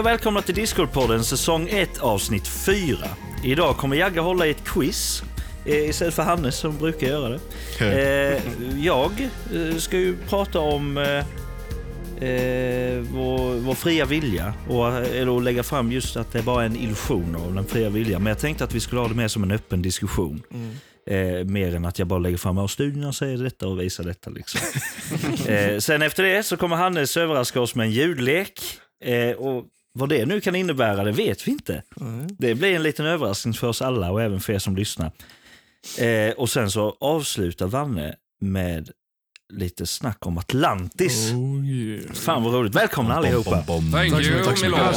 och välkomna till Discord-podden säsong 1 avsnitt 4. Idag kommer Jagge hålla i ett quiz eh, istället för Hannes som brukar göra det. Eh, jag eh, ska ju prata om eh, vår, vår fria vilja och, eller att lägga fram just att det är bara en illusion av den fria viljan. Men jag tänkte att vi skulle ha det mer som en öppen diskussion. Eh, mer än att jag bara lägger fram att studierna säger detta och visar detta. Liksom. eh, sen efter det så kommer Hannes överraska oss med en ljudlek. Eh, och vad det nu kan innebära, det vet vi inte. Det blir en liten överraskning för oss alla och även för er som lyssnar. Eh, och sen så avslutar Vanne med lite snack om Atlantis. Oh, yeah. Fan vad roligt. Välkomna allihopa. Thank Tack så you, mycket. Tack. Tjena,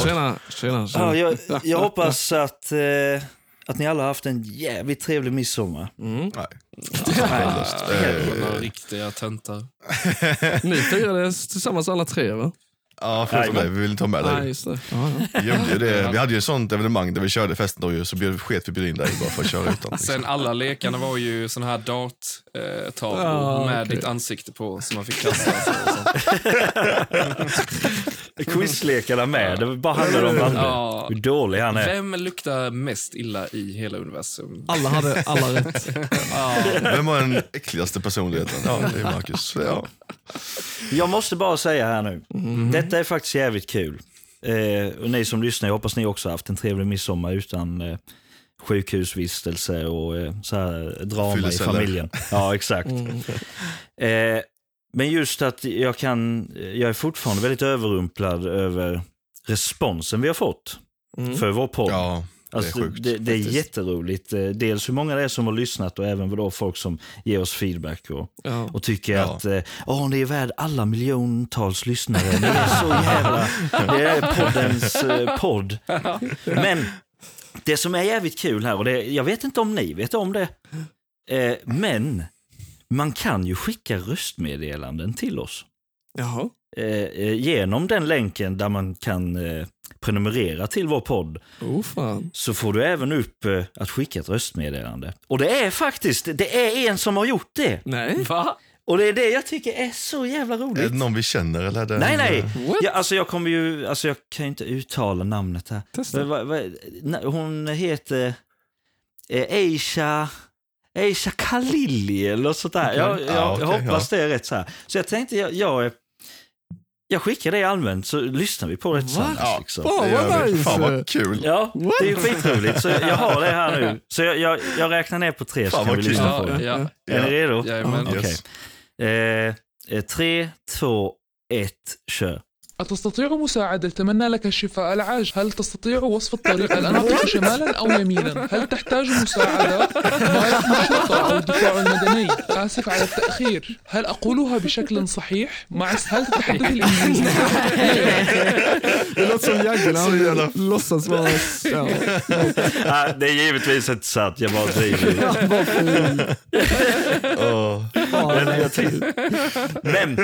tjena. tjena. Ja, jag, jag hoppas att, eh, att ni alla har haft en jävligt trevlig midsommar. Mm. Nej. Några riktiga töntar. Ni firade tillsammans alla tre, va? Ja, förutom Nej, dig. Vi vill inte ha med Nej, dig. just det. Ja, ja. Vi, gjorde ju det. vi hade ju ett sånt evenemang där vi körde festen då ju, så bjöd- sket vi bjöd in dig bara för att köra utan. Liksom. Sen alla lekarna var ju såna här dart-tavlor Ja, med okej. ditt ansikte på som man fick kasta. sig och sånt. Quizlekarna med. Det bara handlar om Vanne. Ja. Hur dålig han är. Vem luktar mest illa i hela universum? Alla hade alla rätt. Vem var den äckligaste personligheten? Ja, det är Marcus. Ja. Jag måste bara säga här nu. Detta är faktiskt jävligt kul. Eh, och ni som lyssnar, jag hoppas ni också haft en trevlig midsommar utan eh, sjukhusvistelse och eh, så här drama i familjen. Ja, exakt. Eh, men just att jag kan, jag är fortfarande väldigt överrumplad över responsen vi har fått för vår podd. ja, det är Alltså, sjukt. det, det är jätteroligt. Eh, Dels hur många det är som har lyssnat och även då folk som ger oss feedback och, Ja. och tycker Ja. att eh, åh, ni är värd alla miljontals lyssnare. Ni är så jävla... Det är poddens eh, podd. Men det som är jävligt kul här, och det, jag vet inte om ni vet om det, eh, men man kan ju skicka röstmeddelanden till oss Jaha. eh, eh, genom den länken där man kan prenumerera till vår podd Oh, fan. så får du även upp eh, att skicka ett röstmeddelande. Och det är faktiskt, det är en som har gjort det. Nej. Va? Och det är det jag tycker är så jävla Är roligt. det någon vi känner eller? Är det Nej, en, nej. eh, What? Ja, alltså jag kommer ju, alltså jag kan ju inte uttala namnet här. Testa. Vad- na- Hon heter eh, Aisha, Aisha Khalili eller något sånt där. Okej. Jag, jag, Ja, jag okej, hoppas det är rätt så här. Så jag tänkte, jag, jag, jag skickar det allmänt så lyssnar vi på det tillsammans. Ja. Liksom. Gör vad nice. Fan vad kul. Ja, What? det är skitroligt. Så jag har det här nu. Så jag, jag, jag räknar ner på tre så Fan, kan vi kul. lyssna på Ja, det. ja. Är ni redo? Jajamän. Okej. Yes. Eh, eh, tre, två, ett, kör. أتستطيع مساعدة؟ أتمنى لك الشفاء. العاجل هل تستطيع وصف الطريق؟ الآن أعطيك شمالا أو يمينا؟ هل تحتاج مساعدة؟ الشرطة أو الدفاع المدني آسف على التأخير. هل أقولها بشكل صحيح؟ مع هل تتحدث الإنجليزية Det låter som Jagge när Så jävla- han låtsas vara... Ja. Det är givetvis inte sant, jag bara driver. Åh. Men,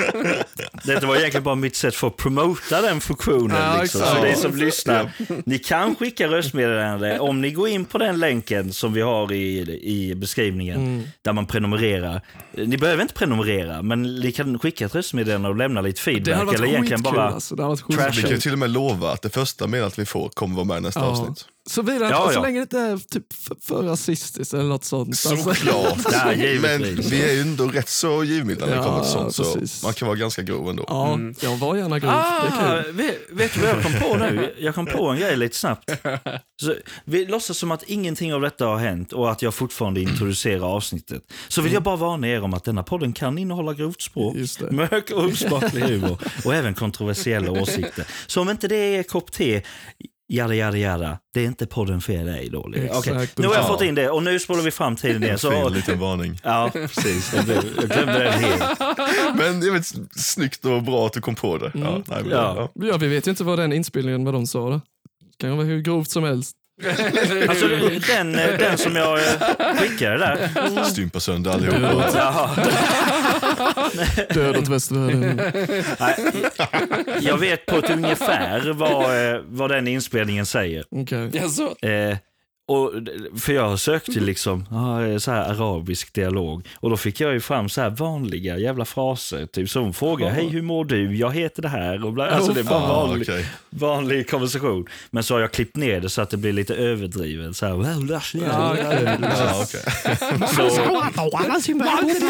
detta var egentligen bara mitt sätt för att promota den funktionen. Ja, liksom. Så ni som lyssnar, ni kan skicka röstmeddelande om ni går in på den länken som vi har i, i beskrivningen, där man prenumererar. Ni behöver inte prenumerera, men ni kan skicka ett röstmeddelande och lämna lite feedback. varit Eller egentligen skitkul bara... alltså. Det hade varit trash Vi skitkul. kan till och med lova att det första meddelandet vi får kommer vara med i nästa Ja. avsnitt. Såvida, Ja, så ja. länge det inte är typ för, för rasistiskt eller något sånt. Alltså, Såklart. Ja, Men vi är ju ändå rätt så givmilda när det Ja, kommer till sånt. Så man kan vara ganska grov ändå. Ja, jag var gärna grov. Ah, vet, vet du vad jag kom på nu? Jag kom på en grej lite snabbt. Så, vi låtsas som att ingenting av detta har hänt och att jag fortfarande introducerar avsnittet. Så vill jag bara varna er om att denna podden kan innehålla grovt språk, mörk och osmaklig humor och även kontroversiella åsikter. Så om inte det är kopp te, Jada, jada, jada. Det är inte podden för dig då. Exakt. Nu har jag Ja. fått in det och nu spolar vi fram tiden igen. En Så, fin liten varning. ja, precis. Jag, blev, jag glömde det helt. Men jag vet, snyggt och bra att du kom på det. Ja, nej, men, Ja. ja. Ja, vi vet ju inte vad den inspelningen, vad de sa. Det kan vara hur grovt som helst. Alltså, den, den som jag eh, skickade där. Stympa sönder allihopa. Död åt västvärlden. Jag vet på ett ungefär vad, eh, vad den inspelningen säger. Jaså? Eh, och, för jag sökte liksom ah, så här arabisk dialog och då fick jag ju fram så här vanliga jävla fraser. Typ som frågar, hej hur mår du? Jag heter det här. Och bla, alltså det är bara Ah, vanlig, okej. vanlig konversation. Men så har jag klippt ner det så att det blir lite överdrivet. Så här. Ja, okej.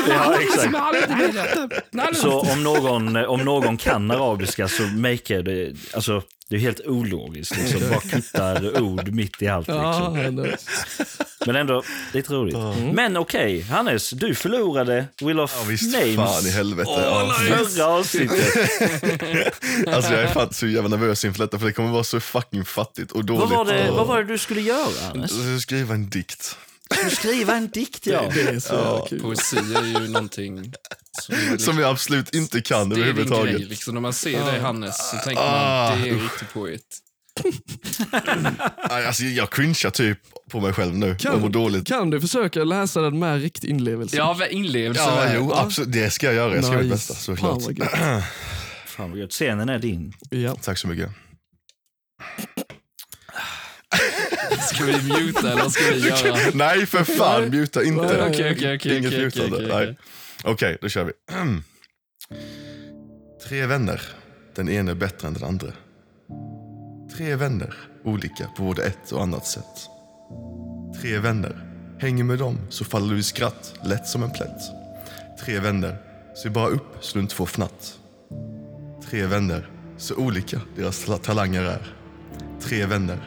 Ja, exakt. Så om någon, om någon kan arabiska så make det, alltså det är helt ologiskt. Liksom. Bara kuttar ord mitt i allt. Liksom. det- Men ändå lite roligt. Men okej, Hannes, du förlorade Will of Ja, visst, Names fan i helvete. Ja, förra avsnittet. Alltså jag är fan så jävla nervös inför detta för det kommer vara så fucking fattigt och dåligt. vad, var det, vad var det du skulle göra, Hannes? Jag skriva en dikt. Skriva en dikt, ja. det är så kul. Poesi är ju någonting som, är Som jag absolut inte kan det överhuvudtaget. grej. Liksom, när man ser dig Hannes så tänker Ah, man det är en riktig poet. Nej, Alltså, jag cringear typ på mig själv nu Kan- dåligt. Kan du försöka läsa den med riktig inlevelse? Ja, vad inlevelse. Ja, jo, absolut. Det ska jag göra. Jag ska göra mitt Nice. bästa Fan såklart. vad gött. Fan vad gött. Scenen är din. Ja. Tack så mycket. Ska vi muta eller ska vi göra? Nej, för fan, muta inte. Nej, Okej, okej, okej. Inget okej, mutande. okej, Nej. okej. Okej, då kör vi. Tre vänner. Den ene bättre än den andra. Tre vänner, olika på både ett och annat sätt. Tre vänner. Hänger med dem så faller du i skratt, lätt som en plätt. Tre vänner. Se bara upp så du inte får fnatt. Tre vänner. Så olika deras ta- talanger är. Tre vänner.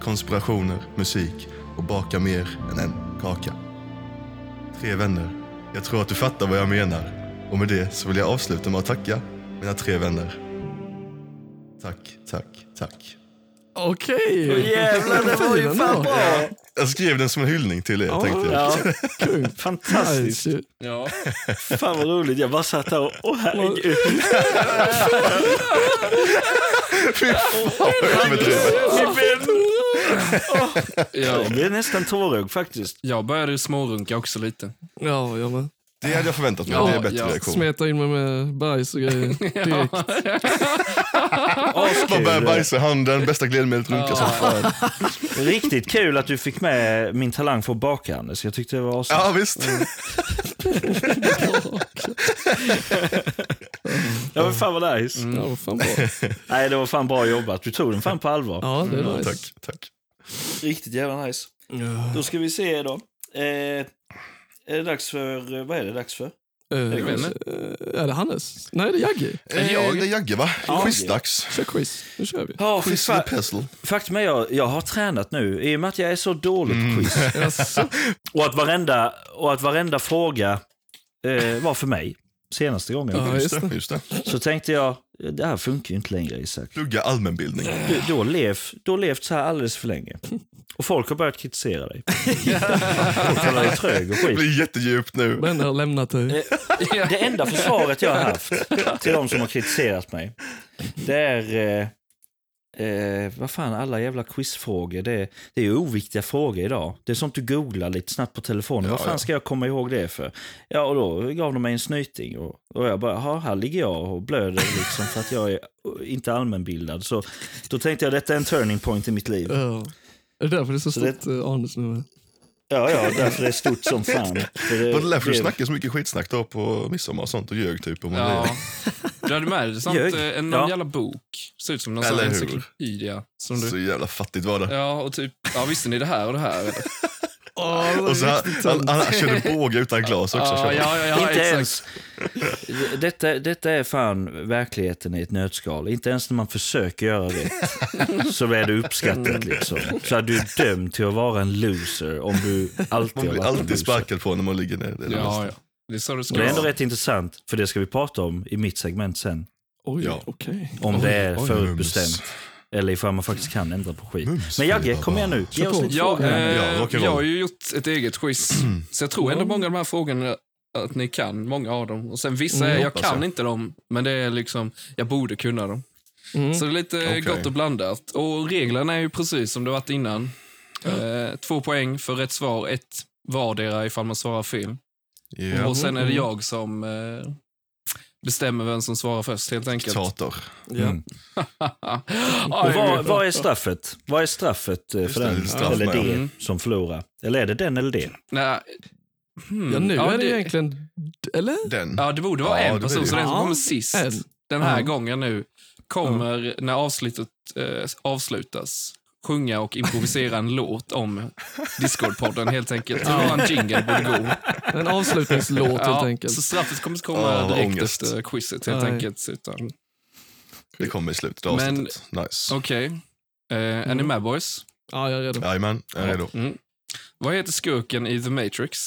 Konspirationer, musik och baka mer än en kaka. Tre vänner. Jag tror att du fattar vad jag menar. Och med det så vill jag avsluta med att tacka mina tre vänner. Tack, tack, tack. Okej. Jävlar, det var ju fan bra. Jag skrev den som en hyllning till er, Ja. tänkte jag. Ja, fantastiskt. Nice. Ja. Fan vad roligt. Jag bara satt där och, åh herregud. Överdrivet. Min vän. Ja. Jag blev nästan tårögd faktiskt. Jag började smårunka också lite. Ja, jag med. Det hade jag förväntat mig. Ja, det är bättre ja. reaktion. Smeta in mig med bajs och grejer direkt. Man Askul. börjar bajsa i handen, bästa glidmedlet runka som fan. Riktigt kul att du fick med min talang för att baka, Anders. Jag tyckte det var awesome. Ja, visst. Ja, men fan vad nice. Ja, vad fan bra. Nej, det var fan bra jobbat. Du tog den fan på allvar. Ja, det är Ja, nice. tack, tack. Riktigt jävla nice. Då ska vi se då. Eh, är det dags för, vad är det dags för? Eh, vet inte. eh, är det Hannes? Nej, det är Jagge. Eh, jag? Det är Jagge, va? Ja. Quizdags. Kör quiz. Nu kör vi. Ja, Quiz fa- eller puzzle. faktum är jag, jag har tränat nu i och med att jag är så dålig på quiz. Jaså? Och att varenda, och att varenda fråga eh, var för mig senaste gången. Ja, Just det, just det. Så tänkte jag, det här funkar ju inte längre Isak. Plugga allmänbildning. Du, du, har levt, du har levt så här alldeles för länge. Och folk har börjat kritisera dig. Folk kallar dig trög och Det skit. blir jättedjupt nu. Men har lämnat dig. Det enda försvaret jag har haft till de som har kritiserat mig, det är... Eh, eh, vad fan, alla jävla quizfrågor. Det, det är ju oviktiga frågor idag. Det är sånt du googlar lite snabbt på telefonen. Ja, vad fan ja. ska jag komma ihåg det för? Ja, och då gav de mig en snyting. Och, och jag bara, "Ja, här ligger jag och blöder liksom för att jag är inte allmänbildad. Så då tänkte jag, detta är en turning point i mitt liv. Ja. Är det därför det är så Så det- stort eh, anus nu? Ja, ja, därför det är stort som fan. För det, Var det därför du snackade så mycket skitsnack då på midsommar och sånt och ljög typ om Ja. ja. Du hade med dig sånt, Ljög. eh, en någon Ja. jävla bok. Ser ut som någon encyklopedia. Som Så du... jävla fattigt var det. Ja, och typ, ja visste ni det här och det här? Eller? Och så han, han, han körde båge utan glas också. Körde ja, ja, ja, inte ens. Detta, detta är fan verkligheten i ett nötskal. Inte ens när man försöker göra rätt så är det uppskattat. Liksom. Så är du dömd till att vara en loser om du alltid Man blir alltid sparkad på när man ligger ner. Det är Ja, ja. Det är så det är ändå rätt intressant, för det ska vi prata om i mitt segment sen. Oj, Ja. okej. Om Oj, det är oj. Eller ifall man faktiskt kan ändra på skit. Mums, Men Jagge, kom igen nu. Ge oss lite Ja, frågor. eh, Ja, rock'n'roll. jag har ju gjort ett eget quiz. Så jag tror ändå många av de här frågorna att ni kan, många av dem. Och sen vissa, Mm, är, jag hoppas kan jag. inte dem, men det är liksom, jag borde kunna dem. Mm. Så det är lite Okej. gott och blandat. Och reglerna är ju precis som det varit innan. Eh, två poäng för rätt svar, ett vardera ifall man svarar fel. Ja. Och sen är det Mm. jag som eh, bestämmer vem som svarar först helt enkelt. Diktator. Ja. Mm. Vad, vad är straffet? Vad är straffet eh, för det, den? det straff eller det Mm. som förlorar? Eller är det den eller det? Nej, hmm, ja, nu ja, är det egentligen... Eller? Den. Ja, det borde vara Ja, en det person, så det. den som kommer sist en. den här Ja. gången nu kommer, när avslutet eh, avslutas, sjunga och improvisera en låt om Discord-podden helt enkelt. Hur våran jingle borde gå. En avslutningslåt helt Ja, enkelt. så straffet kommer inte komma Ja, vad direkt ångest. efter quizet helt Nej. enkelt. Utan, Det kommer i slutet av Men- avsnittet. Nice. Okej, eh, är ni med boys? Ja, jag är redo. Jajamän, jag är redo. Mm. Vad heter skurken i The Matrix?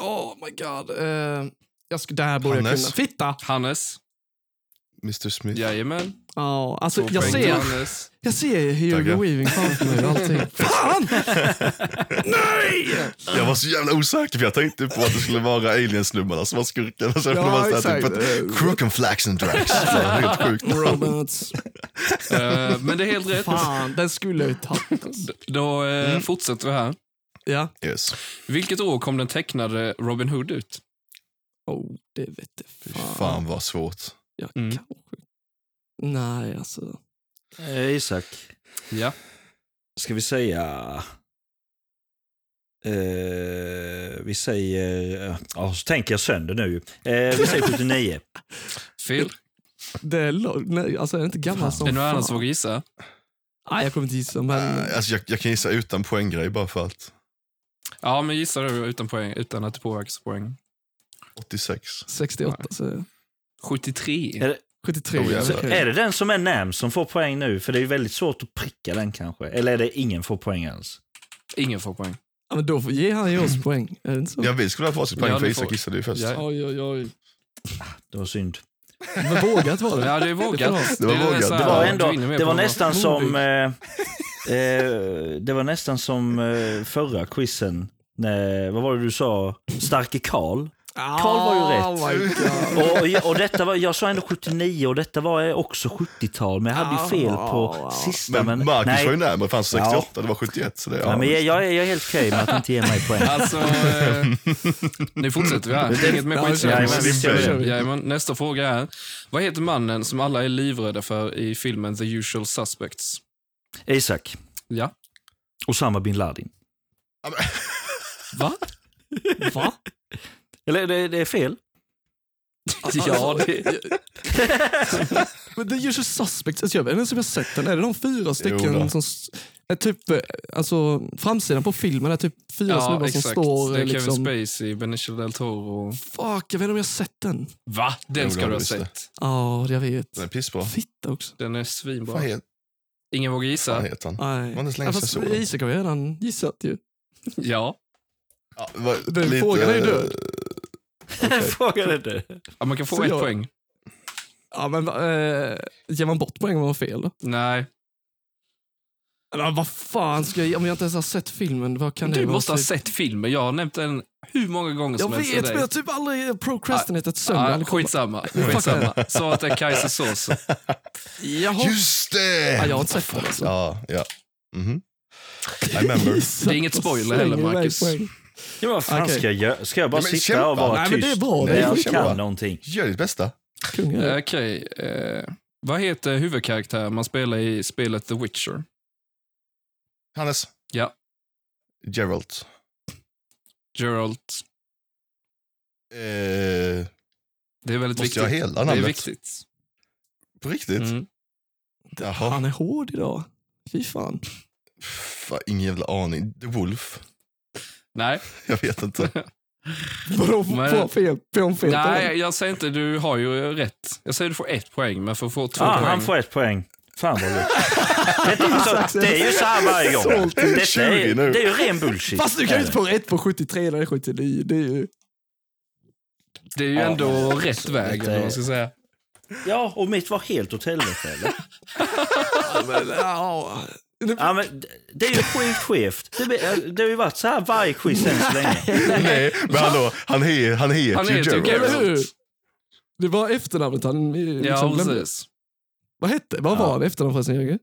Oh my god. Eh, jag ska, det här borde jag kunna. Fitta! Hannes? Mr Smith. Jajamän. Ja, alltså jag ser, Hannes. jag ser Hugo Tackar. Weaving framför mig och allting. Fan! Nej! Jag var så jävla osäker för jag tänkte på att det skulle vara aliensnubbarna som var så Ja, det var så här exakt. typ att Crook Flax and Drax. Helt sjukt. Robots. Eh, men det är helt rätt. Fan, den skulle jag ju tagit. alltså. Då eh, Mm. fortsätter vi här. Ja. Yes. Vilket år kom den tecknade Robin Hood ut? Oh, det vet Fy jag fan. fan vad svårt. Ja, Mm. kanske. Nej, alltså. Eh, Isak, Ja. ska vi säga... Eh, vi säger... Ja, så tänker jag sönder nu. Eh, vi säger 79. Fel. Det är, lo- nej, alltså, är det inte gammal som är det någon annan som vågar gissa? Nej, jag kommer inte gissa, men... Äh, alltså jag, jag kan gissa utan poänggrej bara för att. Ja, men gissa du utan poäng, utan att det påverkas poäng. 86. 68, så 73. Är det, 73. Oh, jävlar. okej. är det den som är Nam som får poäng nu? För det är ju väldigt svårt att pricka den kanske. Eller är det ingen får poäng alls? Ingen får poäng. Ja, men då får ge han ju oss poäng. Är det inte så? Ja, vi skulle ha varsitt poäng Ja, för Isak gissade ju först. Ja. Oj, oj, oj. Det var synd. Men vågat var det. Ja, det är vågat. Det var är vågat. så Det var, ändå, det var nästan som... Eh, eh, det var nästan som eh, förra quizen. När, vad var det du sa? Starke Karl. Karl var ju rätt. Oh. Och, och detta var, jag sa ändå 79 och detta var också 70-tal. Men jag hade ju fel på sista. Men Men, Marcus nej, var ju närmare, fanns 68, det var 71. Så det, Ja, men jag, jag, är- jag är helt okej med att inte ge mig poäng. Alltså, eh, nu fortsätter vi här. Det är inget mer Ja, skit. kör vi. Jajamän, visst gör vi Kör det. vi. Jajamän, nästa fråga är, vad heter mannen som alla är livrädda för i filmen The Usual Suspects? Isak. Ja. Osama bin Laden. Va? Va? Eller det, det är fel? Ja, det, Men The Usual Suspects, alltså jag vet inte om jag har sett den. Är det de fyra stycken som... Är typ, eh, alltså framsidan på filmen är typ fyra ja snubbar som exakt. står det är eh, Kevin liksom... Spacey, Benicio del Toro. Fuck, jag vet inte om jag har sett den. Va? Den Jo, ska du ha sett. Ja, jag vet. Den är pissbra. Fitta också. Den är Vad svinbra. heter Ingen vågar vad gissa? heter han? Nej. Så länge Ja, fast? Isak har ju redan gissat ju. Ja. Ja, var Den frågan är ju död. Okej. Frågan är det. ja. Man kan få Så ett jag- poäng. Ja, men eh, ger man bort poäng om man har fel? Nej. Men vad fan ska jag, om jag inte ens har sett filmen, vad kan det Du vara? måste ha för- sett filmen. Jag har nämnt den hur många gånger Jag som helst vet, till men jag har typ aldrig procrastinatat sönder. Ah, kollat. skitsamma. skitsamma. Svaret är Kajsa Sås. Jaha. Just det! Ja, jag har inte sett den alltså. Ja, ja. Mhm. I remember. Det är inget spoiler heller, Marcus. Ja, vad fan Okej. ska jag göra? Ska jag bara Ja, men sitta kämpa. och vara Nej, men tyst? det är bra, är jag kämpa. kan någonting. Gör ditt bästa. Det. Okej. eh, vad heter huvudkaraktären man spelar i spelet The Witcher? Hannes. Ja. Geralt. Geralt. Eh, Det är väldigt måste viktigt. jag hela det är namnet? viktigt. På riktigt? Mm. Jaha. Han är hård idag. Fy fan. Fan, ingen jävla aning. The Wolf? Nej, Jag vet inte. Vadå, Men- fel? Fel Nej, jag säger inte du har ju rätt. Jag säger du får ett poäng, men för att få två Ah, poäng. han får ett poäng. Fan vad det, är så, det är ju så här varje gång. Detta 20 är, det är ju ren bullshit. Fast du kan ju inte få rätt på 73 när det är 79. Det är ju... Det är ju Ja, ändå men- rätt väg, eller vad ska säga. Ja, och mitt var helt åt helvete eller? Men, ja. Ja, men det- är ju sjukt skevt. Det, det har ju varit så här varje quiz än så länge. Nej, men hallå, han, he, han heter Han ju heter ju Geralt. Eller hur? Geralt. Det var efternamnet han eh, liksom Ja, glömde. precis. Vad hette Vad var Ja. det efternamn förresten, Jörgen?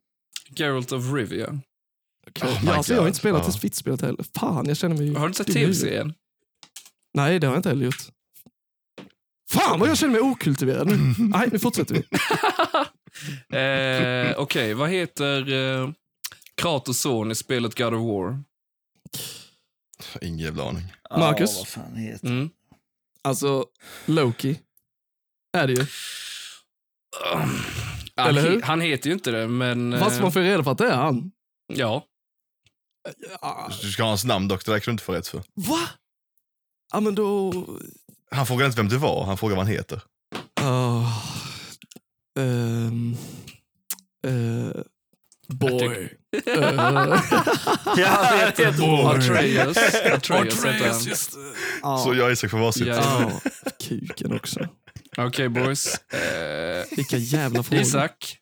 Geralt of Rivia. Oh ja, alltså, jag har inte spelat Ja. det fittspelet heller. Fan, jag känner mig Har du inte sett tv-serien? Nej, det har jag inte heller gjort. Fan vad jag känner mig okultiverad nu. Nej, nu fortsätter vi. Eh, Okej, vad heter eh, Kratos son i spelet God of War? Ingen jävla aning. Marcus? Vad fan heter Mm. Alltså, Loki. Är det ju. Han, Eller hur? he- han heter ju inte det, men... eh, Fast man får reda på att det är han. Ja. Ja. Du ska ha hans namn dock, det där kan du inte få rätt för. Va? Ja, men då... Han frågar inte vem du var, han frågar vad han heter. Uh, um, uh, boy. Uh, Ja, jag vet inte. Atreus. Atreus heter han. just det. Ja. Så jag och Isak får varsitt. Ja. Ja, kuken också. Okej, boys. Eh, Vilka jävla frågor. Isak.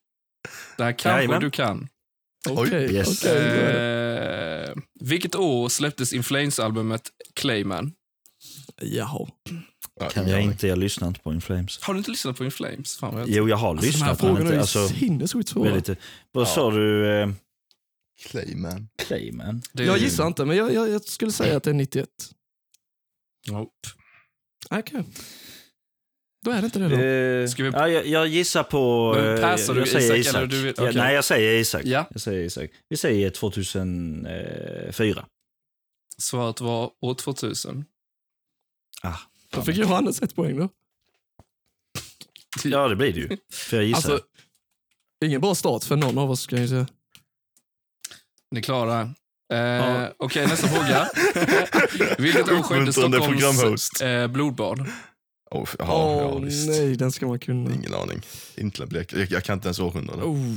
Det här kanske Jajamän. du kan. Okej, Yes. är det. Eh, vilket år släpptes In Flames-albumet Clayman? Jaha. Ja, Kan jag inte, jag lyssnar inte på In Flames. Har du inte lyssnat på In Flames? Fan jag Jo, jag har Alltså, de här lyssnat frågorna inte. är Alltså, sinnessjukt svåra. väldigt, vad Ja. sa du? Eh, Clayman. Clayman? Det- Jag gissar inte, men jag, jag, jag skulle säga att det är 91. Nope. Okej. Då är det inte det då. Eh, Ska vi- ja, jag, jag gissar på... Men eh, passar du jag säger Isak, Isak. eller du vet- ja, nej, jag säger Isak. Ja. Jag säger Isak. Vi säger 2004. Svaret var år 2000. Ah, Då fick Johannes ett poäng då. Ja, det blir det ju. För jag gissar. Alltså, ingen bra start för någon av oss kan jag säga. Ni är klara? Eh, Ja. Okej, nästa fråga. Vilket år skedde Stockholms programhost. eh, blodbad? Oh, ja, Åh ja, visst. nej, den ska man kunna. Ingen aning. Inte blek. Jag, jag kan inte ens århundrade. Oh.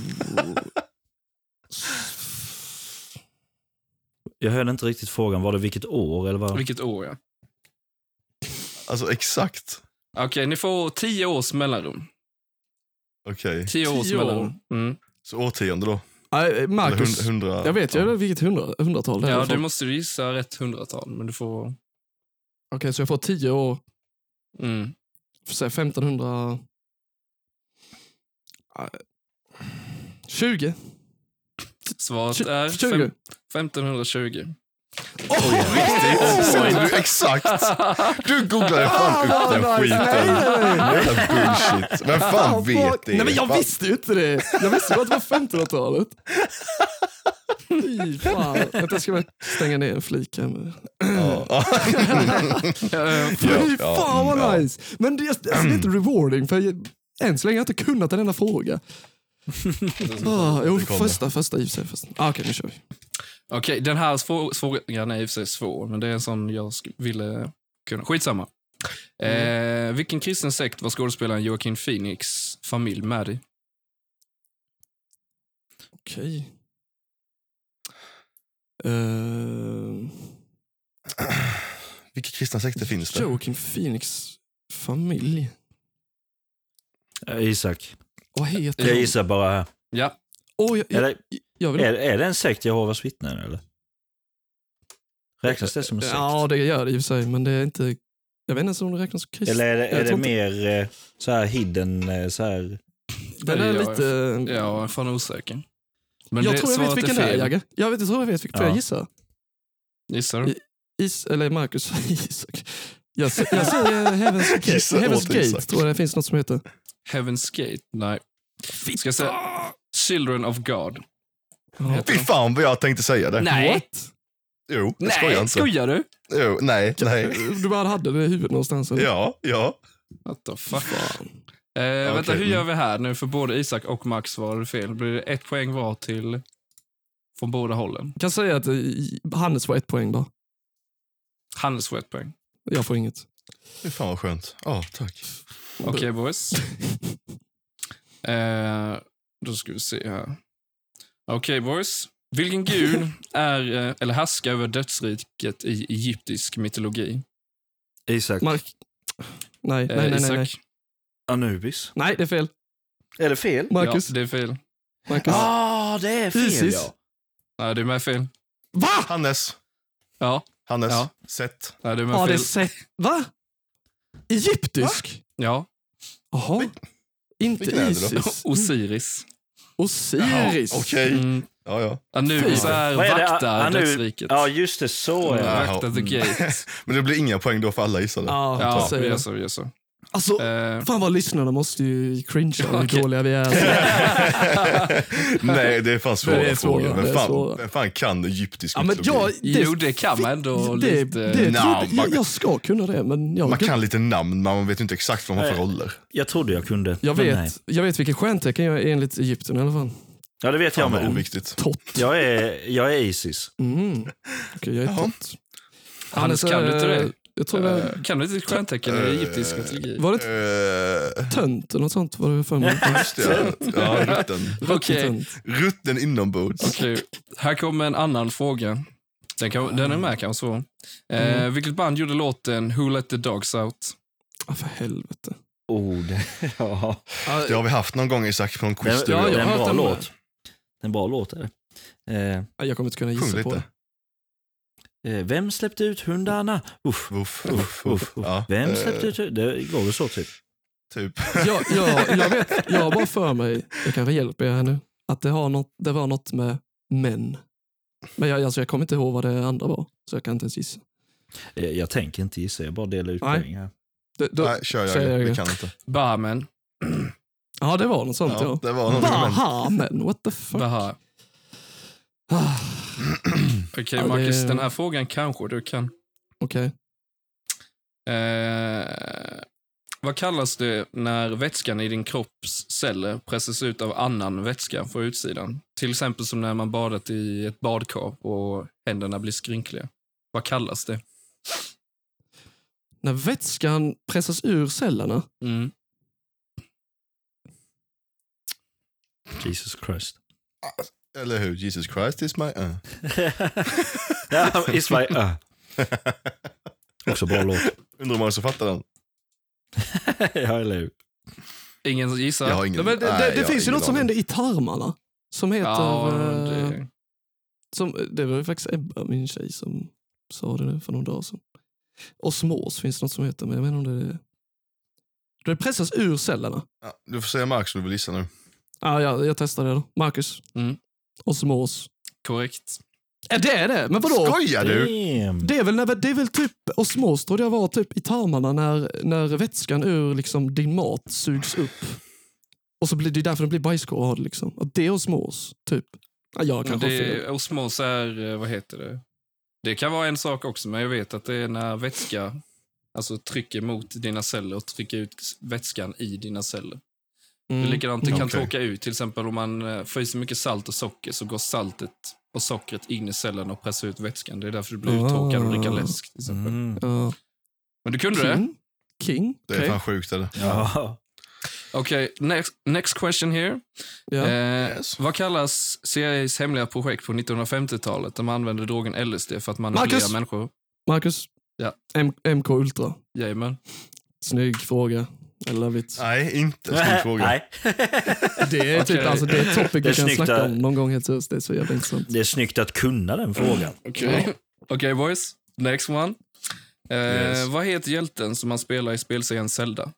Jag hörde inte riktigt frågan. Var det vilket år? Eller vad? Vilket år, ja. Alltså exakt. Okej, ni får tio års mellanrum. Okej. Tio års Tio år? mellanrum. Mm. Så årtionde då? Nej, Eller Marcus, hund- hundra... jag vet ju vilket hundra, hundratal det är. Ja, du måste gissa rätt hundratal, men du får... Okej, så jag får tio år, Mm. får säga 1500... Nej. 20. Svaret är 20. fem, 1520. Riktigt? Oj, du, exakt! Du googlade fan upp den skiten. Jävla bullshit. Vem fan vet det? Nej men jag visste ju inte det. Jag visste bara att det var 1500-talet. Fy fan. Vänta, jag ska bara stänga ner en flik här. Ja. Eh, Fy fan vad nice. Men det, är- alltså, det är inte rewarding för jag, än så länge har jag inte kunnat en enda fråga. Ah, jo, första, första i och för sig. Ah, Okej, nu kör vi. Okej, den här svår- frågan är i och för sig svår, men det är en sån jag ville kunna. Skitsamma. Eh, vilken kristen sekt var skådespelaren Joaquin Phoenix familj med i? Okej. Uh, Vilka kristna sekter finns det? Joaquin Phoenix familj. Eh, Isak. Vad heter Jag gissar bara här. Ja, Åh, jag, jag vill... är, är det en sekt Jehovas vittnen eller? Räknas det som en sekt? Ja, det gör det i och för sig, men det är inte... Jag vet inte ens om det räknas som kristen. Eller är det, Jag är det mer eh, så här hidden, eh, så här... Den är Ja, lite... jag är fan osäker. Men jag det, tror jag vet vilken det är. Jagge. Jag vet, jag tror jag vet vilken, Ja. jag gissa? Gissar du? Is, eller Marcus Isak. Jag, jag säger Heaven's Gate, Heaven's Gate tror jag det finns något som heter. Heaven's Gate? Nej. Ska jag säga Children of God? Fy fan vad jag tänkte säga det. Nej. What? Jo, jag skojar Nej, inte. skojar du? Jo, nej, nej. Du bara hade det i huvudet någonstans? eller? Ja, ja. What the fuck? Fan. Eh, Vänta, Okej, hur gör vi här nu? För både Isak och Max svarade fel. Blir det ett poäng var till från båda hållen? Jag kan säga att eh, Hannes får ett poäng bara. Hannes får ett poäng. Jag får inget. Fy fan vad skönt. Ja, tack. Okej boys. Eh, då ska vi se här. Okej boys. Vilken gud är, eh, eller härskar över dödsriket i egyptisk mytologi? Isak. Mark... Nej, Eh, nej, nej, nej, nej. Anubis. Nej, det är fel. Är det fel? Marcus. Ja, det är fel. Marcus. ah, det är fel Isis. ja. Nej, det är med fel. Va? Hannes. Ja, Hannes. Ja. Sett. nej, det är med det fel. sett... Va? Egyptisk? Ja, Jaha. Inte det? Isis. Osiris. Osiris. Okej. Mm. Ja, ja. Anubis är vaktar Anu- dödsriket. Ja, just det. Så är det. Vaktar the gate. Men det blir inga poäng då för alla gissade. Ja, Ja, vi gör det. så. Vi gör så. Alltså, Eh, fan vad lyssnarna måste ju cringea hur Okej. dåliga vi är. Nej, det är fan svåra, Det är svåra, frågor. det Vem är fan, vem fan kan egyptisk Ja, men jag, mytologi? jo, det kan man ändå det, lite. det, trodde, Nja, man- jag, jag ska kunna det, men jag, Man kan lite namn, men man vet ju inte exakt vad man har för roller. Jag trodde jag kunde. jag, vet, nej. jag vet vilket stjärntecken jag är enligt Egypten i alla fall. Ja, det vet jag Fan vad med. oviktigt. Tott. Jag är, jag är Isis. Mm. Okej, jag är tott. Hannes, kan du inte eh, det? Jag tror det Eh, Kan du inte stjärntecken i egyptisk mytologi? var det Eh, tönt eller något sånt var det för mig. Just det, ja. ja, rutten. Tönt. Rutten inombords. Okej, här kommer en annan fråga. Den, kan, den är med kan vara svår. Eh, Mm. Vilket band gjorde låten Who Let The Dogs Out? Ah, för helvete. Oh, det, ja. Det har vi haft någon gång Isak en quiz Det, ja, jag. det är en har bra hört den med. låt. Det är En bra låt är det. Eh, Jag kommer inte kunna gissa på det. Eh, vem släppte ut hundarna? Uff, Uff, uff, uff. Ja, Vem eh, släppte ut Det går väl så typ. Typ. Jag, jag, jag, vet, jag har bara för mig, jag kanske hjälper er här nu, att det, har något, det var något med män. Men jag, alltså jag kommer inte ihåg vad det andra var, så jag kan inte ens gissa. Eh, jag tänker inte gissa, jag bara delar ut Nej. poäng här. Det, då, Nej, kör jag. jag det. kan inte. Bahamen. ja, det var något sånt Ja, ja. det var män. Bahamen, what the fuck. Baha. Ah, Okej, Ja, Marcus, det- den här frågan kanske du kan. Okej. Eh, vad kallas det när vätskan i din kropps celler pressas ut av annan vätska från utsidan? Till exempel som när man badat i ett badkar och händerna blir skrynkliga. Vad kallas det? När vätskan pressas ur cellerna, Mm. Jesus Christ. Eller hur? Jesus Christ is my... Uh. ja, Ismail. Uh. Också bra låt. Undrar hur många som fattar den? ja, eller hur? Ingen som gissar? Jag har ingen... Nej, men det, nej, det, jag det har finns ju något som aning. händer i tarmarna. Som heter... Ja, eh, det, som, det var ju faktiskt Ebba, min tjej, som sa det nu för några dagar sedan. Osmos finns det något som heter, men jag inte om det är... Det pressas ur cellerna. Ja, du får säga Mark som du vill gissa nu. Ja, ja, jag testar det då. Marcus. Mm. Osmos. korrekt. Är det är det? Men vadå? Skojar du? Damn. Det är, väl, när, det är väl typ osmos trodde jag var typ i tarmarna när, när vätskan ur liksom din mat sugs upp. Och så blir det är därför det blir bajskorv av det liksom. Att det är osmos, typ. Ja, jag kanske har fel. det, osmos är, eh, vad heter det? Det kan vara en sak också, men jag vet att det är när vätska alltså, trycker mot dina celler och trycker ut vätskan i dina celler. Det är Mm. likadant, det kan Okej. torka ut. Till exempel om man eh, får i sig mycket salt och socker så går saltet och sockret in i cellerna och pressar ut vätskan. Det är därför du blir Ah. uttråkad och dricka läsk. Till exempel. Mm. Ja. Men du kunde det? King? King? Det är fan sjukt. Eller? Ja. Okej, next, next question here. Ja. Eh, Yes. Vad kallas CIAs hemliga projekt på 1950-talet där man använde drogen LSD för att manipulera Marcus! människor? Marcus? Ja. M- MK Ultra. Jajamän. Snygg fråga. I love it. Nej, inte. Fråga. Nej. Det är, typ, Okej. alltså, det är ett topic Det är vi kan snacka där. om någon gång. Helt seriöst. Det är så jävla intressant. Det är snyggt att kunna den frågan. Okej, Okej, boys. Next one. Eh, Yes. Vad heter hjälten som man spelar i spelserien Zelda?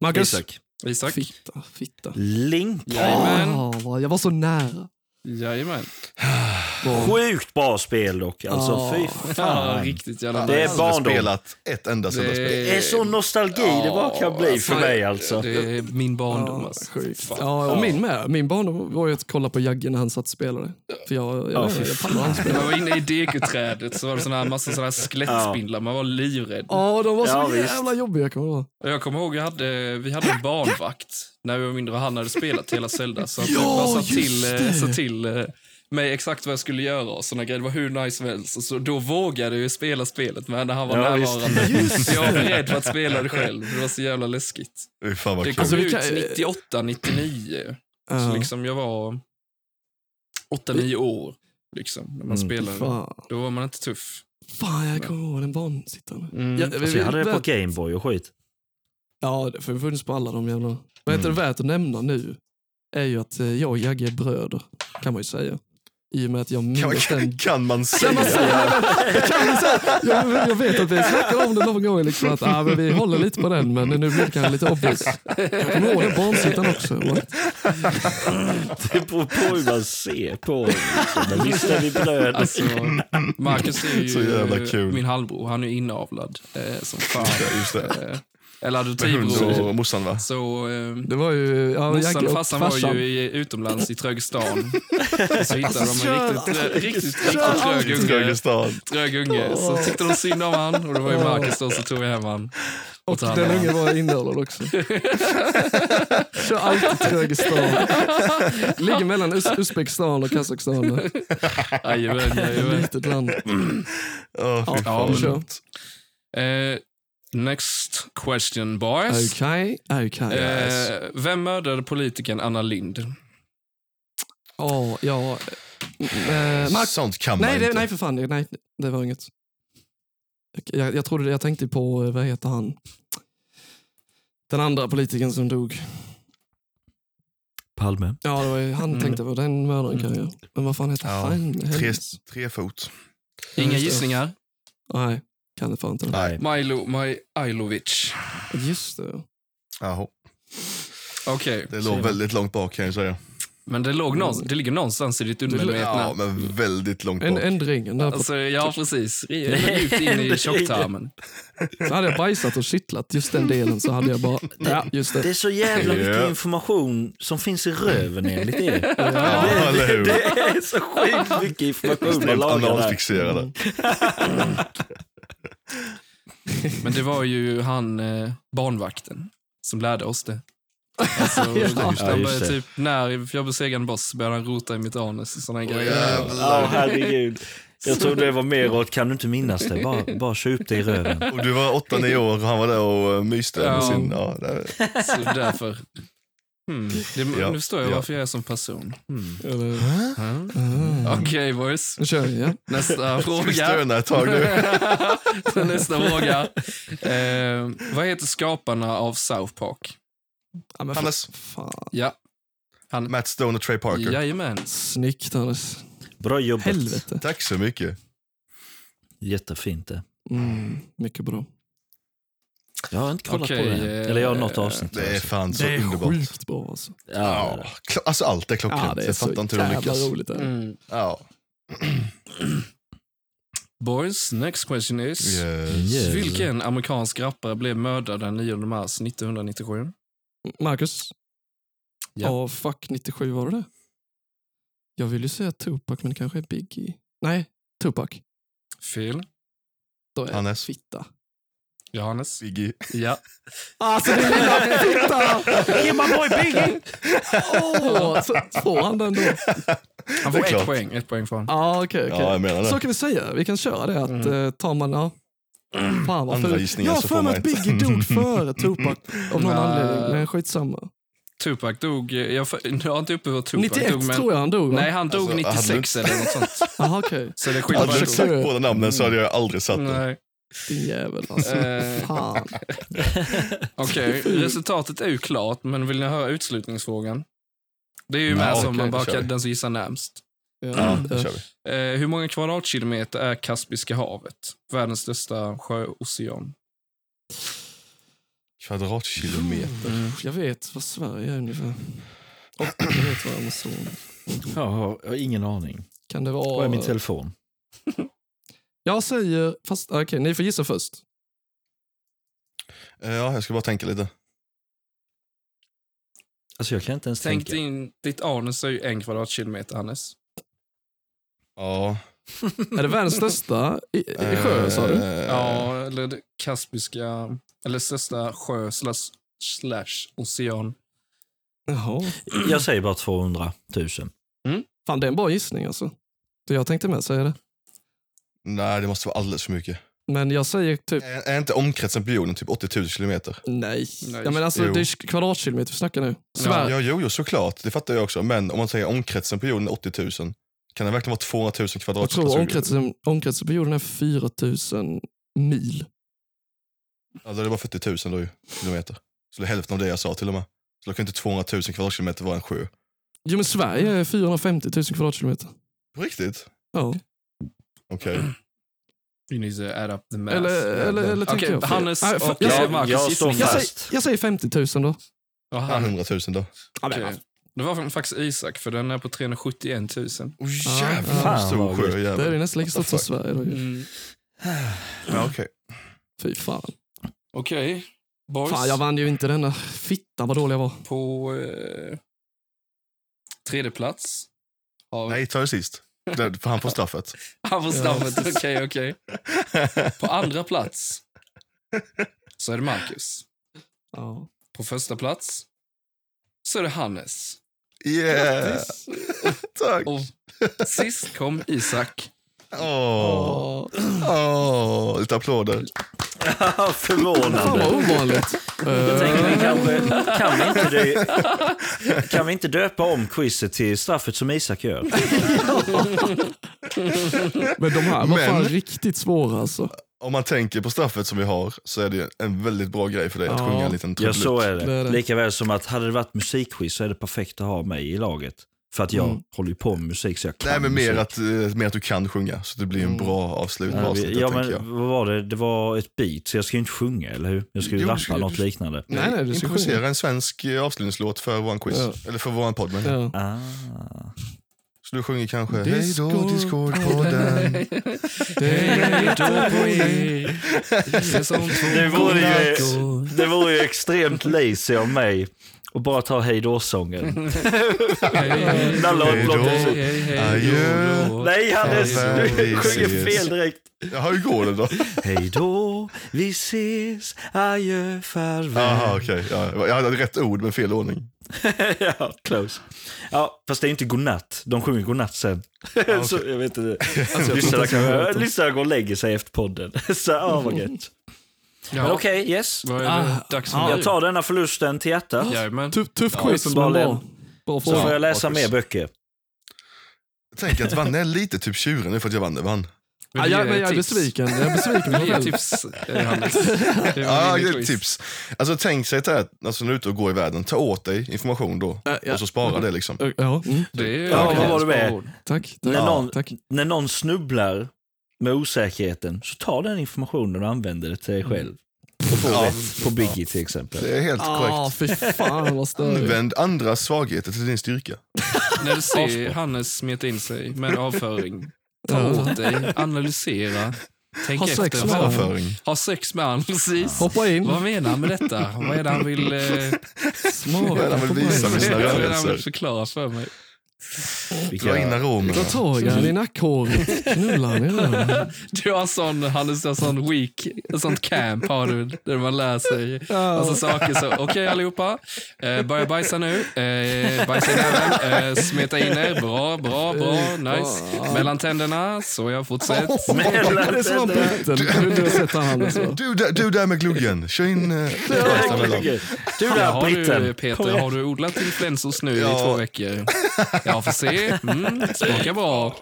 Marcus? Isak. Isak? Fitta, fitta. Link. Jajamän. Ah, jag var så nära. Jajamän. Sjukt bra spel dock. Alltså Ja. fy Ja, fan. riktigt jävla Det är Jag nice. har aldrig barndom. spelat ett enda Zelda-spel. Det är så nostalgi det bara kan bli för mig alltså. Det är min barndom. Ja, alltså. Ja, och min med. Min barndom var ju att kolla på Jagge när han satt och spelade. För jag, jag, Ja, jag, jag, När spela. man var inne i dekoträdet så var det såna här massa såna här skelettspindlar. Man var livrädd. Ja, de var så Ja, visst. jävla jobbiga kommer jag ihåg. Jag kommer ihåg, jag hade, vi hade en barnvakt när vi var mindre och han hade spelat hela Zelda. Så att Ja, jag bara sa till, eh, det. sa till eh, mig exakt vad jag skulle göra och såna grejer. Det var hur nice som helst. Så då vågade jag ju spela spelet med när han var Ja, närvarande. Så jag var beredd på att spela det själv. Det var så jävla läskigt. Fy Fan vad Det kom Alltså, ut kan- 98, 99. Så Ja. liksom jag var 8-9 år. Liksom, när man Mm. spelade. Fan. Då var man inte tuff. Fan, jag kommer ihåg den barnsittaren. Mm. Ja, Alltså, jag hade det på Gameboy och skit. Ja, det får funnits på alla de jävla... Vad heter det värt att nämna nu är ju att eh, jag och Jagge är bröder, kan man ju säga. I och med att jag Kan, minns den... kan, man säga? Kan man säga? Kan man säga. Jag, jag vet att vi snackade om det någon gång, liksom, att ah, men vi håller lite på den, men nu blir det kanske lite obvious. Jag kommer ihåg den barnsittan också. What? Det beror på hur man ser på honom. liksom. Visst är vi bröder. Alltså, Marcus är ju Så jävla kul. min halvbror. Han är inavlad eh, som fan. Ja, just det. Eh, eller Med hund adoptivbror. och morsan va? Så eh, Det var ju... Ja, morsan och och farsan var ju i, utomlands i Trögstan. Så hittade de en riktigt, riktigt, riktigt Kör trög. Trög unge. Så tyckte de synd om han och det var ju Marcus då så tog jag hem han. Och hand den om unge var inavlad också. Kör alltid Trögestan. Ligger mellan Uz- Uzbekistan och Kazakstan. Jajamän, jajamän. Litet land. Ja, fy Ja, kör. Eh, next question boys. Okej, okej. Eh, vem mördade politikern Anna Lind? Ja, ja. Eh, Mark- Sånt kan man nej, det, inte. nej, för fan. det- Nej, det var inget. Jag, jag, trodde, jag tänkte på, eh, vad heter han? Den andra politikern som dog. Palme. Ja, det var han Mm. tänkte på den mördaren kan jag. Men vad fan heter Ja, han? Tre, Hennes? tre fot. Inga gissningar. Nej, kan det fan inte. Nej. Milo Majlovic. Just det. Jaha. Okej, Det låg väldigt långt bak kan jag säga. men det, låg någonstans, det ligger någonstans i ditt undermedvetna. Ja, men väldigt långt En bak. ändringen där. Alltså, ja, precis. Djupt in i tjocktarmen. så hade jag bajsat och kittlat just den delen så hade jag bara, ja just Det det. är så jävla mycket information som finns i röven enligt er. Ja, eller hur? Det är så sjukt mycket information att Extremt laga där. Men det var ju han, eh, barnvakten, som lärde oss det. Alltså, Ja, han ja, började det. typ, när jag besegrade en boss började han rota i mitt anus och sådana grejer. Ja, herregud. Jag trodde det var mer åt, kan du inte minnas det? Bara, bara upp det i röven. Och du var 8-9 år och han var där och myste Ja. med sin... Ja, det, Så därför. Hmm. Det, Ja, Nu förstår jag ja. varför jag är som person. Hmm. Eller, Huh? ah. Okej boys, Nu kör vi, ja. nästa fråga. stöna ett tag nu. nästa fråga. Eh, vad heter skaparna av South Park? ja men Hannes. Fan. Ja, han... Matt Stone och Trey Parker. Jajamän. Snyggt Hannes. Bra jobbat. Helvete. Tack så mycket. Jättefint det. Mm, mycket bra. Jag har inte kollat Okej, på det. eh, Eller jag har något avsnitt. Det är alltså. fan så det är underbart. sjukt bra alltså. Ja, Ja, kl- alltså allt är klockrent. Ja, det är jag så fattar inte hur de jävla lyckas. roligt. Det. Mm. Ja. Boys, next question is. Yes. Yeah. Vilken amerikansk rappare blev mördad den 9 mars 1997? Marcus? Ja. Ja. fuck 97 var det det? Jag vill ju säga Tupac, men det kanske är Biggie. Nej, Tupac. Fel. Då är Hannes. fitta. Johannes? Biggie. Ja. Alltså din lilla fitta! Ge my boy Biggie! Åh, så får han den då? Han får ett klart. poäng. Ett poäng får han. Ja, okej. okej. Ja, jag menar Så det. kan vi säga. Vi kan köra det. Att Mm. eh, tar man... Ja. Fan vad Andra fult. gissningar Jag har så för mig att. Biggie dog före Tupac av någon anledning. Men skitsamma. Tupac dog... Jag, jag har inte uppe vad Tupac 91 dog, men... tror jag han dog va? Nej, han dog Alltså, hade 96 eller något sånt. Jaha okej. Så det Hade du sagt båda namnen så hade jag aldrig satt det. Nej. Din jävel alltså. Eh. Fan. Okej, resultatet är ju klart, men vill ni höra utslutningsfrågan? Det är ju med som man bara kan, den som gissar närmst. Ja, då kör vi. Eh, hur många kvadratkilometer är Kaspiska havet? Världens största sjöocean. Kvadratkilometer. Mm. Jag vet vad Sverige är ungefär. Och jag vet vad Amazon Ja, jag har ingen aning. Kan det Var är min vara... telefon? Jag säger... Fast okej, ni får gissa först. Eh, Ja, jag ska bara tänka lite. Alltså jag kan inte ens Tänk tänka. din, ditt anus är ju en kvadratkilometer, Hannes. Ja. Är det världens största i, i sjö, sa du? Eh, Ja, eller det Kaspiska... Eller största sjö slash, slash ocean. Jaha. Jag säger bara 200 000. Fan, det är en bra gissning alltså. Så jag tänkte med säga det. Nej, det måste vara alldeles för mycket. Men jag säger typ Är, är inte omkretsen på jorden typ 80 000 kilometer? nej. Nej. Ja, men alltså, Jo. det är kvadratkilometer vi snackar nu. Sverige. Ja, jo, jo, såklart. Det fattar jag också. Men om man säger omkretsen på jorden är 80 000, kan det verkligen vara 200 000 Jag kvadratkilometer? tror omkretsen, omkretsen på jorden är 4000 mil. Ja, då är det bara 40 000 då ju, kilometer. Så det är hälften av det jag sa till och med. Så då kan inte 200 000 kvadratkilometer vara en sjö. Jo men Sverige är 450 000 kvadratkilometer. På riktigt? Ja. Okej. You need to add up the math. Eller, eller, eller tänker Okej, jag? Hannes Nej, och jag- jag, säger- Marcus jag står jag, säger, jag säger 50 000 då. Han- 100 000 då. okej. Det var faktiskt Isak, för den är på 371 000. Åh Ja, jävlar vad stor sjö. Det är nästan lika stort som? Sverige. Då. Mm. Ja, okej. Fy fan. Okej, boys. Fan, jag vann ju inte denna. Fitta vad dålig jag var. På eh, tredje plats. Har... Nej, ta det sist. Det- För han får straffet. Han får straffet, okej, okej. På andra plats så är det Marcus. Ja. På första plats så är det Hannes. Yeah! Tack! Och sist kom Isak. Åh, åh, lite applåder. Fan vad Förvånande. ovanligt. Jag tänker vi Eh, kanske, kan, vi inte dö, kan vi inte döpa om quizet till straffet som Isak gör? Men de här var Men- fan riktigt svåra alltså. Om man tänker på straffet som vi har så är det en väldigt bra grej för dig att Ja. sjunga en liten Ja, trudelutt. så är Det är det. det. Likaväl som att hade det varit musikquiz så är det perfekt att ha mig i laget. För att jag Mm. håller ju på med musik så jag kan Nej men mer musik. att, eh, mer att du kan sjunga så det blir en Mm. bra avslut på Ja, avsnittet ja, tänker jag. men vad var det? Det var ett beat, så jag ska ju inte sjunga, eller hur? Jag ska ju Jo, du rappa ska- något liknande. Nej, nej, du ska Improvisera sjunga. en svensk eh, avslutningslåt för våran quiz. Ja. Eller för våran podd men. Ja. Ah. Så du sjunger kanske Hej Discord. då Discord-podden. Hej då på er. Det vore ju, det vore ju extremt lazy av mig att bara ta hej då-sången. Nej Hannes, du sjunger fel direkt. Hur går det då? Hej då, vi ses, adjö, farväl. Jaha okej, ja, jag hade rätt ord men fel ordning. ja, close. Ja, fast det är inte godnatt. De sjunger godnatt sen. okej. så jag vet inte. Lyssnarna kan- dem. lyssnarna går och lägger sig efter podden. så ja, vad gött. Men Ja, okej, yes. vad är det Ah, dags nu? Jag tar denna förlusten till hjärtat. Jajamän. Tuff, tuff Ja, quiz, men bra. Bra Så får jag läsa Marcus. mer böcker. Tänk att Vanne är lite typ tjuren nu för att jag vann vann. Du jag, men jag är besviken. Jag är besviken på mig du tips, eh, Hannes? Ja, tips. Alltså tänk sig att alltså, när du är ute och går i världen, ta åt dig information då. Ja, ja. Och så spara det liksom. Ja, mm. Det är Ja, okej, vad var det med? tack. När någon- tack. När någon snubblar med osäkerheten, så ta den informationen och använder det till dig själv. Och få Ja. rätt på Biggie till exempel. Det är helt Ah, korrekt. fy fan vad. Använd andras svagheter till din styrka. När du ser Hannes smeta in sig med avföring, ta åt dig, analysera, tänk Ha efter. sex med honom. Ha sex med honom, precis. Hoppa in. Vad menar han med detta? Vad är det han vill, eh, Vad är det han vill visa med sina vad är det han rörelser? vill förklara för mig? Dra in aromerna. Ta tag i han i nackhåret. Knulla han i röven. Du har sån, Hannes, har sån week, sånt camp har du, där man lär sig massa saker. Så, Okej allihopa, eh, börja bajsa nu. Eh, bajsa i näven, eh, smeta in er. Bra, bra, bra, nice. Mellan tänderna, så jag fortsätt. Han britten. Du, du där- du där med gluggen, kör in eh, mellan. Du där britten. Peter, har du odlat influensors nu Ja. i två veckor? Jag får se. Mm, smakar bra.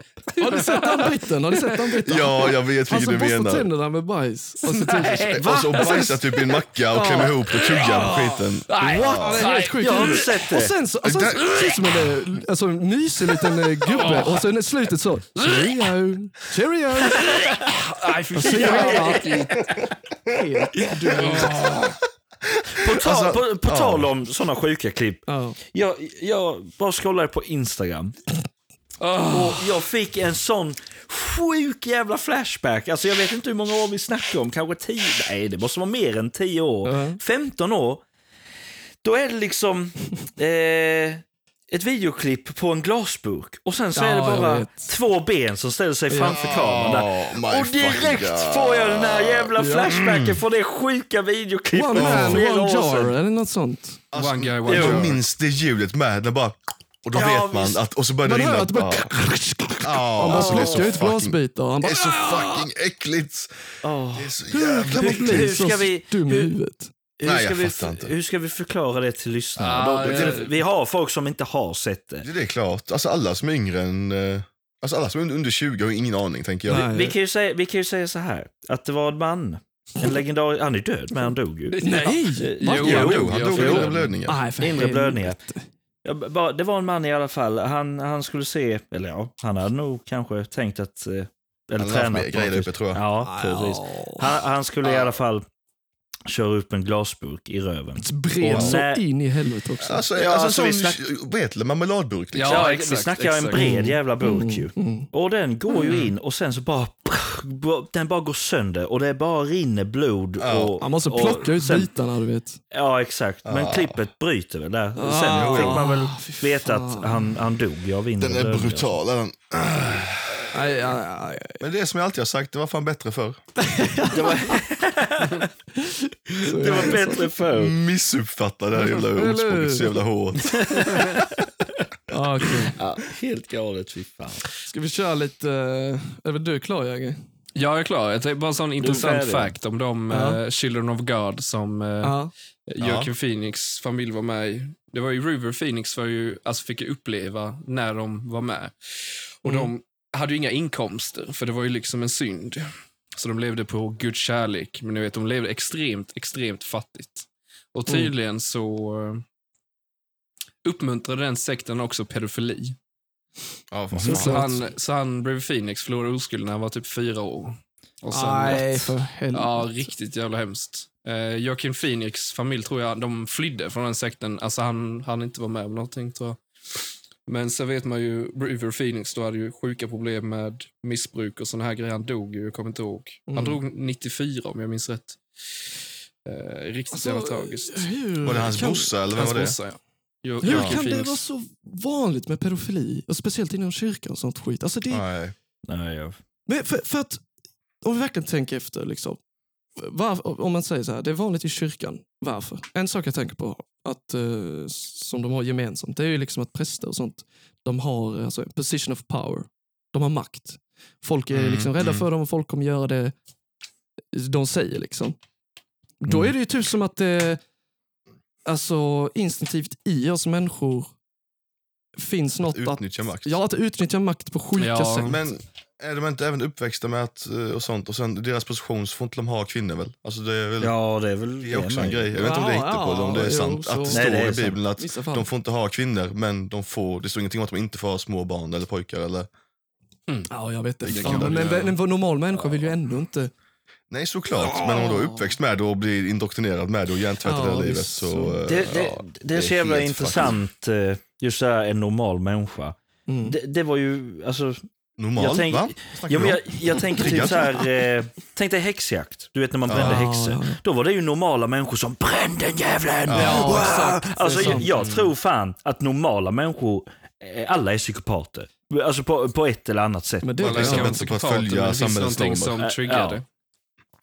Har du sett han britten? Har du sett han britten? Ja, jag vet Han vilken som du borstar menar. tänderna med bajs. Och så typ, Och så bajsar typ i en macka och klämmer ihop och tuggar på skiten. Nej, What? Det är helt sjukt. Jag har inte sett det. Och sen så, och sen ut som en eh, alltså, mysig liten eh, gubbe och sen i slutet så, cheerio, cheerio. Nej, fy så gör han På, ta, Alltså, på, på ja. tal om såna sjuka klipp. Ja. Jag, jag bara scrollade på Instagram och jag fick en sån sjuk jävla flashback. Alltså jag vet inte hur många år vi snackar om, kanske 10, nej det måste vara mer än 10 år. Ja. 15 år. Då är det liksom eh, ett videoklipp på en glasburk och sen så Ja, är det bara två ben som ställer sig framför kameran där. Oh Och direkt får jag den här jävla Ja. flashbacken från det sjuka videoklippet One man, one jar eller något sånt. Alltså, One guy, one jag jar. minns det ljudet med, när bara... Och då Ja, vet man visst. att... Och så börjar det Man hör rinna... att det bara... Ja, Han bara alltså, det är så plockar ut glasbitar. Han Det bara, är så fucking äckligt. Åh. Det är så hur jävla kan man äckligt. bli Hur så ska vi- dum i hur- huvudet? Hur Nej, ska, vi, inte. hur ska vi förklara det till lyssnarna? Ah, Då- ja. Vi har folk som inte har sett det. Det är klart. Alltså alla som är yngre än... eh, Alltså alla som är under 20 har ingen aning, tänker jag. Nej. Vi kan, ju säga, vi kan ju säga så här, att det var en man En legendar... Han är död, men han dog ju. Nej! Va? Jo, Jo, han dog, han ja, dog av inre blödningar. För Inre blödningar. Ja, Det var en man i alla fall. Han, han skulle se, eller ja, han hade nog kanske tänkt att... eh, Eller Han tränat på grejer uppe, tror jag. Ja, precis. Ja. Han, han skulle i alla fall köra upp en glasburk i röven. Bred Och så när- in i helvete också. Alltså, Ja, alltså, alltså, en vi sån, snack- det, marmeladburk liksom. Ja, vi exakt, snackar en exakt. bred jävla burk ju. Mm. Och den går ju in och sen så bara... Den bara går sönder och det bara rinner blod. Ja. Och, Han måste och plocka ut sen, bitarna, du vet. Ja, exakt. Men Ah. klippet bryter väl där. Ah, Sen fick man väl veta att han, han dog av inre Den är brutal. Den. Aj, aj, aj. Men det är som jag alltid har sagt, det var fan bättre förr. Det var, det var bättre förr. Missuppfatta det här jävla ordspråket så jävla hårt. Ja, okej. Ja, helt galet, fy fan. Ska vi köra lite... eh, Är väl du klar, Jäger? Ja, jag är klar. Jag bara en sån intressant fact om de Ja. eh, Children of God som eh, Ja. Joaquin Phoenix familj var med i. Det var ju River Phoenix var ju, alltså fick uppleva när de var med. Och Mm. de hade ju inga inkomster, för det var ju liksom en synd. Så de levde på Guds kärlek, men ni vet, de levde extremt, extremt fattigt. Och Mm. tydligen så eh, uppmuntrade den sekten också pedofili. För Så han, så han River Phoenix förlorade oskulden när han var typ fyra år. Och sen Nej, för helvete. Ja, riktigt jävla hemskt. Eh, Joaquin Phoenix familj tror jag, de flydde från den sekten. Alltså han, han inte var med om någonting tror jag. Men sen vet man ju, River Phoenix då hade ju sjuka problem med missbruk och såna här grejer. Han dog ju, jag kommer inte ihåg. Han Mm. drog 94 om jag minns rätt. Eh, riktigt Alltså, jävla tragiskt. hur Var det hans brorsa eller vem var det? brorsa, ja. Jo, Hur kan det vara så vanligt med pedofili? Och speciellt inom kyrkan och sånt skit. Alltså det, Nej. Nej, jag... men för, för att, om vi verkligen tänker efter, liksom, var, om man säger så här, det är vanligt i kyrkan. Varför? En sak jag tänker på, att, eh, som de har gemensamt, det är ju liksom att präster och sånt, de har alltså, position of power. De har makt. Folk är Mm, liksom rädda mm. för dem och folk kommer göra det de säger. liksom. Då Mm. är det ju typ som att det alltså, instinktivt i oss människor finns något att, Utnyttja makt. ja, att utnyttja makt på sjuka Ja, sätt. Men är de inte även uppväxta med att, eh, och sånt, och sen deras position så får inte de ha kvinnor väl? Alltså det är väl Ja, det är väl det är också med. en grej. Jag vet inte om det är Ja, hittepå eller om det är ja, sant. jo, att det så- Nej, står det i Bibeln att Vissa fall. de får inte ha kvinnor, men de får, det står ingenting om att de inte får ha små barn eller pojkar. Eller, Ja, jag vet Det inte. man men en, en normal människa vill ju ändå inte... nej såklart, men om då är uppväxt med det och blir indoktrinerad med det och hjärntvättad Ja, hela livet så... så- eh, Det, det, ja, det är så jävla intressant, eh, just så här, en normal människa. Mm. Det, det var ju, alltså, Normal, Jag tänk- va? Ja, men jag, jag tänker typ så här, eh, tänk dig häxjakt. Du vet när man brände Ja, häxor. Då var det ju normala människor som brände den jävlen. Ja, Wow! exakt. Det Alltså, jag, jag tror fan att normala människor, eh, alla är psykopater. Alltså på, på ett eller annat sätt. Men det, är kan bättre på att psykopater, följa men det finns samhällets någonting normer. som triggar Ja. det.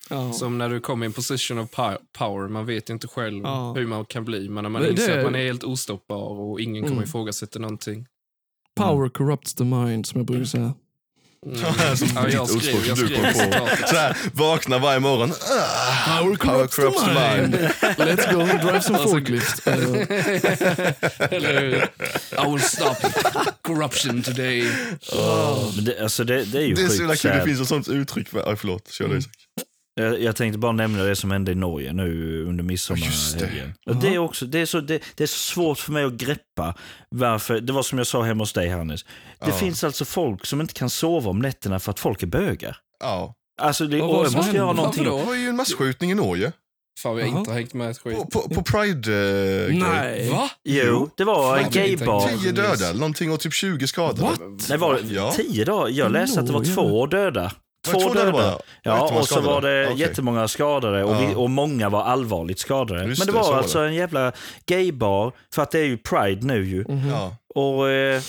ja. Som när du kommer i en position of pow- power, man vet ju inte själv Ja. hur man kan bli, men när man det- inser att man är helt ostoppbar och ingen kommer Mm. ifrågasätta någonting. Power corrupts the mind, som jag brukar säga. Mm. Ja, jag skrev, jag skrev citatet. Så här, vakna varje morgon. Ah, Power corrupts the mind. Let's go and drive some Alltså, forklift. Eller hur? I will stop corruption today. Men det, alltså det, det är ju Det är så jävla kul, det finns ett sånt uttryck. För, aj, förlåt, kör du Isak. Jag, jag tänkte bara nämna det som hände i Norge nu under det. midsommarhelgen. Och Det, är också, det, är så, det, det är så svårt för mig att greppa varför, det var som jag sa hemma hos dig Hannes. Det Ja. finns alltså folk som inte kan sova om nätterna för att folk är bögar. Ja. Alltså det, och det måste göra någonting. Det var ju en masskjutning i Norge. Fan, vi har inte hängt med ett skit. På, på, på Pride-grej. Nej. Va? Jo, det var en det gaybar. 10 döda någonting och typ 20 skadade. What? Det var Ja. tio dagar. Jag läste att det var två döda. Det Två två döda döda. Ja, och så var det Okej. jättemånga skadade och, Ja. vi, och många var allvarligt skadade. Just Men det det, var så var alltså en jävla gaybar, för att det är ju Pride nu ju. Mhm. Ja. Och eh,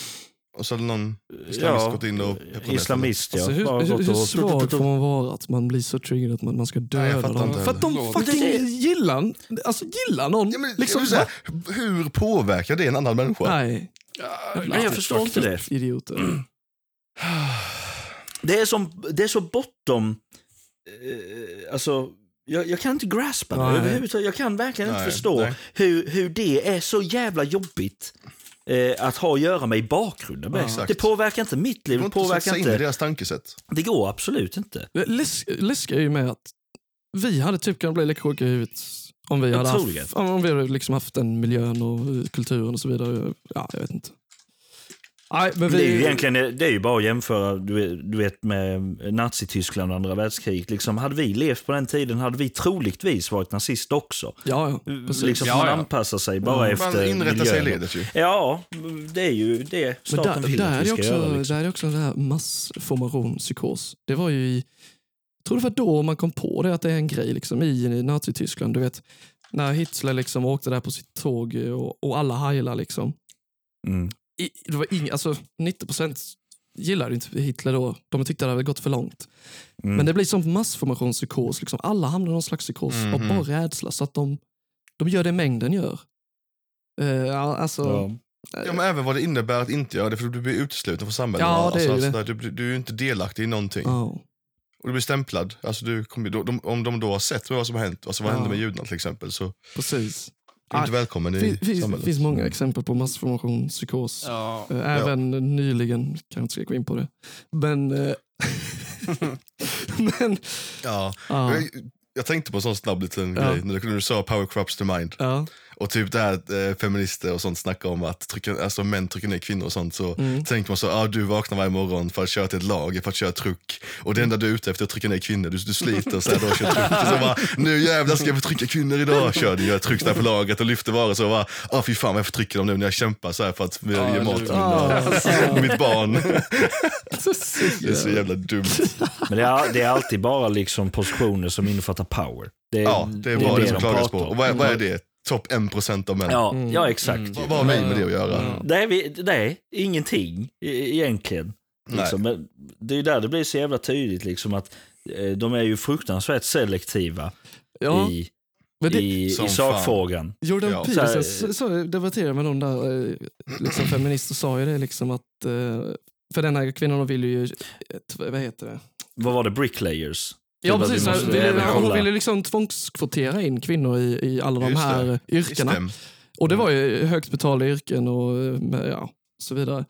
Och så hade någon islamist ja, gått in och islamist ja. Alltså, hur, Bara hur, gått hur och- svag får man vara att man blir så triggad att man, man ska döda Nej, jag dem? För att de fucking Det- gillar, alltså gillar någon. Ja, men, liksom, här, hur påverkar det en annan människa? Nej, Nej, jag förstår inte det. idioter. Det är, som, det är så bortom... Eh, alltså, jag, jag kan inte graspa det överhuvudtaget. Jag kan verkligen inte Nej, förstå nej. hur, hur det är så jävla jobbigt eh, att ha att göra med i bakgrunden. med. exakt. det påverkar inte mitt Det liv. går Det inte påverkar sig in i inte... deras tankesätt. Det går absolut inte. Det läs- läskiga är ju med att vi hade typ kunnat bli lika sjuka i huvudet om vi hade haft, om vi hade liksom haft den miljön och kulturen och så vidare. Ja, jag vet inte. Nej, men vi... Det är ju egentligen det är ju bara att jämföra du vet, du vet med Nazityskland och andra världskriget. Liksom, hade vi levt på den tiden hade vi troligtvis varit nazist också. Ja, ja, precis. Liksom, Ja, man ja. anpassar sig bara efter Man inrättar sig i miljön. ledet ju. Ja, det är ju det Men staten där, vill där, att är vi det ska också, göra. Liksom. där är det också den här massformationspsykos. Det var ju i, jag tror det var då man kom på det att det är en grej liksom, i Nazityskland. Du vet, när Hitler liksom åkte där på sitt tåg och, och alla hajlar liksom. Mm. I, det var ing, alltså 90 procent gillade inte Hitler då. De tyckte det hade gått för långt. Mm. Men det blir som massformationspsykos. Liksom. Alla hamnar i någon slags psykos av Mhm. bara rädsla. Så att de, de gör det mängden gör. Eh, ja, alltså, Ja. Ja, men även vad det innebär att inte göra det, för du blir utesluten från samhället. Ja, det är ju alltså, det. alltså, du, du är ju inte delaktig i någonting. ja. Och du blir stämplad. Alltså, du kommer, de, de, om de då har sett vad som har hänt, alltså vad Ja. hände med judarna till exempel, så precis. Är du inte välkommen i Det finns, samhället. finns många exempel på massformationspsykos. Ja. Eh, Även nyligen, kan jag inte ska gå in på det. Men... eh, men Ja. ja, Jag, jag tänkte på en sån snabb liten Ja. grej när du, när du sa power corrupts the mind. Och typ det här att eh, feminister och sånt snackar om att trycka, alltså, män trycker ner kvinnor och sånt. Så Mm. tänker man så, ah, du vaknar varje morgon för att köra till ett lager, för att köra truck. Och det enda du är ute efter är att trycka ner kvinnor. Du, du sliter så här, då och kör truck. Och så bara, nu jävlar ska jag förtrycka kvinnor idag. Kör du, gör truck där på lagret och lyfter varor. Så bara, ah, fy fan vad jag förtrycker dem nu när jag kämpar så här för att Ja, ge mat till mina, mitt barn. Det är så jävla dumt. Men det är, det är alltid bara liksom positioner som innefattar power. Det, Ja, det är bara det, som de klagas på. Och vad är, vad är det? Topp 1% av män. Ja, Mm. ja exakt. Mm. Vad vad har vi med det att göra? Det är, vi, är ingenting e- egentligen. Liksom. Men det är där det blir så jävla tydligt liksom att eh, de är ju fruktansvärt selektiva Ja, i, det, i, i sakfrågan. Jordan Ja. Peterson Så så, debatterade med någon där, eh, liksom feminister sa ju det liksom att, eh, för den här kvinnan vill ju, ett, vad heter det? Vad var det? Bricklayers? Ja precis, måste hon ville liksom tvångskvotera in kvinnor i, i alla de Just här det. yrkena. Stäm. Och det var ju högt betalda yrken och eh, ja, så vidare.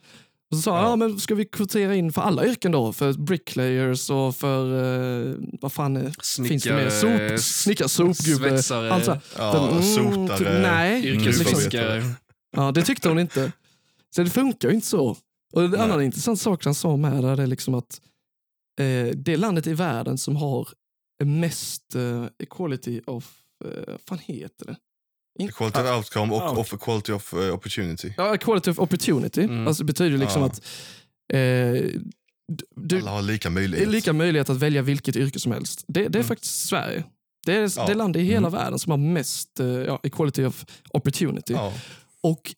Och så sa Ja. ja. men ska vi kvotera in för alla yrken då? För bricklayers och för, eh, vad fan är, finns det mer? Snickare, Sop, snickare, sopgubbe. svetsare, Alltså, Ja, mm, sotare. typ, nej, yrkesfiskare. ja, det tyckte hon inte. Så det funkar ju inte så. Och en annan intressant sak han sa med det är liksom att eh, det landet i världen som har mest eh, equality of, eh, vad fan heter det? In- Equality of outcome och of equality of eh, opportunity. Ja, equality of opportunity. Mm. Alltså det betyder liksom Ja. att eh, du, Alla har lika möjlighet. lika möjlighet att välja vilket yrke som helst. Det, det är Mm. faktiskt Sverige. Det är Ja. det land i hela världen som har mest eh, ja, equality of opportunity. Ja. Och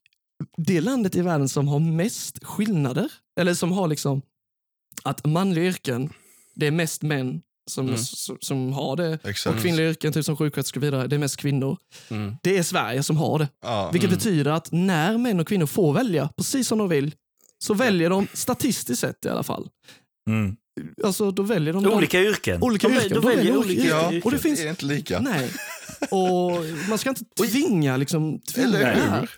det landet i världen som har mest skillnader, eller som har liksom att manliga yrken, det är mest män som, Mm. som, som har det. Exakt. Och kvinnliga yrken, typ som sjuksköterskor och vidare, det är mest kvinnor. Mm. Det är Sverige som har det. Ja. Vilket Mm. betyder att när män och kvinnor får välja precis som de vill, så väljer de statistiskt sett i alla fall. Mm. Alltså då väljer de Olika yrken. Olika de, yrken. De De väljer väljer olika olika Ja, yrken. Och det finns- det är inte lika. Nej. Och man ska inte tvinga liksom, tvinga Eller det här. hur?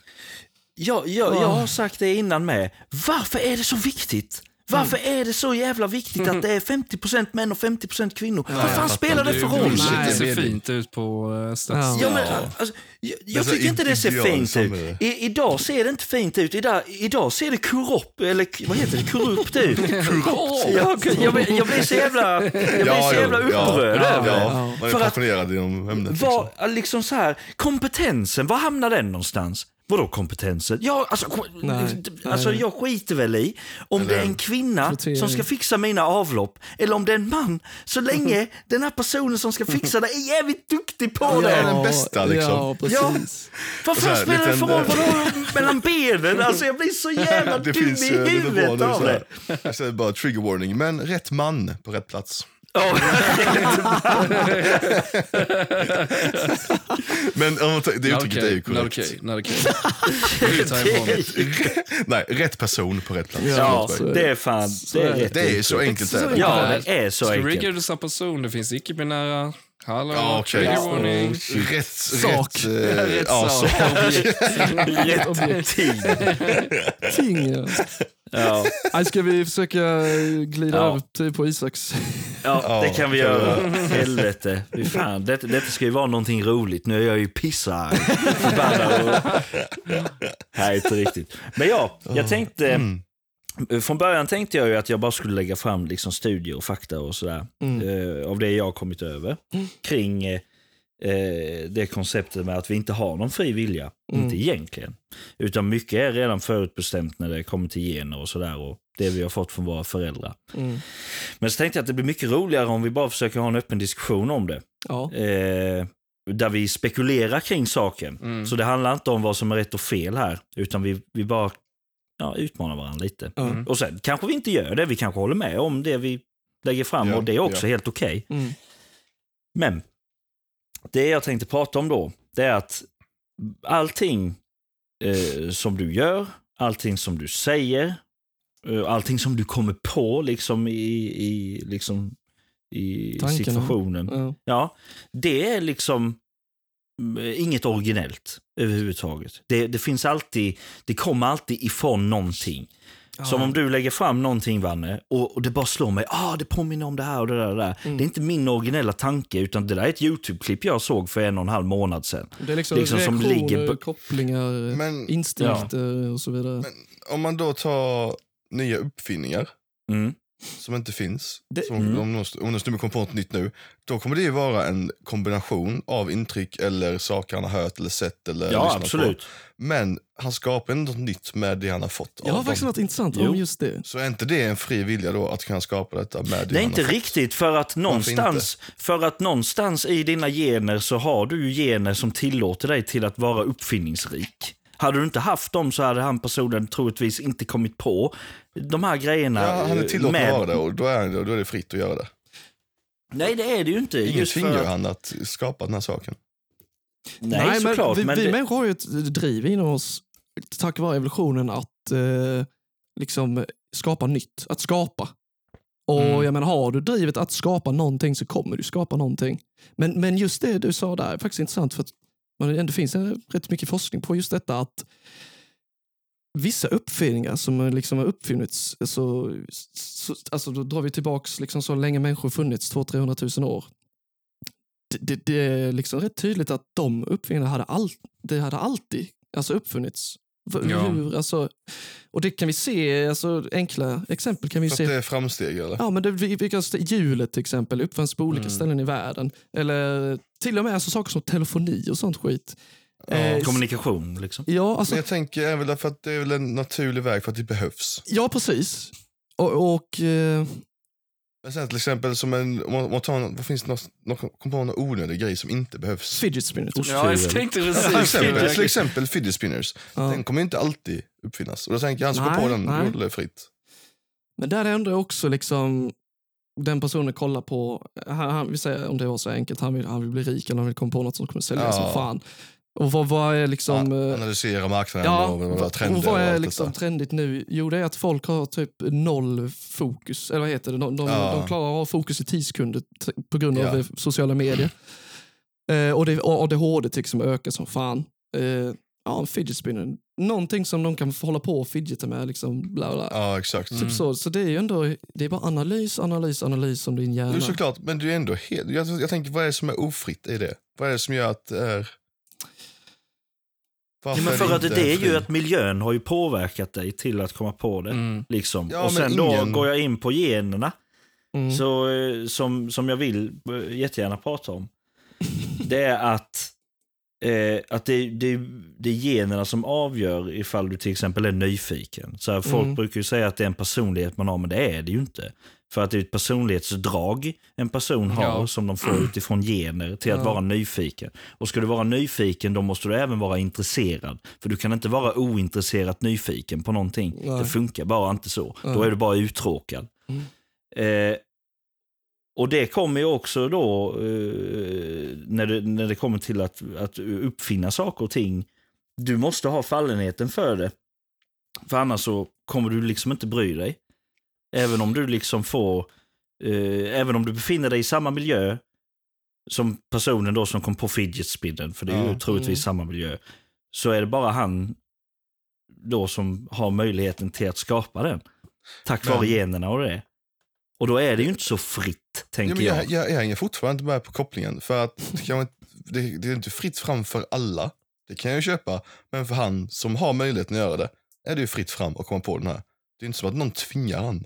Jag, jag, jag har sagt det innan med. Varför är det så viktigt? Varför är det så jävla viktigt att det är 50% män och 50% kvinnor? Vad fan spelar det för roll? Nej, Det ser fint ut på Ja. statistik. Ja, men, Ja. alltså, jag jag tycker inte det ser fint ut. I, idag ser det inte fint ut. Idag, idag ser det korrupt, eller vad heter det, korrupt ut. jag, jag, blir- jag blir så jävla, jag blir Ja, så jävla ja. upprörd Ja, över det. Ja, man är För att- passionerad inom ämnet. Liksom. Vad, liksom så här, kompetensen, var hamnar den någonstans? Vadå kompetensen? Ja, alltså, Nej, alltså nej. jag skiter väl i om det är en kvinna Kvotering. som ska fixa mina avlopp eller om det är en man. Så länge den här personen som ska fixa det är jävligt duktig på Ja, det. den bästa, liksom. Ja, precis. Fan här, spelar det för roll? Vadå mellan benen? Alltså jag blir så jävla dum i huvudet av det. Jag säger bara trigger warning, men rätt man på rätt plats. Ja. Men om man tar- det uttrycket är ju korrekt. okej. Ut härifrån. Nej, rätt person på rätt plats. Ja, så är det. det är fan, det är. Det är så enkelt. Så Är det. Ja, det är så enkelt. samma person, det finns icke-binära Hallå, Ja, okej. trigger warning. Rätt Sak. Rätt, eh, Rätt ja, sak. Objekt. tid. Ting, ja. Ja, ska vi försöka glida Ja. över på Isaks? ja, det kan vi göra. Helvete. Fy fan, detta, detta ska ju vara någonting roligt. Nu är jag ju pissarg. Förbannad. och- Nej, inte riktigt. Men ja, jag tänkte... Mm. Från början tänkte jag ju att jag bara skulle lägga fram liksom studier och fakta och sådär. Mm. Eh, av det jag har kommit över. Kring eh, eh, det konceptet med att vi inte har någon fri vilja. Mm. Inte egentligen. Utan mycket är redan förutbestämt när det kommer till gener och sådär. Och det vi har fått från våra föräldrar. Mm. Men så tänkte jag att det blir mycket roligare om vi bara försöker ha en öppen diskussion om det. Ja. Eh, där vi spekulerar kring saken. Mm. Så det handlar inte om vad som är rätt och fel här. Utan vi, vi bara ja, utmanar varandra lite. Mm. Och sen kanske vi inte gör det. Vi kanske håller med om det vi lägger fram Ja, och det är också ja. helt okej. Mm. Men det jag tänkte prata om då, det är att allting eh, som du gör, allting som du säger, eh, allting som du kommer på liksom i, i, liksom, i situationen. Ja. Ja, det är liksom inget originellt överhuvudtaget. Det, det finns alltid, det kommer alltid ifrån någonting. Som om du lägger fram någonting Vanne och, och det bara slår mig, ah det påminner om det här och det där. Och det, där. Mm. det är inte min originella tanke utan det där är ett YouTube-klipp jag såg för en och en halv månad sedan. Det är liksom, liksom som reaktioner, ligger på- kopplingar, Men instinkter och så vidare. om man då tar nya uppfinningar Mm. Som inte finns, Det- som, Mm. om, någon, snubbe kommer på något nytt nu, då kommer det ju vara en kombination av intryck eller saker han har hört eller sett eller Ja, absolut. på. Men han skapar ändå något nytt med det han har fått Jag har faktiskt något intressant Jo. om just det. Så är inte det en fri vilja då att kunna skapa detta med det Det är han inte har fått? riktigt för att, någonstans, för att någonstans i dina gener så har du ju gener som tillåter dig till att vara uppfinningsrik. Hade du inte haft dem så hade han personen troligtvis inte kommit på de här grejerna. Ja, han är tillåten med- att vara det och då är, då är det fritt att göra det. Nej, det är det ju inte. Ingen tvingar för han att skapa den här saken. Nej, men såklart. vi, men vi det, människor har ju ett driv inom oss, tack vare evolutionen, att eh, liksom skapa nytt. Att skapa. Och Mm. jag menar, har du drivet att skapa någonting så kommer du skapa någonting. Men, men just det du sa där är faktiskt intressant för men man, det finns rätt mycket forskning på just detta att vissa uppfinningar som liksom har uppfunnits, alltså, så, så, alltså då drar vi tillbaks liksom så länge människor funnits, 200-300 000 år. Det, det, det är liksom rätt tydligt att de uppfinningarna hade, all, det hade alltid alltså uppfunnits. Ja. Hur, alltså, och det kan vi se, alltså, enkla exempel kan vi För se. att det är framsteg eller? Ja, men det, vi, vi kan, st- hjulet till exempel uppfanns på olika Mm. ställen i världen. Eller till och med alltså, saker som telefoni och sånt skit. Ja. Eh, kommunikation liksom. Ja, alltså, Men jag tänker väl därför att det är väl en naturlig väg för att det behövs. ja precis. Och, och eh, Men sen till exempel som en, om man, om man tar en, vad finns det något, något, kom på någon onödig grej som inte behövs? fidget spinner. Osthyvel. Ja, jag tänkte Till precis exempel, till exempel fidget spinners. Ja. Den kommer inte alltid uppfinnas. Och då tänker jag, han som kom Nej, på den nej. gjorde det fritt. Men där är ändå också liksom den personen kollar på, han, han, vi säger om det var så enkelt, han vill, han vill bli rik eller han vill komma på något som kommer sälja Ja. som fan. Och vad, vad är liksom... Ja, eh, analysera marknaden Ja, och vad trender och vad är allt liksom detta. trendigt nu? Jo, det är att folk har typ noll fokus. Eller vad heter det? De, de, Ja. de klarar ha fokus i 10 sekunder på grund av Ja. eh, sociala medier. Eh, och, det, och ADHD liksom ökar som fan. Eh, ja, en fidget spinner. Någonting som de kan hålla på och fidgeta med. Liksom, bla bla. Ja, exakt. Typ så. så det är ju ändå det är bara analys, analys, analys om din hjärna. Jo, såklart, men du är ändå helt... Jag, jag tänker, vad är det som är ofritt i det? Vad är det som gör att det är... Ja, men för att det är ju att miljön har ju påverkat dig till att komma på det. Mm. Liksom. Ja, och sen då ingen- går jag in på generna, Mm. så, eh, som, som jag vill eh, jättegärna prata om. Det är att, eh, att det, det, det är generna som avgör ifall du till exempel är nyfiken. Så här, folk Mm. brukar ju säga att det är en personlighet man har, men det är det ju inte. För att det är ett personlighetsdrag en person har Ja. som de får utifrån gener till att Ja. vara nyfiken. Och ska du vara nyfiken då måste du även vara intresserad. För du kan inte vara ointresserat nyfiken på någonting. Nej. Det funkar bara inte så. Ja. Då är du bara uttråkad. Mm. Eh, och det kommer ju också då eh, när, det, när det kommer till att, att uppfinna saker och ting. Du måste ha fallenheten för det. För annars så kommer du liksom inte bry dig. Även om du liksom får, eh, även om du befinner dig i samma miljö som personen då som kom på fidget spinner, för det är ju Ja. troligtvis Mm. samma miljö, så är det bara han då som har möjligheten till att skapa den. Tack vare generna och det. Och då är det ju inte så fritt, tänker men jag. jag, jag, hänger fortfarande inte med på kopplingen. För att det, kan man, inte- det, det är inte fritt fram för alla. Det kan jag ju köpa. Men för han som har möjligheten att göra det är det ju fritt fram att komma på den här. Det är inte som att någon tvingar han.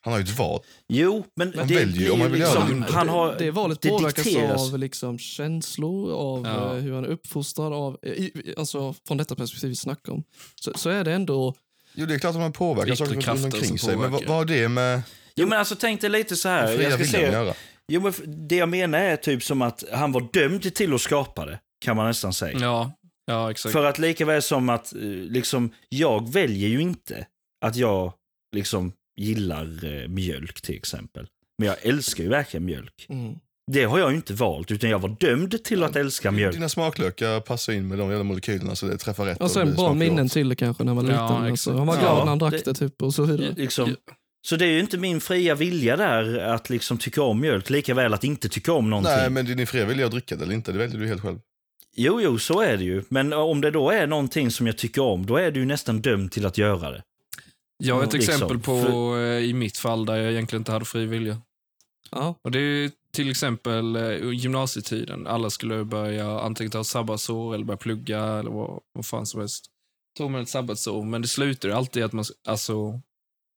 Han har ju ett val. Jo, men Man det väljer ju om man vill göra liksom, det. han har, det, det valet det påverkas dikteras. av liksom känslor, av Ja. eh, hur han är uppfostrad, av, i- i- alltså från detta perspektiv vi snackar om. Så, så är det ändå, Jo, det är klart att man påverkar Yttre saker runt krafter omkring sig. Men vad, vad har det med Jo, men alltså tänk dig lite så här. Jag ska se, jo, men det jag menar är typ som att han var dömd till att skapa det, kan man nästan säga. Ja, ja exakt. För att lika väl som att eh, liksom, jag väljer ju inte att jag liksom gillar eh, mjölk till exempel. Men jag älskar ju verkligen mjölk. mm. Det har jag ju inte valt, utan jag var dömd till att älska mjölk. Dina smaklökar passar in med de jävla molekylerna så det träffar rätt. Och det sen bra minnen till det kanske när man var Ja, liten. Alltså, exakt. han var Ja, glad när han det- drack det typ och så vidare. Liksom. Så det är ju inte min fria vilja där att liksom tycka om mjölk, lika väl att inte tycka om någonting. Nej, men det är din fria vilja att dricka det eller inte. Det väljer du helt själv. Jo, jo, så är det ju. Men om det då är någonting som jag tycker om, då är du ju nästan dömd till att göra det. Jag har ett Liksom, exempel på, för- eh, i mitt fall, där jag egentligen inte hade fri vilja. Ja. Och det är till exempel eh, gymnasietiden. Alla skulle börja antingen ta sabbatsår eller börja plugga eller vad, vad fan som helst. Tog man ett sabbatsår, men det slutade ju alltid att man alltså,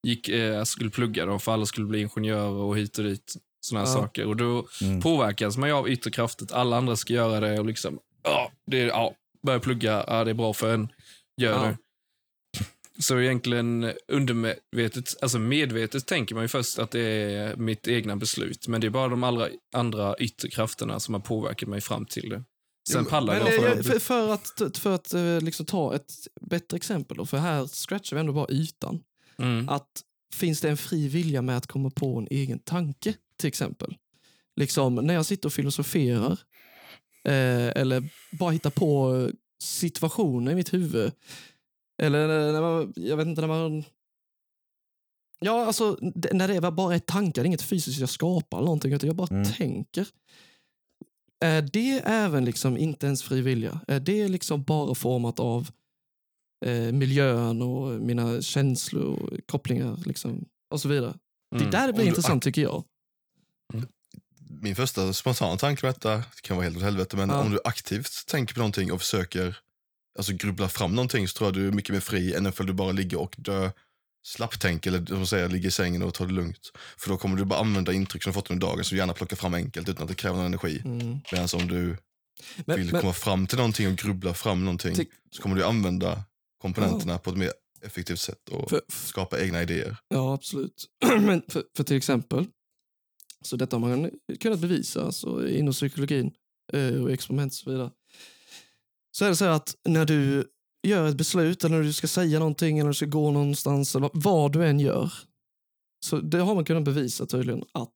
gick, eh, skulle plugga då, för alla skulle bli ingenjörer och hit och dit. Såna här Ja. saker. Och då Mm. påverkas man ju av yttre krafter. Alla andra ska göra det och liksom, ja, det ja börja plugga, ja, det är bra för en. Gör Ja. det. Så egentligen undermedvetet, alltså medvetet tänker man ju först att det är mitt egna beslut. Men det är bara de allra andra yttre krafterna som har påverkat mig fram till det. Sen pallar Men jag för för, för att, för att eh, liksom ta ett bättre exempel då, för här scratchar vi ändå bara ytan. Mm. Att finns det en fri vilja med att komma på en egen tanke, till exempel? Liksom när jag sitter och filosoferar eh, eller bara hittar på situationer i mitt huvud. Eller när man, jag vet inte, när man... Ja, alltså när det bara är tankar, det är inget fysiskt jag skapar eller någonting, utan jag bara Mm. tänker. Är det även liksom inte ens fri vilja? Är det liksom bara format av eh, miljön och mina känslor och kopplingar liksom, och så vidare? Det Mm. där det blir Om du intressant tycker jag. Min första spontana tanke med detta, det kan vara helt åt helvete, men Ja. om du aktivt tänker på någonting och försöker alltså, grubbla fram någonting så tror jag du är mycket mer fri än ifall du bara ligger och dö slapptänk eller som säger, ligger i sängen och tar det lugnt. För då kommer du bara använda intryck som du fått under dagen som du gärna plockar fram enkelt utan att det kräver någon energi. Mm. Medan om du Men, vill men, komma fram till någonting och grubbla fram någonting så kommer du använda komponenterna på ett mer effektivt sätt och för, skapa egna idéer. Ja, absolut. Men för, för till exempel, så detta har man kunnat bevisa alltså, inom psykologin eh, och experiment och så vidare. Så är det så här att när du gör ett beslut eller när du ska säga någonting eller när du ska gå någonstans eller vad du än gör. Så det har man kunnat bevisa tydligen att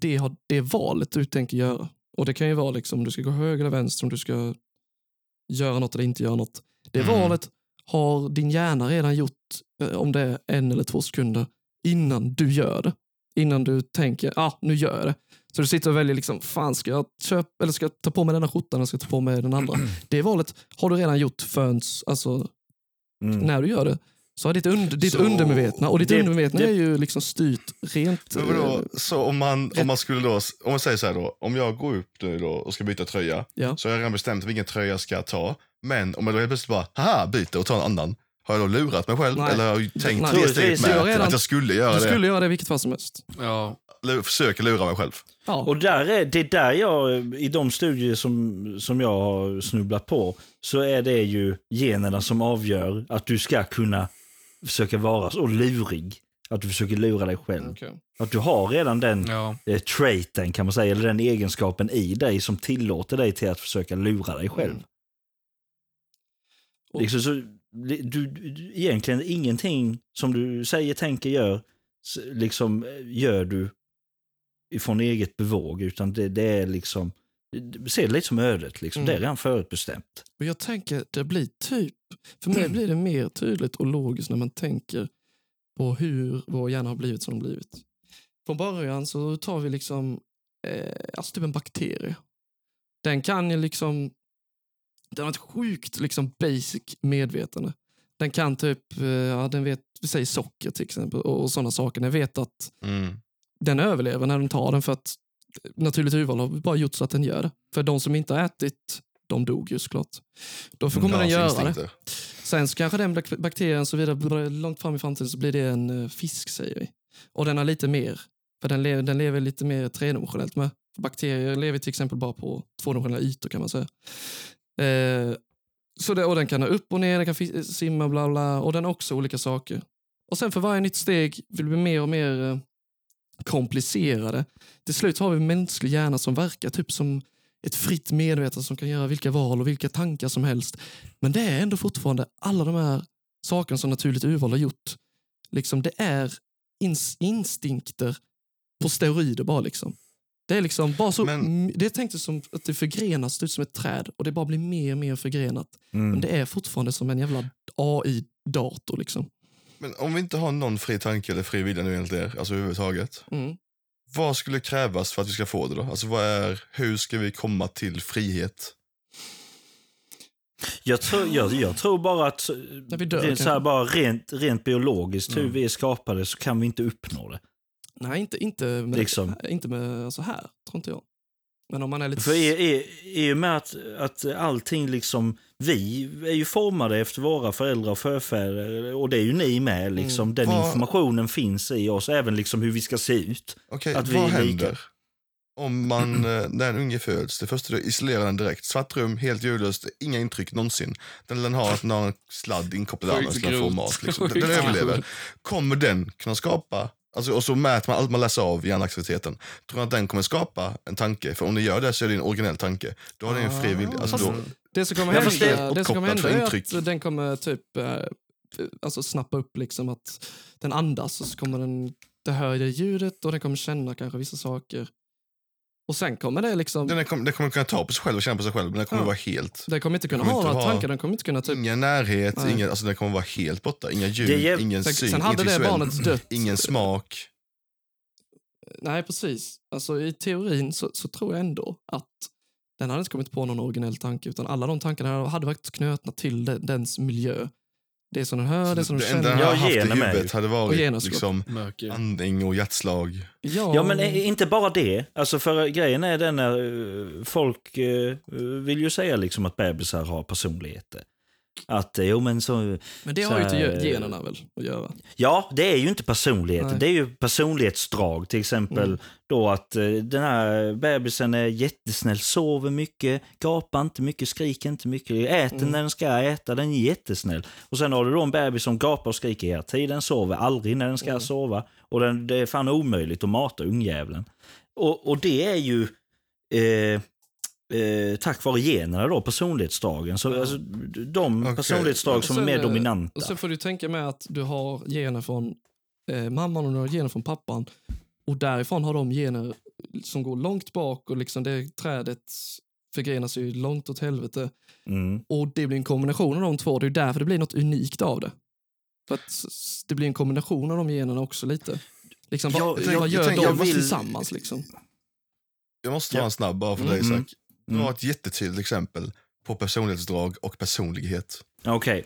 det, har, det är valet du tänker göra. Och det kan ju vara liksom om du ska gå höger eller vänster, om du ska göra något eller inte göra något. Det Mm. valet har din hjärna redan gjort, eh, om det är en eller två sekunder, innan du gör det. Innan du tänker, ja ah, nu gör jag det. Så du sitter och väljer, liksom, fan ska jag, köpa, eller ska jag ta på mig denna skjortan eller ska jag ta på mig den andra? Det valet har du redan gjort förrän, alltså, Mm. när du gör det. Så har ditt, und, ditt Så- undermedvetna, och ditt det- undermedvetna det- är ju liksom styrt rent... Vadå, eh, så om man, om man skulle då, om man säger så här då, om jag går upp nu då och ska byta tröja, Ja. så har jag redan bestämt vilken tröja jag ska ta. Men om jag då helt plötsligt bara, haha, byter och tar en annan, har jag då lurat mig själv? Nej. eller har jag tänkt Nej. tre steg med du har redan- att jag skulle göra Du det? skulle göra det i vilket fall som helst. Ja, Försöker lura mig själv. Ja. Och där är, det är där jag, i de studier som, som jag har snubblat på, så är det ju generna som avgör att du ska kunna försöka vara så lurig. Att du försöker lura dig själv. Okej. Att du har redan den ja. eh, traiten kan man säga, eller den egenskapen i dig som tillåter dig till att försöka lura dig själv. Mm. Liksom så, du, du, egentligen ingenting som du säger, tänker, gör, liksom eh, gör du ifrån eget bevåg, utan det, det är liksom, se det lite som ödet, liksom. Mm. det är redan förutbestämt. Och jag tänker, det blir typ, för mig blir det mer tydligt och logiskt när man tänker på hur vår hjärna har blivit som den blivit. Från början så tar vi liksom, eh, alltså typ en bakterie. Den kan ju liksom... Den har ett sjukt liksom basic medvetande. Den kan typ, eh, ja, den vet, vi säger socker till exempel och, sådana saker. Den vet att Mm. den överlever när den tar den för att naturligt urval har bara gjort så att den gör det. För de som inte har ätit, de dog ju såklart. Då kommer den Har göra det. Sen så kanske den bak- bakterien så vidare, långt fram i framtiden så blir det en eh, fisk säger vi. Och den har lite mer, för den lever, den lever lite mer tredimensionellt med. Bakterier lever till exempel bara på tvådimensionella ytor kan man säga. Eh, så det, och den kan ha upp och ner, den kan eh, simma bla bla och den har också olika saker. Och sen för varje nytt steg vill vi mer och mer eh, komplicerade. Till slut har vi en mänsklig hjärna som verkar typ som ett fritt medvetande som kan göra vilka val och vilka tankar som helst. Men det är ändå fortfarande alla de här sakerna som naturligt urval har gjort. Liksom, det är ins- instinkter på steroider bara. Liksom. Det är liksom bara så, Men- det är tänkt som att det förgrenas ut som ett träd och det bara blir mer och mer förgrenat. Mm. Men det är fortfarande som en jävla AI-dator. Liksom. Men om vi inte har någon fri tanke eller fri vilja nu enligt er, alltså överhuvudtaget. Mm. Vad skulle krävas för att vi ska få det då? Alltså vad är, hur ska vi komma till frihet? Jag, tror, jag, jag tror bara att dör, rent, så här, bara rent, rent biologiskt, hur Mm. vi är skapade, så kan vi inte uppnå det. Nej, inte, inte med, Liksom. inte med så här, tror inte jag. Men om man är lite... För i, i, i och med att, att allting liksom, vi är ju formade efter våra föräldrar och förfäder och det är ju ni med. Liksom, Den Vad- informationen finns i oss, även liksom hur vi ska se ut. Okej, Att vi vad är lika. händer om man, eh, när en unge föds, det första du isolerar den direkt. Svart rum, helt ljudlöst, inga intryck någonsin. Den, den har en sladd inkopplad den. Liksom. Den, överlever. Kommer den kunna skapa, alltså, och så mäter man allt man läser av hjärnaktiviteten. Tror att den kommer skapa en tanke? För om den gör det så är det en originell tanke. Då har den en fri vilja. Alltså, då, Det som kommer hända, det det som kommer hända är att den kommer typ eh, alltså snappa upp liksom att den andas och så kommer den det hör det ljudet och den kommer känna kanske vissa saker. Och sen kommer det liksom, den, är, kom- den kommer kunna ta på sig själv och känna på sig själv, men den kommer Ja. vara helt... den kommer inte kunna kommer ha några tankar, den kommer inte kunna typ... Ingen närhet, Nej. ingen, alltså den kommer vara helt borta. Inga ljud, Det är ingen Sen, syn, sen hade det barnet dött. ingen smak. Nej, precis. Alltså i teorin så, så tror jag ändå att den hade inte kommit på någon originell tanke utan alla de tankarna hade varit knutna till den, dens miljö. Det som den hör, det som den det enda den känner. har Ja, haft i huvudet hade Och varit såklart. liksom Mörker. andning och hjärtslag. Ja, Ja, men eh, inte bara det. Alltså för grejen är den när eh, folk eh, vill ju säga liksom att bebisar har personligheter. Att eh, jo men så... men det har ju ge- generna väl att göra. Ja, det är ju inte personligheter. Nej. Det är ju personlighetsdrag. Till exempel Mm. då att eh, den här bebisen är jättesnäll, sover mycket, gapar inte mycket, skriker inte mycket, äter Mm. när den ska äta, den är jättesnäll. Och sen har du då en bebis som gapar och skriker hela tiden, sover aldrig när den ska Mm. sova. Och den, det är fan omöjligt att mata ungjävlen. Och, och det är ju... Eh, Eh, tack vare generna då, personlighetsdragen. Så, Ja. alltså, de Okej. personlighetsdrag som sen, är mer eh, dominanta. Och sen får du tänka med att du har gener från eh, mamman och du har gener från pappan. Och därifrån har de gener som går långt bak och liksom det trädet förgrenas ju långt åt helvete. Mm. Och det blir en kombination av de två. Det är därför det blir något unikt av det. För att det blir en kombination av de generna också lite. Liksom, vad, Jag- jag- vad gör jag de jag vill- tillsammans liksom? Jag måste en snabb bara för Mm. dig Isak. Du Mm. har ett jättetydligt exempel på personlighetsdrag och personlighet. Okej.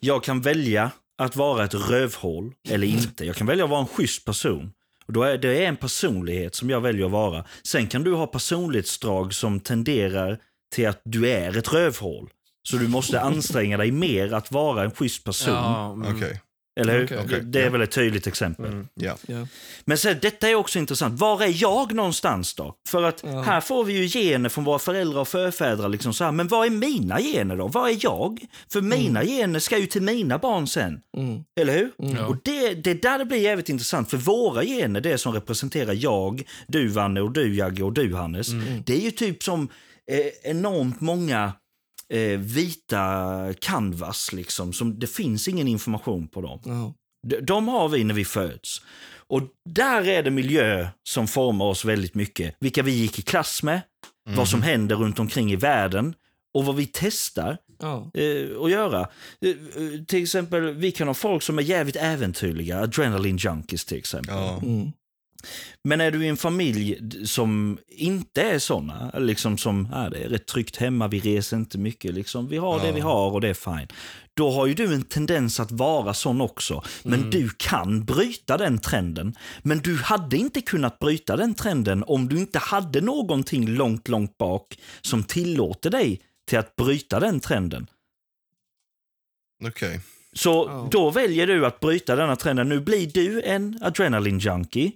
Jag kan välja att vara ett rövhål eller inte. Jag kan välja att vara en schysst person. Och då är det är en personlighet som jag väljer att vara. Sen kan du ha personlighetsdrag som tenderar till att du är ett rövhål. Så du måste anstränga dig mer att vara en schysst person. Ja, mm. Okej, Eller hur? Okej, okej, Det- är väl ett tydligt exempel. Mm. ja. Ja. Men sen, detta är också intressant. Var är jag någonstans då? För att Ja. här får vi ju gener från våra föräldrar och förfäder. Liksom så här. Men vad är mina gener då? Vad är jag? För mina gener ska ju till mina barn sen. Mm. Eller hur? Ja. Och det, det där det blir jävligt intressant. För våra gener, det som representerar jag, du Vanne och du Jagge och du Hannes. Det är ju typ som eh, enormt många eh, vita canvas liksom. Som, det finns ingen information på dem. Ja. De, de har vi när vi föds. Och där är det miljö som formar oss väldigt mycket. Vilka vi gick i klass med, vad som händer runt omkring i världen och vad vi testar Ja. eh, att göra. Eh, eh, till exempel, vi kan ha folk som är jävligt äventyrliga, adrenaline junkies till exempel. ja. Mm. Men är du i en familj som inte är såna, liksom som ah, det är rätt tryggt hemma, vi reser inte mycket, liksom, vi har det Ja. vi har och det är fine. Då har ju du en tendens att vara sån också. Men du kan bryta den trenden. Men du hade inte kunnat bryta den trenden om du inte hade någonting långt, långt bak som tillåter dig till att bryta den trenden. Okej. Så Ja. då väljer du att bryta denna trenden. Nu blir du en adrenaline junkie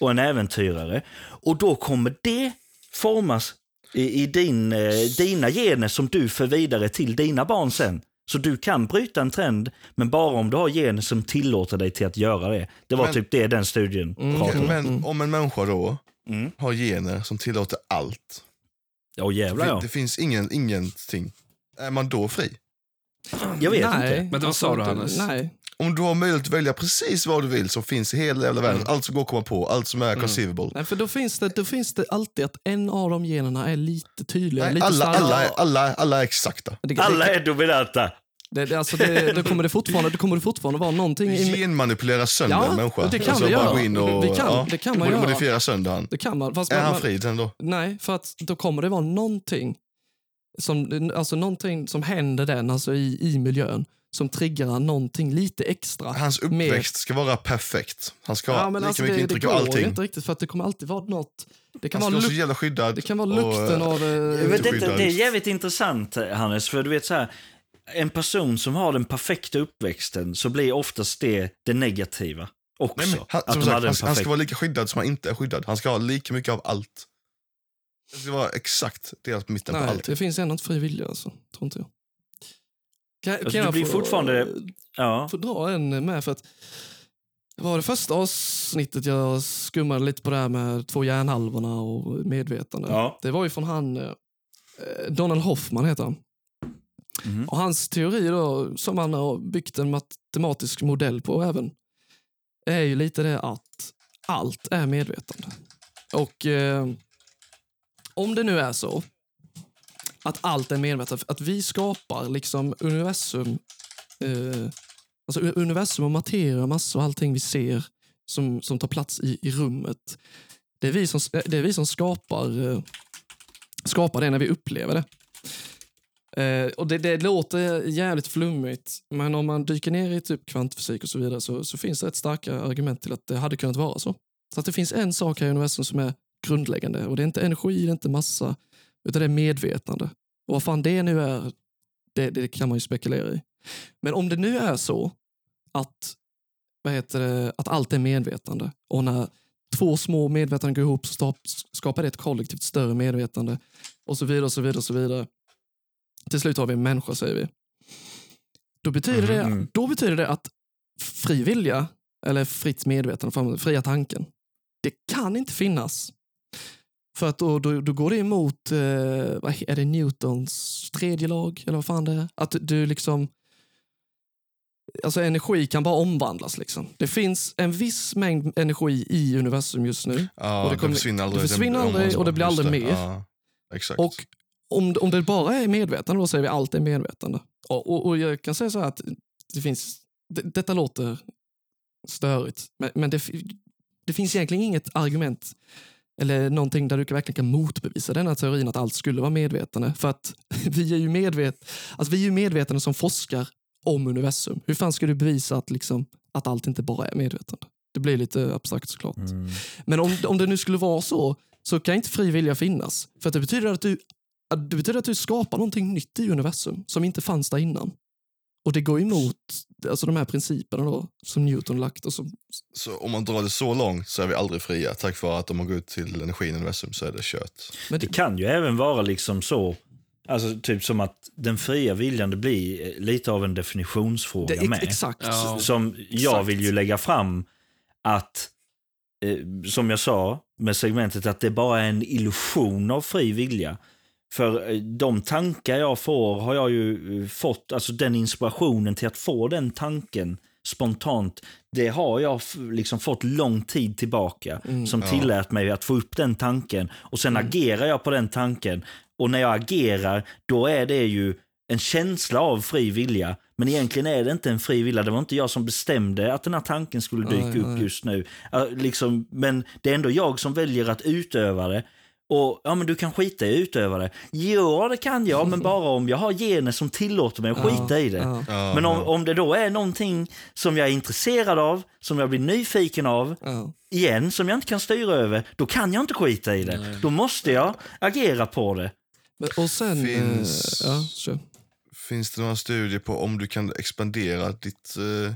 och en äventyrare. Och då kommer det formas i, i din, eh, dina gener som du för vidare till dina barn sen. Så du kan bryta en trend, men bara om du har gener som tillåter dig till att göra det. Det var Men- typ det den studien Mm. pratade om. Men om en människa då Mm. har gener som tillåter allt. Ja, jävlar ja. Det finns ingen, ingenting. Är man då fri? Jag vet nej, inte. Men vad sa du, Hannes? Nej. Om du har möjlighet att välja precis vad du vill som finns i hela jävla världen, allt som går att komma på, allt som är conceivable. nej, för då finns, det, då finns det alltid att en av de generna är lite tydligare. Nej, lite alla, starkare. alla, är- alla, alla är exakta. Det, det, Alla är dominanta. det, det, alltså det, då kommer det fortfarande, då kommer det fortfarande vara någonting i, Genmanipulera sönder Ja, en människa. det kan Alltså vi bara göra. gå in och, Vi kan- ja, det kan man göra. Modifiera sönder han. Det kan man. Fast Är man, han fri sen då? Nej, för att då kommer det vara någonting som, alltså någonting som händer den, alltså i, i miljön, som triggar någonting lite extra. Hans uppväxt ska vara perfekt. Han ska ha Ja, men lika alltså mycket det, det intryck av går allting. inte riktigt för att det kommer alltid vara något. Det kan, vara, luk, skyddad. det kan vara och, lukten eh, av... eh, Jag vet inte, det är jävligt intressant Hannes, för du vet så här, en person som har den perfekta uppväxten så blir oftast det det negativa också. Nej, men, han, att sagt, hade han, han ska vara lika skyddad som han inte är skyddad. Han ska ha lika mycket av allt. Det ska vara exakt delat på mitten på nej, allting. det finns ändå inte fri vilja, alltså, tror inte jag. Kan, Alltså, kan du jag blir få, fortfarande- Ja. få dra en med? för att var det första avsnittet jag skummade lite på det här med två hjärnhalvorna och medvetande. Ja. Det var ju från han, eh, Donald Hoffman heter han. Mhm. Och hans teori då, som han har byggt en matematisk modell på även, är ju lite det att allt är medvetande. Och eh, om det nu är så att allt är medvetet, att vi skapar liksom universum, eh, alltså universum och materia, massor och allting vi ser som, som tar plats i, i rummet. Det är vi som, eh, det är vi som skapar, eh, skapar det när vi upplever det. Eh, och det, det låter jävligt flummigt, men om man dyker ner i typ kvantfysik och så vidare så, så finns det ett starka argument till att det hade kunnat vara så. Så att det finns en sak här i universum som är grundläggande och det är inte energi, det är inte massa, utan det är medvetande. Och vad fan det nu är, det, det kan man ju spekulera i. Men om det nu är så att, vad heter det, att allt är medvetande och när två små medvetanden går ihop så skapar det ett kollektivt större medvetande och så vidare och så vidare och så vidare. Till slut har vi en människa säger vi. Då betyder, det, Mhm. då betyder det att fri vilja, eller fritt medvetande, fria tanken, det kan inte finnas. För att då, då, då går det emot, eh, är det Newtons tredje lag? Eller vad fan det är? Att du liksom, alltså energi kan bara omvandlas liksom. Det finns en viss mängd energi i universum just nu. Ja, Och det det, kommer- försvinner aldrig. det försvinner aldrig och det blir aldrig mer. Ja, exakt. Och om, om det bara är medvetande, då säger vi allt är medvetande. Och, och, och jag kan säga så här att det finns, det, detta låter störigt, men, men det, det finns egentligen inget argument eller någonting där du verkligen kan motbevisa denna teorin att allt skulle vara medvetande. För att vi är ju medvet, alltså vi är ju medvetande som forskar om universum. Hur fan ska du bevisa att, liksom, att allt inte bara är medvetande? Det blir lite abstrakt såklart. Mm. Men om, om det nu skulle vara så, så kan inte fri vilja finnas. För att det betyder att du, det betyder att du skapar någonting nytt i universum som inte fanns där innan. Och det går emot alltså de här principerna då, som Newton lagt. Och som, Så om man drar det så långt så är vi aldrig fria. Tack vare att om man går ut till energin i universum så är det kört. men Det det, kan ju även vara liksom så, alltså typ som att den fria viljan, det blir lite av en definitionsfråga det, ex, med. exakt. Ja. Som jag Exakt. vill ju lägga fram att, eh, som jag sa med segmentet, att det bara är en illusion av fri vilja. För eh, de tankar jag får har jag ju eh, fått, alltså den inspirationen till att få den tanken spontant, det har jag liksom fått lång tid tillbaka Mm. som Ja. tillät mig att få upp den tanken och sen Mm. agerar jag på den tanken och när jag agerar då är det ju en känsla av fri vilja. Men egentligen är det inte en fri vilja. Det var inte jag som bestämde att den här tanken skulle dyka Nej, upp nej. just nu. Ja, liksom, men det är ändå jag som väljer att utöva det. Och ja, men du kan skita i att utöva det. Ja, det kan jag, men bara om jag har gener som tillåter mig att skita i det. Men om, om det då är någonting som jag är intresserad av, som jag blir nyfiken av, igen, som jag inte kan styra över, då kan jag inte skita i det. Då måste jag agera på det. Men- Och sen... Finns- Eh, ja. Finns det några studier på om du kan expandera ditt, eh,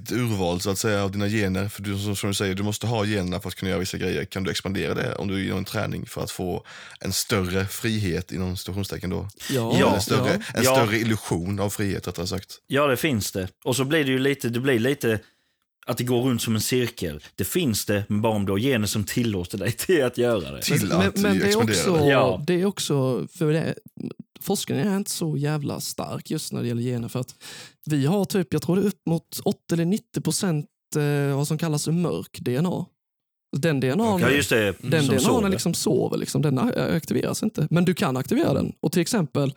ditt urval så att säga av dina gener? För du, som, som du säger, du måste ha generna för att kunna göra vissa grejer. Kan du expandera det om du gör en träning för att få en större frihet inom situationstecken då? Ja, en större, ja. en Ja. större illusion av frihet rättare sagt. Ja, det finns det. Och så blir det ju lite, det blir lite att det går runt som en cirkel. Det finns det, men bara om du har gener som tillåter dig till att göra det. Till men, att men det är också, Ja. det är också för det, forskningen är inte så jävla stark just när det gäller gener. För att vi har typ, jag tror det är upp mot 80 eller 90 procent eh, vad som kallas mörk DNA. Den DNA, Ja, just det. den DNA sover. liksom sover, liksom, den aktiveras inte. Men du kan aktivera den. Och till exempel,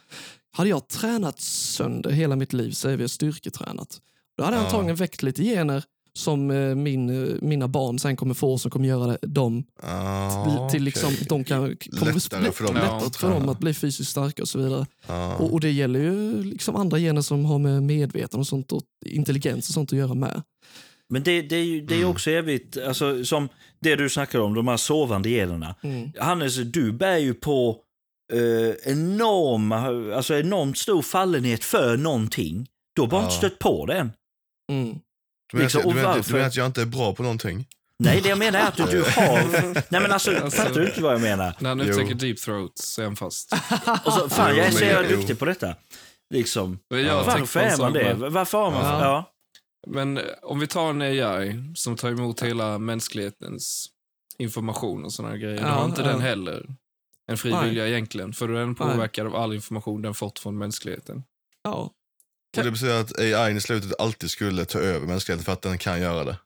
hade jag tränat sönder hela mitt liv, säger vi styrketränat, då hade jag Ja. antagligen väckt lite gener som eh, min, eh, mina barn sen kommer få som kommer göra dem Ah, till liksom, okej. de kan, kommer Lättare för dem lättare att för dem att bli fysiskt starka och så vidare. Ah. Och, och det gäller ju liksom andra gener som har med medvetande och sånt och intelligens och sånt att göra med. Men det, det är ju det är Mm. också jävligt, alltså, som det du snackar om, de här sovande generna. Mm. Hannes, du bär ju på eh, enorma, alltså enormt stor fallenhet för någonting. Du har bara Ja. inte stött på den. Mm. Du menar, liksom, att, du, menar, du menar att jag inte är bra på någonting? Nej, det jag menar är att du, du har... Nej men alltså, Alltså- fattar du inte vad jag menar? När han upptäcker deep throat så är han fast. Och så, fan, jag är så jävla duktig på detta. Liksom. Tänkt Varför är man det? Varför har man... Ja. Ja. Men eh, om vi tar en AI som tar emot hela mänsklighetens information och sådana grejer. Ja, då har inte ja. den heller en fri Nej. vilja egentligen. För då är den Nej. påverkad av all information den fått från mänskligheten. Ja. Och det betyder att AI i slutet alltid skulle ta över mänskligheten för att den kan göra det.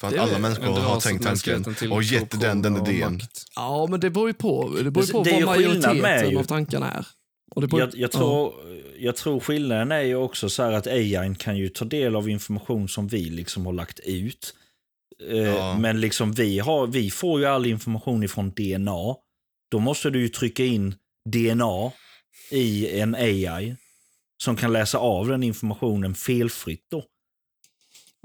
För att Det alla människor har tänkt tanken och gett den den idén. ja, men det beror ju på, det beror på det är vad med majoriteten ju. av tankarna är. Och det beror, Jag, jag, tror, jag tror skillnaden är ju också så här att AI kan ju ta del av information som vi liksom har lagt ut. Eh, Ja. Men liksom vi, har, vi får ju all information ifrån DNA. Då måste du ju trycka in DNA i en AI som kan läsa av den informationen felfritt då.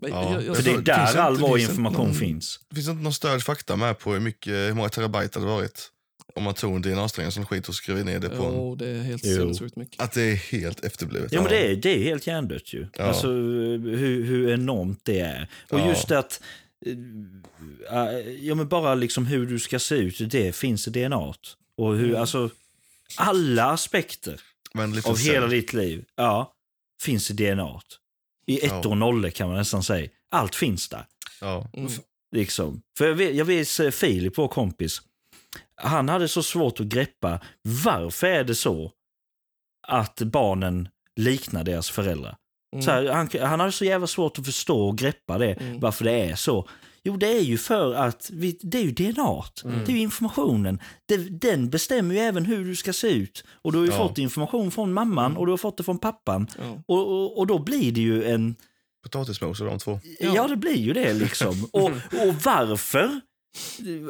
Ja. jag- jag- För det är där finns inte- all vår finns inte information någon- finns. Det finns inte någon stöd fakta med på hur, mycket, hur många terabyte det varit. Om man tog en DNA-sträng som skit och skrev ner det på en. Jo, det är helt sinnessjukt mycket. Att det är helt efterblivet. Ja, men det är, det är helt hjärndött ju. Ja. Alltså hur, hur enormt det är. Och Ja. just att, eh, äh, ja men bara liksom hur du ska se ut, det finns i DNA. Och hur, alltså, alla aspekter av hela ditt liv, ja, finns i DNA. I ettor Ja. och nollor kan man nästan säga. Allt finns där. Ja. Mm. Liksom. För jag vet, jag vet eh, Filip, vår kompis, han hade så svårt att greppa varför är det så att barnen liknar deras föräldrar. Mm. Så här, han, han hade så jävla svårt att förstå och greppa det, Mm. varför det är så. Jo, det är ju för att vi, det är ju DNA. Mm. Det är ju informationen. Det, den bestämmer ju även hur du ska se ut. Och du har ju Ja. fått information från mamman och du har fått det från pappan. Ja. Och, och, och då blir det ju en... Potatismos och de två. Ja, det blir ju det liksom. Och, och varför?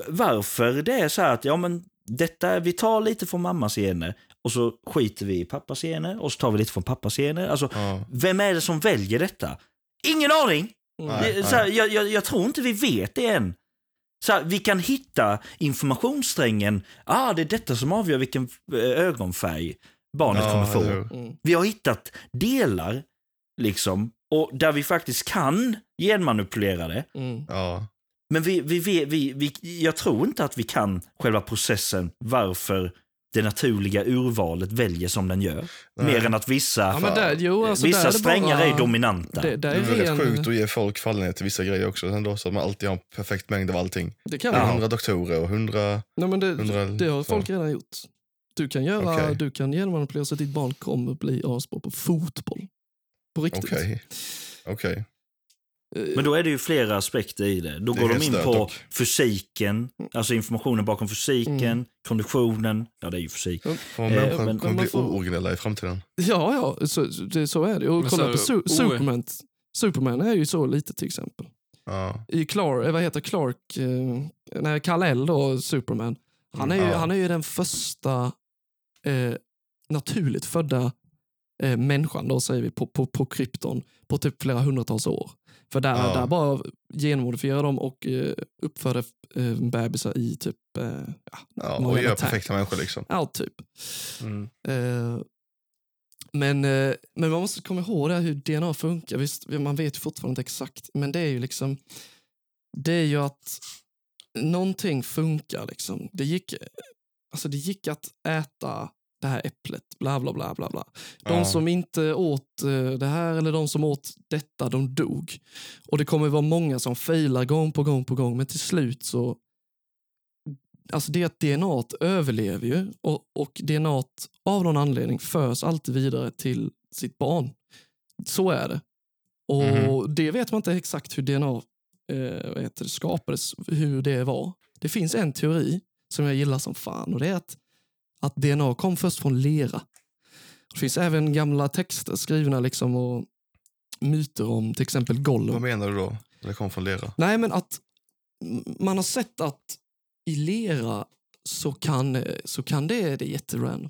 Varför det är så här att ja, men detta, vi tar lite från mammas gener och så skiter vi i pappas gener och så tar vi lite från pappas gener. Alltså, Ja. vem är det som väljer detta? Ingen aning! Nej, Det- så här, jag, jag, jag tror inte vi vet det än. Så här, vi kan hitta informationssträngen. Ah, det är detta som avgör vilken eh, ögonfärg barnet Ja, kommer få. hur? Mm. Vi har hittat delar, liksom, och där vi faktiskt kan genmanipulera det. Mm. Ja. Men vi, vi, vi, vi, vi, jag tror inte att vi kan själva processen varför det naturliga urvalet väljer som den gör. Nej. Mer än att vissa, Ja, men där, jo, alltså, där vissa är det strängar bara, är dominanta. Det, där Det är är väldigt ren, sjukt att ge folk fallenhet till vissa grejer också. Ändå, så att man alltid har en perfekt mängd av allting. det kan Ja. man. Hundra doktorer och hundra... Nej, men det, hundra det har så. folk redan gjort. Du kan, göra, Okej. du kan genmanipulera så att ditt barn kommer bli asbra på fotboll. På riktigt. Okej. Okej. Eh, Men då är det ju flera aspekter i det. Då Det går de in på dock. fysiken, alltså informationen bakom fysiken, Mm. konditionen. Ja, det är ju fysik. För Eh, människan men- kommer men man bli får- ooriginella i framtiden. Ja, ja, så, det, så är det. Och Men kolla så- på Su- o- Superman. Superman är ju så lite till exempel. Ja. I Clark, eh, vad heter Clark, eh, nej, Kal-El då, Superman. Han är, ju, Ja. han är ju den första eh, naturligt födda eh, människan då, säger vi, på, på, på krypton på typ flera hundratals år. För där, Ja. där bara genmodifierade de och eh, uppförde eh, bebisar i typ, eh, ja, Ja, och gör attack. perfekta människor liksom. ja, typ. Mm. Eh, men, eh, men man måste komma ihåg det här hur DNA funkar. Visst, man vet ju fortfarande inte exakt, men det är ju liksom det är ju att någonting funkar. Liksom. Det, gick, alltså det gick att äta det här äpplet, bla bla bla. bla, bla. De Ja. som inte åt eh, det här eller de som åt detta, de dog. Och det kommer vara många som failar gång på gång på gång, men till slut så Alltså det DNA överlever ju och, och DNA av någon anledning förs alltid vidare till sitt barn. Så är det. Och det vet man inte exakt hur DNA eh, heter skapades, hur det var. Det finns en teori som jag gillar som fan och det är att, att DNA kom först från lera. Det finns även gamla texter skrivna liksom och myter om till exempel Gollum. Vad menar du då? Det kom från lera? Nej, men att man har sett att i lera så kan, så kan det, det är jätterandom.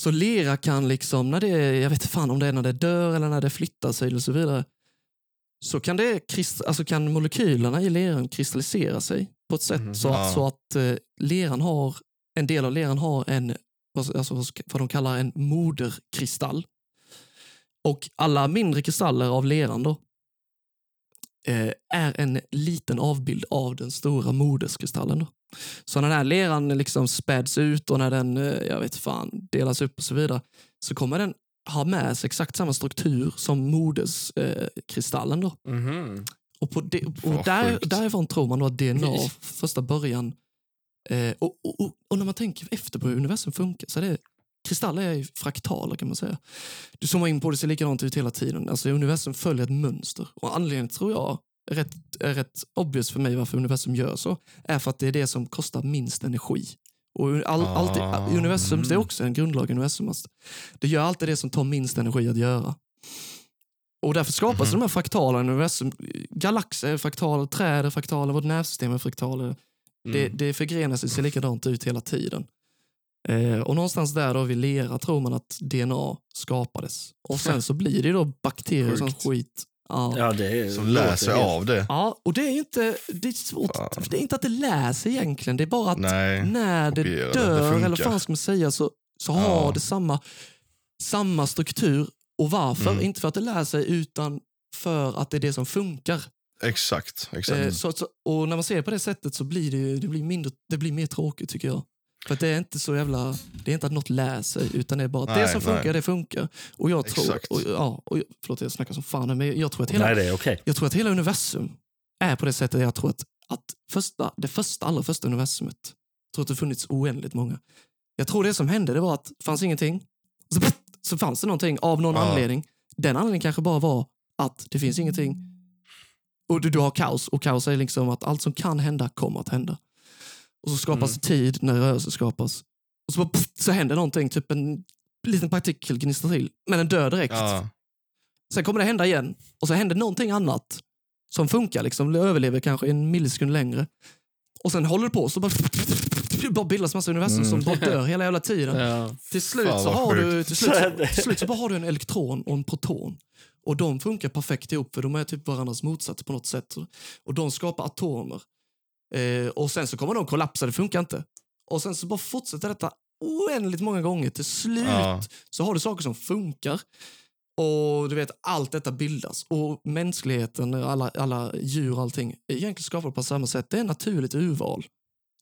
Så lera kan liksom, när det, jag vet inte fan om det är när det dör eller när det flyttar sig eller så vidare, så kan, det, alltså kan molekylerna i leran kristallisera sig på ett sätt Mhm. så, Ja. så att eh, leran har, en del av leran har en, vad- alltså, vad de kallar en moderkristall. Och alla mindre kristaller av leran då, eh, är en liten avbild av den stora moderskristallen. Då. Så när den här leran liksom späds ut och när den eh, jag vet fan, delas upp och så vidare så kommer den ha med sig exakt samma struktur som moderskristallen. Eh, då. Mhm. Och, på det, och där, därifrån tror man då att DNA första början... Eh, och, och, och, när man tänker efter på hur universum funkar så är det kristaller är fraktaler kan man säga. Du zoomar in på det ser likadant ut hela tiden. Alltså universum följer ett mönster. Och anledningen tror jag är rätt, är rätt obvious för mig varför universum gör så är för att det är det som kostar minst energi. Och all, Ah. alltid, universum, det är också en grundlag i universum. Alltså. Det gör alltid det som tar minst energi att göra. Och därför skapas de här fraktalerna i universum. Galaxer är fraktaler, träd är fraktaler, vårt nervsystem är fraktaler. Det, Mm. det förgrenar sig, ser likadant ut hela tiden. Eh, och någonstans där då vid lera tror man att DNA skapades. Och sen så blir det då bakterier Sjukt. skit. Ja. Ja, det är, Som helt- av det. ja, och det är inte, det är svårt. Det är inte att det lär sig egentligen. Det är bara att Nej. när det det. dör, Det eller vad fan ska man säga, så, så Ja. har det samma, samma struktur. Och varför? Mm. Inte för att det lär sig, utan för att det är det som funkar. Exakt. exakt. Eh, så, så, och när man ser det på det sättet så blir det, ju- det, blir mindre, det blir mer tråkigt tycker jag. För att det är inte så jävla, det är inte att något lär sig, utan det är bara att det Nej, som funkar, nej. det funkar. Och jag tror, Exakt. och, ja, och, förlåt jag snackar som fan, men jag tror att hela, Nej, det är okej. jag tror att hela universum är på det sättet. Jag tror att, att första, det första, allra första universumet, jag tror att det funnits oändligt många. Jag tror det som hände det var att det fanns ingenting. Så, så fanns det någonting av någon Ja. anledning. Den anledningen kanske bara var att det finns ingenting. Och du, du har kaos. Och kaos är liksom att allt som kan hända kommer att hända. Och så skapas Mm. tid när rörelse skapas. Och så, bara, pff, så händer någonting, typ en liten partikel gnistrar till. Men den dör direkt. ja. Sen kommer det hända igen och så händer någonting annat som funkar, liksom, överlever kanske en millisekund längre. Och sen håller det på så bara, bara bildas massa universum som bara dör hela jävla tiden. Ja. Till slut, så har du, till, slut, Så till slut så bara har du en elektron och en proton. Och de funkar perfekt ihop för de är typ varandras motsatser på något sätt. Och de skapar atomer. Eh, och sen så kommer de kollapsa, det funkar inte. Och sen så bara fortsätter detta oändligt många gånger. Till slut Ja. så har du saker som funkar. Och du vet, allt detta bildas. Och mänskligheten, alla, alla djur och allting, är egentligen skapade på samma sätt. Det är naturligt urval.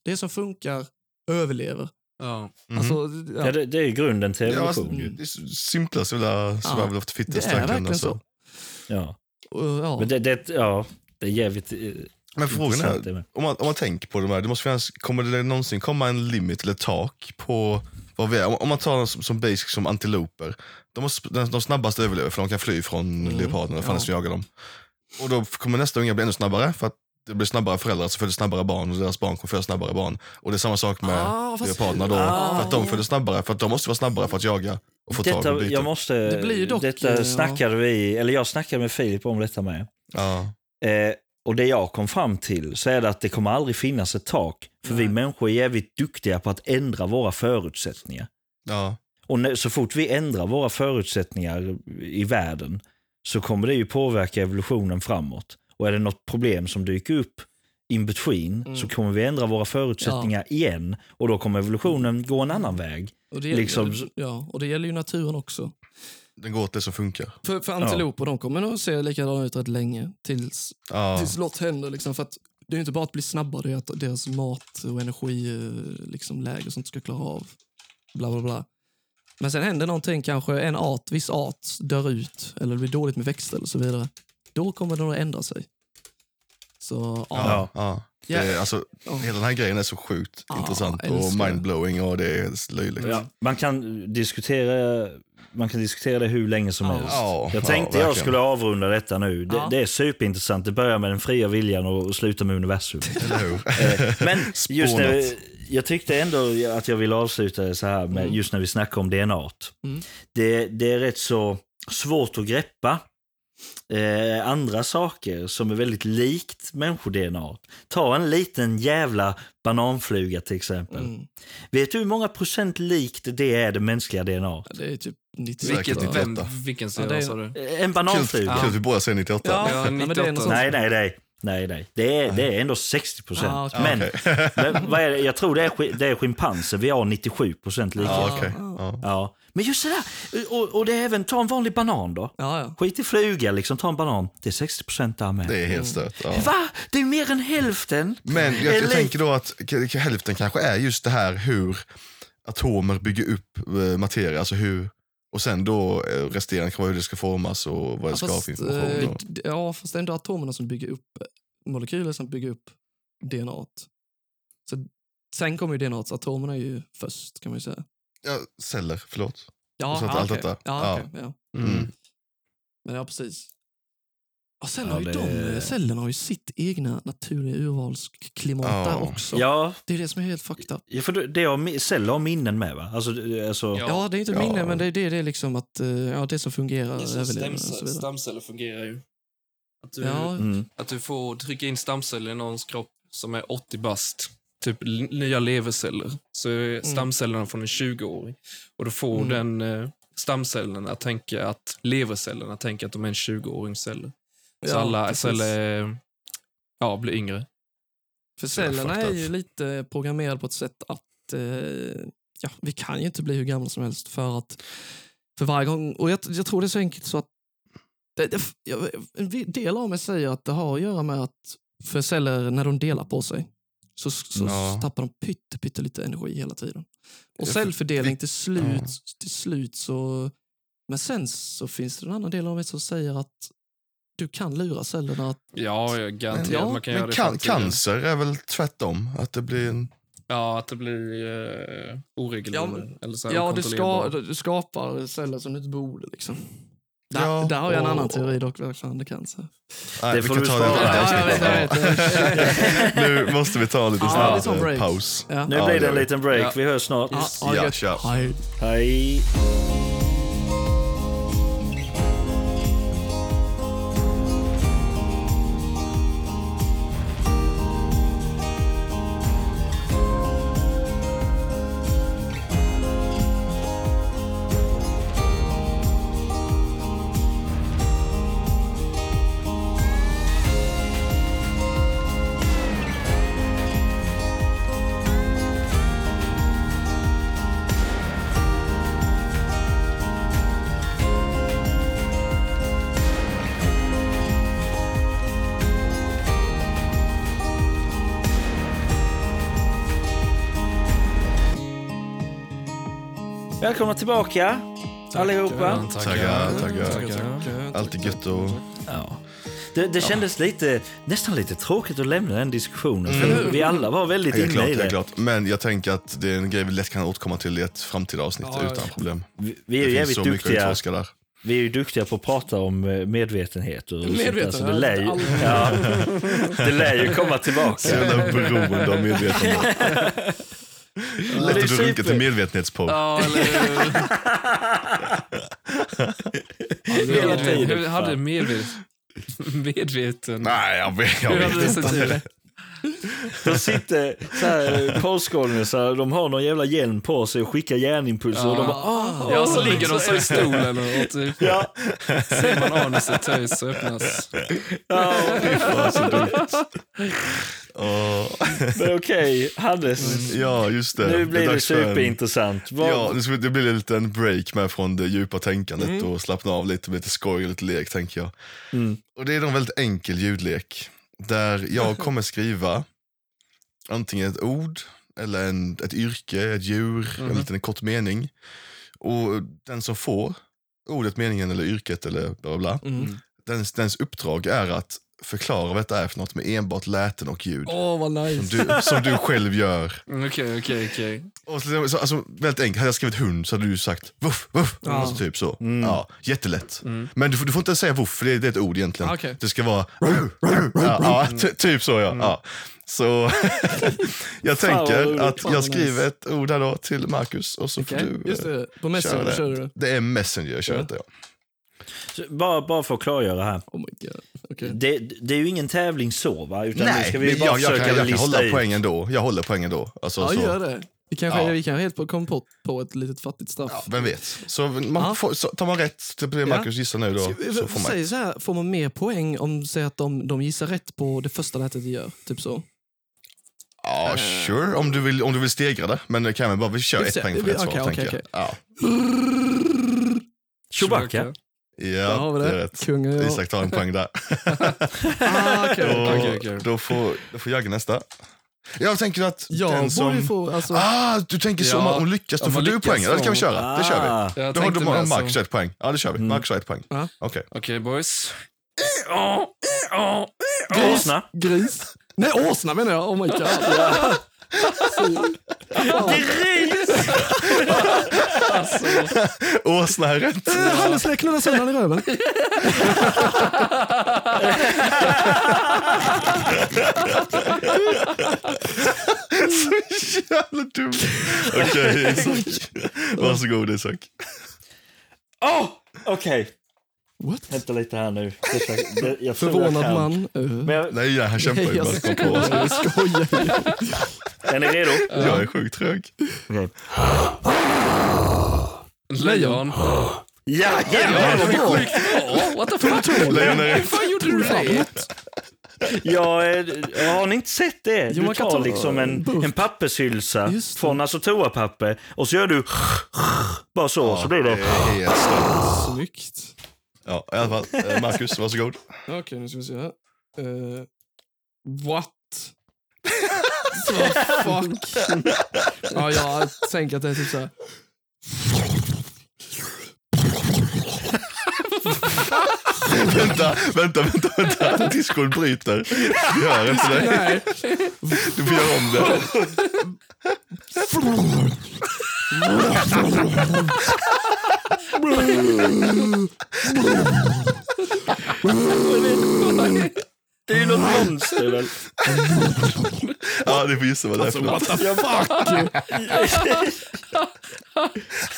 Det som funkar överlever. Ja. Mhm. Alltså, Ja, det, det är grunden till Ja, alltså, evolution. ju. det är simplast jävla survival of the det fittest. är verkligen alltså. så. Ja. Ja. Men det, det, ja, det är jävligt eh, Men frågan det är, om man, om man tänker på det här, det måste finnas, kommer det någonsin komma en limit eller tak på vad vi är? Om, om man tar som, som basic som antiloper, de, sp- de, de snabbaste överlever för de kan fly från Mm, leoparden eller vad fan ja. som jagar dem. Och då kommer nästa unga bli ännu snabbare för att det blir snabbare föräldrar så föder snabbare barn och deras barn kommer föda snabbare barn. Och det är samma sak med Ah, leoparderna då. Ah. För att de föder snabbare, för att de måste vara snabbare för att jaga och få tag Detta, på byte. jag måste, Det blir dock, detta eh, snackade vi, eller jag snackade med Filip om detta med. Ja. Eh, och det jag kom fram till så är det att det kommer aldrig finnas ett tak. För vi människor är jävligt duktiga på att ändra våra förutsättningar. Ja. Och när, så fort vi ändrar våra förutsättningar i världen så kommer det ju påverka evolutionen framåt. Och är det något problem som dyker upp in between Mm. så kommer vi ändra våra förutsättningar igen och då kommer evolutionen gå en annan väg. Och det, gäller, Liksom- ja, och det gäller ju naturen också. Den går åt det som funkar. För, för antiloper, de kommer nog se likadana ut rätt länge. Tills, Ja. tills något händer. Liksom, för att det är ju inte bara att bli snabbare, det är att deras mat och energiläge liksom, läge och sånt ska klara av. Bla, bla, bla. Men sen händer någonting, kanske en art, viss art dör ut eller det blir dåligt med växter och så vidare. Då kommer den att ändra sig. Så ja, Ja. Ja. Det är, Ja. alltså, Ja. Hela den här grejen är så sjukt Ja, intressant och mindblowing och det är löjligt. Man kan diskutera man kan diskutera det hur länge som Ja. helst. Ja, jag ja, tänkte jag skulle avrunda detta nu. Det, Ja. det är superintressant. Det börjar med den fria viljan och, slutar med universum. Eh, Men just när, jag tyckte ändå att jag ville avsluta det så här med just när vi snackar om DNA. Mm. Det, det är rätt så svårt att greppa eh, andra saker som är väldigt likt människo-DNA. Ta en liten jävla bananfluga till exempel. Mm. Vet du hur många procent likt det är det mänskliga DNA? Det är typ 90 Säkert Vilket, inte. vem, 98. vilken Ja, serie är- sa du? En bananfluga. Kul att vi båda säger 98. Ja, Ja, ja, men det är 98. något sånt. Nej, nej, nej. Nej, nej. Det är, det är ändå 60 procent. Ah, okej. men, Okej. men vad är det? jag tror det är, det är schimpanser. Vi har 97 procent likhet. Ja, Ja, okej. Ja. Ja. Men just det där. Och, och det är även, ta en vanlig banan då. Ja, ja. Skit i fluga, liksom, ta en banan. Det är 60 procent där med. Det är helt stört. Ja. Va? Det är mer än hälften. Men jag, jag tänker då att hälften kanske är just det här hur atomer bygger upp eh, materia, alltså hur, och sen då eh, resterande kan vara hur det ska formas och vad det Ja, ska ha fast, för information. eh, och- ja, fast det är ändå atomerna som bygger upp eh, molekyler som bygger upp DNA. Så sen kommer ju DNA, så atomerna är ju först kan man ju säga. Ja, celler, förlåt. Ja, så att ja, allt okej. detta. Ja, Ja. okej, ja. Mm. Men ja, precis. Och sen Ja, har ju det- de, cellerna har ju sitt egna naturliga urvalsklimat Ja. där också. Ja, Det är det som är helt fucked up. ja, för det har, celler har minnen med va? Alltså, alltså, Ja. Ja, det är inte Ja. minne, men det är det, det är liksom att, eh, ja, det som fungerar överlever stamceller, stamceller fungerar ju. Att du, Ja, Mm. att du får trycka in stamceller i någons kropp som är 80 bast. Typ nya leverceller. Så är stamcellerna från en 20-åring. Och då får Mm. den eh, stamcellerna att tänka att levercellerna tänker att de är en 20-årings celler. Så Ja, alla precis. celler eh, ja, blir yngre. För cellerna är ju lite programmerade på ett sätt att eh, ja, vi kan ju inte bli hur gamla som helst för att för varje gång, och jag, jag tror det är så enkelt så att det, det, jag, en del av mig säger att det har att göra med att för celler, när de delar på sig, så, så Ja. tappar de pytte, pytte lite energi hela tiden. Och cellfördelning till slut, Ja. till slut så... Men sen så finns det en annan del av mig som säger att du kan lura cellerna att Ja, Ja, att man kan göra Men det cancer är väl tvärtom? Att det blir en... Ja, att det blir eh, oregelbundet. Ja, eller så här Ja, du, ska, du skapar celler som du inte borde. Liksom. Där, Ja, där har jag en och- annan teori dock, kan. Så. Nej, Det vi får kan du i Ja, nu måste vi ta lite Ja, en eh, break. paus. Ja. Nu Ja, blir det en liten break. Ja. Vi hörs snart. Ja, det Ja, kör. Hej. Hej. Välkomna tillbaka allihopa. Taggar, taggar. Tackar. Alltid gött och... Ja. Det, det kändes lite, nästan lite tråkigt att lämna den diskussionen. För Mm. vi alla var väldigt inne klart, i det. klart. Men jag tänker att det är en grej vi lätt kan återkomma till i ett framtida avsnitt Ja, utan problem. Vi, vi är Det ju jävligt så att duktiga. där. vi är ju duktiga på att prata om eh, medvetenhet och sånt där, Medveten, så det lär, ju, ja, det lär ju komma Så tillbaka. jävla beroende av medvetande. Lätt att du runkar till medvetenhetspodd. Ja, eller Hela hur? tiden. Hur hade medvet... medveten... Nej, jag vet, jag Hur vet hade det sett inte. ut? De sitter så här, polskåningar, de har någon jävla hjälm på sig och skickar hjärnimpulser. Och de bara, ah, Ja, så ligger de så i stolen och typ ja, ser man anuset töjs och öppnas. ja, Fan, så dumt. Åh. men okej, Hannes. Ja, just det. Nu blir det en- superintressant. Vad, Ja, nu ska vi- det blir en liten break med från det djupa tänkandet Mm. och slappna av lite med lite skoj och lite lek tänker jag. Mm. Och det är en väldigt enkel ljudlek där jag kommer skriva antingen ett ord eller en, ett yrke, ett djur, Mhm. en liten kort mening. Och den som får ordet, meningen eller yrket eller bla bla bla, Mm. dens, dens uppdrag är att förklara vad detta är för något med enbart läten och ljud. Åh, vad Som, nice. du, som du själv gör. Mm, Okej, okej, okej. Och så, så, alltså, väldigt enkelt, hade jag skrivit hund så hade du sagt voff, voff. Ja. Alltså, typ så. Mm. Ja, jättelätt. Men du, får- du får inte säga voff, för det, det är ett ord egentligen. Ah, okej. Det ska vara ja, ja, ty- typ så ja. ja. Så jag vad tänker att jag vad skriver ett ord här då till Marcus och så Okej, får du Just eh, det, på köra Messenger det. kör du det. Det är Messenger jag kör Ja. det ja. Så bara, bara för att klargöra här. Oh my god. Okej. Det, det är ju ingen tävling så va? Utan nu Nej, ska vi bara jag, jag, försöka kan, jag kan hålla ut. poängen då. Jag håller poängen då. Alltså, Ja, så. gör det. Vi kanske, Ja. vi kanske helt på kom på, på ett litet fattigt straff. Ja, vem vet. Så, man Ja. får, så tar man rätt till det Marcus gissar nu då, så får man Säg så här, får man mer poäng om säg att de, de gissar rätt på det första nätet de gör? Typ så. Ja, sure. Om du vill, om du vill stegra det. Men det kan vi bara, vi kör Vi ett poäng för rätt svar, okej, tänker okej, jag. Ja, Chewbacca. Ja vi det är det. rätt. Kungen och jag. Isak tar en poäng där. Ah, okej. Då, Okej, okej. då, får, då får Jagge nästa. Jag tänker att Jag den som... få, alltså, Ah, du tänker så Ja, om hon lyckas, då får du poäng. Ja, det kan vi så- köra. Det kör vi. Ah. Jag Då har du Marcus så. ett poäng. Ja, det kör vi. Mm. Marcus har ett poäng. Ja. Okej. Okej, boys. Åsna. gris. Nej, åsna menar jag. Oh my god. Alltså, Åsna är rätt. Eh, Hannes skulle knulla sönder han i röven. Så jävla dum. Okej, Isak. Varsågod Isak. Åh! Okej, What? hämta lite här nu. Jag jag Förvånad man. Uh. Men jag, Nej, ja, han kämpar ju jag bara komma på. Jag skojar. är ni redo? Jag är sjukt trög. Okej. lejon. Ja, Ja, ja, det var sjukt bra. What the fuck? Lejon är Hur fan gjorde du det? ja, eh, har ni inte sett det? Jo, Du tar ta liksom en, en pappershylsa från alltså toapapper och så gör du bara så, så blir Det helt. Snyggt. Ja, i alla fall. Eh, Marcus, varsågod. Okej, nu ska vi se här. Uh, what? Så fuck. ja, jag tänker att det är typ såhär. vänta, vänta, vänta, vänta. Discord bryter. Hör inte. Nej. Du får göra om det. Det är ju något monster väl? Ja, du får gissa vad det är för något. What the fuck?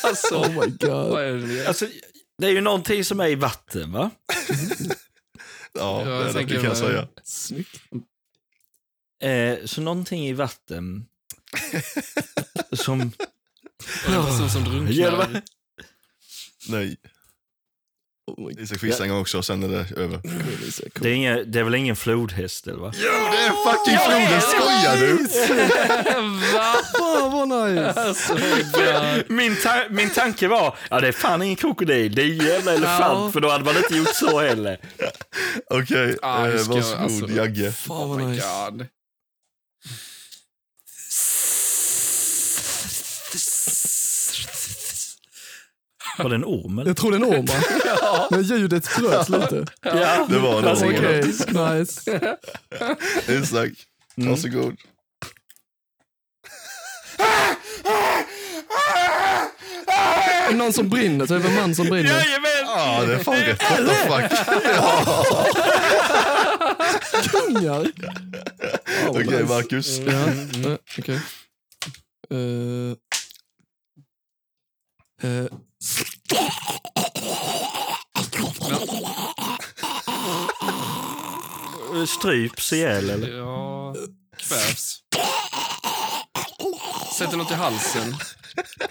Alltså, Oh my god. Alltså, det är ju någonting som är i vatten va? Ja, det, är det, det kan jag säga. Snyggt. Eh, så någonting i vatten som... En person som drunknar. Nej, Oh. Isak får gissa en gång också, sen är det över. Det är, inga, det är väl ingen flodhäst eller va? Jo, det är fucking floden! Skojar du? Va? Fan vad nice. Alltså. Min, ta min tanke var, ja det är fan ingen krokodil, det är en jävla elefant, för då hade man inte gjort så heller. Okej, Ah, eh, varsågod alltså- Jagge. Fan Oh vad my nice. god. Var det en orm eller? Jag tror det är en orm va? Men ljudet bröts lite. Ja, Det var det. Varsågod. Okej, nice. Isak, varsågod. Någon som brinner, typ en man som brinner. Jajamän! Ja, det är fan rätt. What the fuck? Kungar! Ja, Okej, nice. Marcus. Ja, ja, okej. Eh, Stryps ihjäl eller? Ja, kvävs. Sätter något i halsen.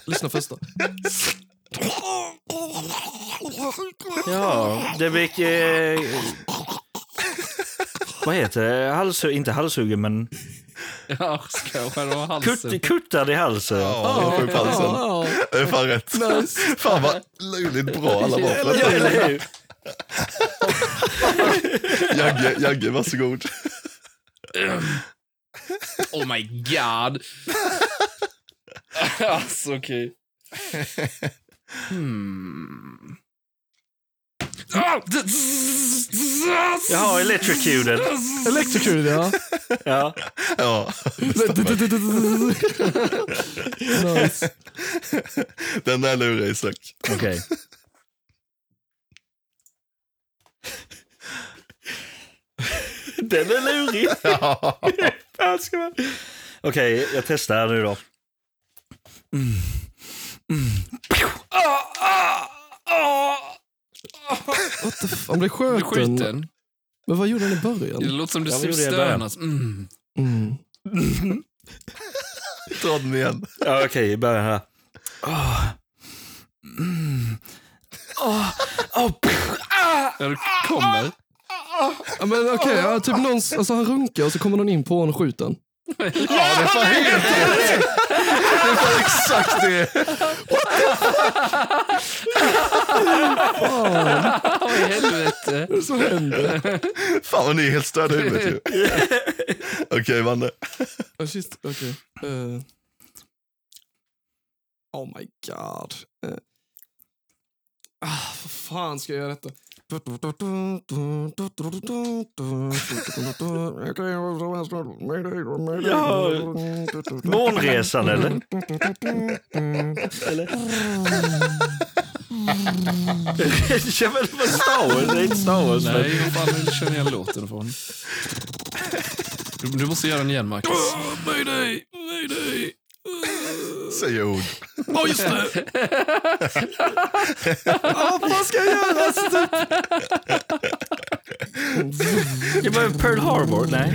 lyssna första. Ja, det blir... Eh, vad heter det? Halshugg, inte halshuggen, men Halsen? kutt, kuttad i halsen. Ja, är fan sant. Ja, Det är fan rätt. Fan vad löjligt bra alla var Ja, det. eller hur? Jagge, Jagge, varsågod. Oh my god. alltså okej. Hmm. D- Jaha, electrocuted. Electrocute, ja. Ja. Ja, nice. den där lurar Isak. Okej. Den är lurig. Man- Okej, jag testar här nu då. Mm. Mm. Ah, ah, ah. What the f- Han blev skjuten. skjuten. Men vad gjorde han i Det början? låter som du Ja, stönas. Mm. Mm. Dra den igen. Ja, okej, i början här. Ah. Mm. Ah, pff, ah. Ja, du kommer. Ja, men okej, ja, typ någon, alltså han runkar och så kommer någon in på honom och skjuter. Ja, det är fan helt. Det är fan exakt det. Vad i helvete? Vad som händer? Fan vad ni är helt störda i huvudet ju. Okej, Vanne. Oh, shit, okej. Eh. oh my god. Uh. Ah, vad fan ska jag göra detta? Ja, Månresan eller? eller? ja men vad Star Wars, det är inte Star Wars. Nej, vad fan jag känner igen låten ifrån. Du, du måste göra den igen, Marcus. Mayday! Mayday! Säger ord. Ja, just det! Ja, vad ska jag göra? Ja, men Pearl Harbor? Nej.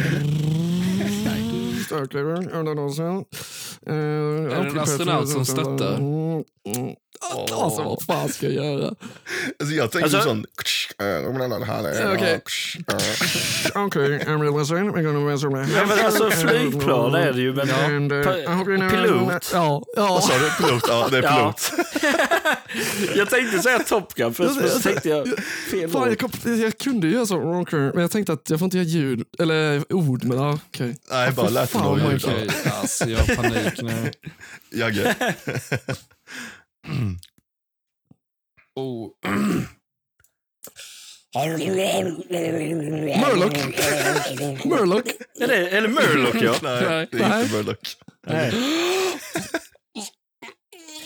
Är det en astronaut som stöttar? Alltså, vad fan ska jag göra? Alltså jag tänker Alltså- sån... Okej. Okej, I'm listening. We're gonna measure my Ja, men alltså flygplan är det ju, men... And, uh, pilot. Ja, ja. Vad sa du? Pilot? Ja, det är Ja. pilot. Jag tänkte säga Top Gun först, men så tänkte jag fel Fan, jag, kom, jag kunde ju göra så, men jag tänkte att jag får inte göra ljud, eller ord, men ja, okej. Nej, bara lät det några ljud. Okej, alltså jag har panik nu. Jagge. Oh. Murloc! Murloc! Är det, eller Murloc ja. Nej, det är inte Murloc. Nej.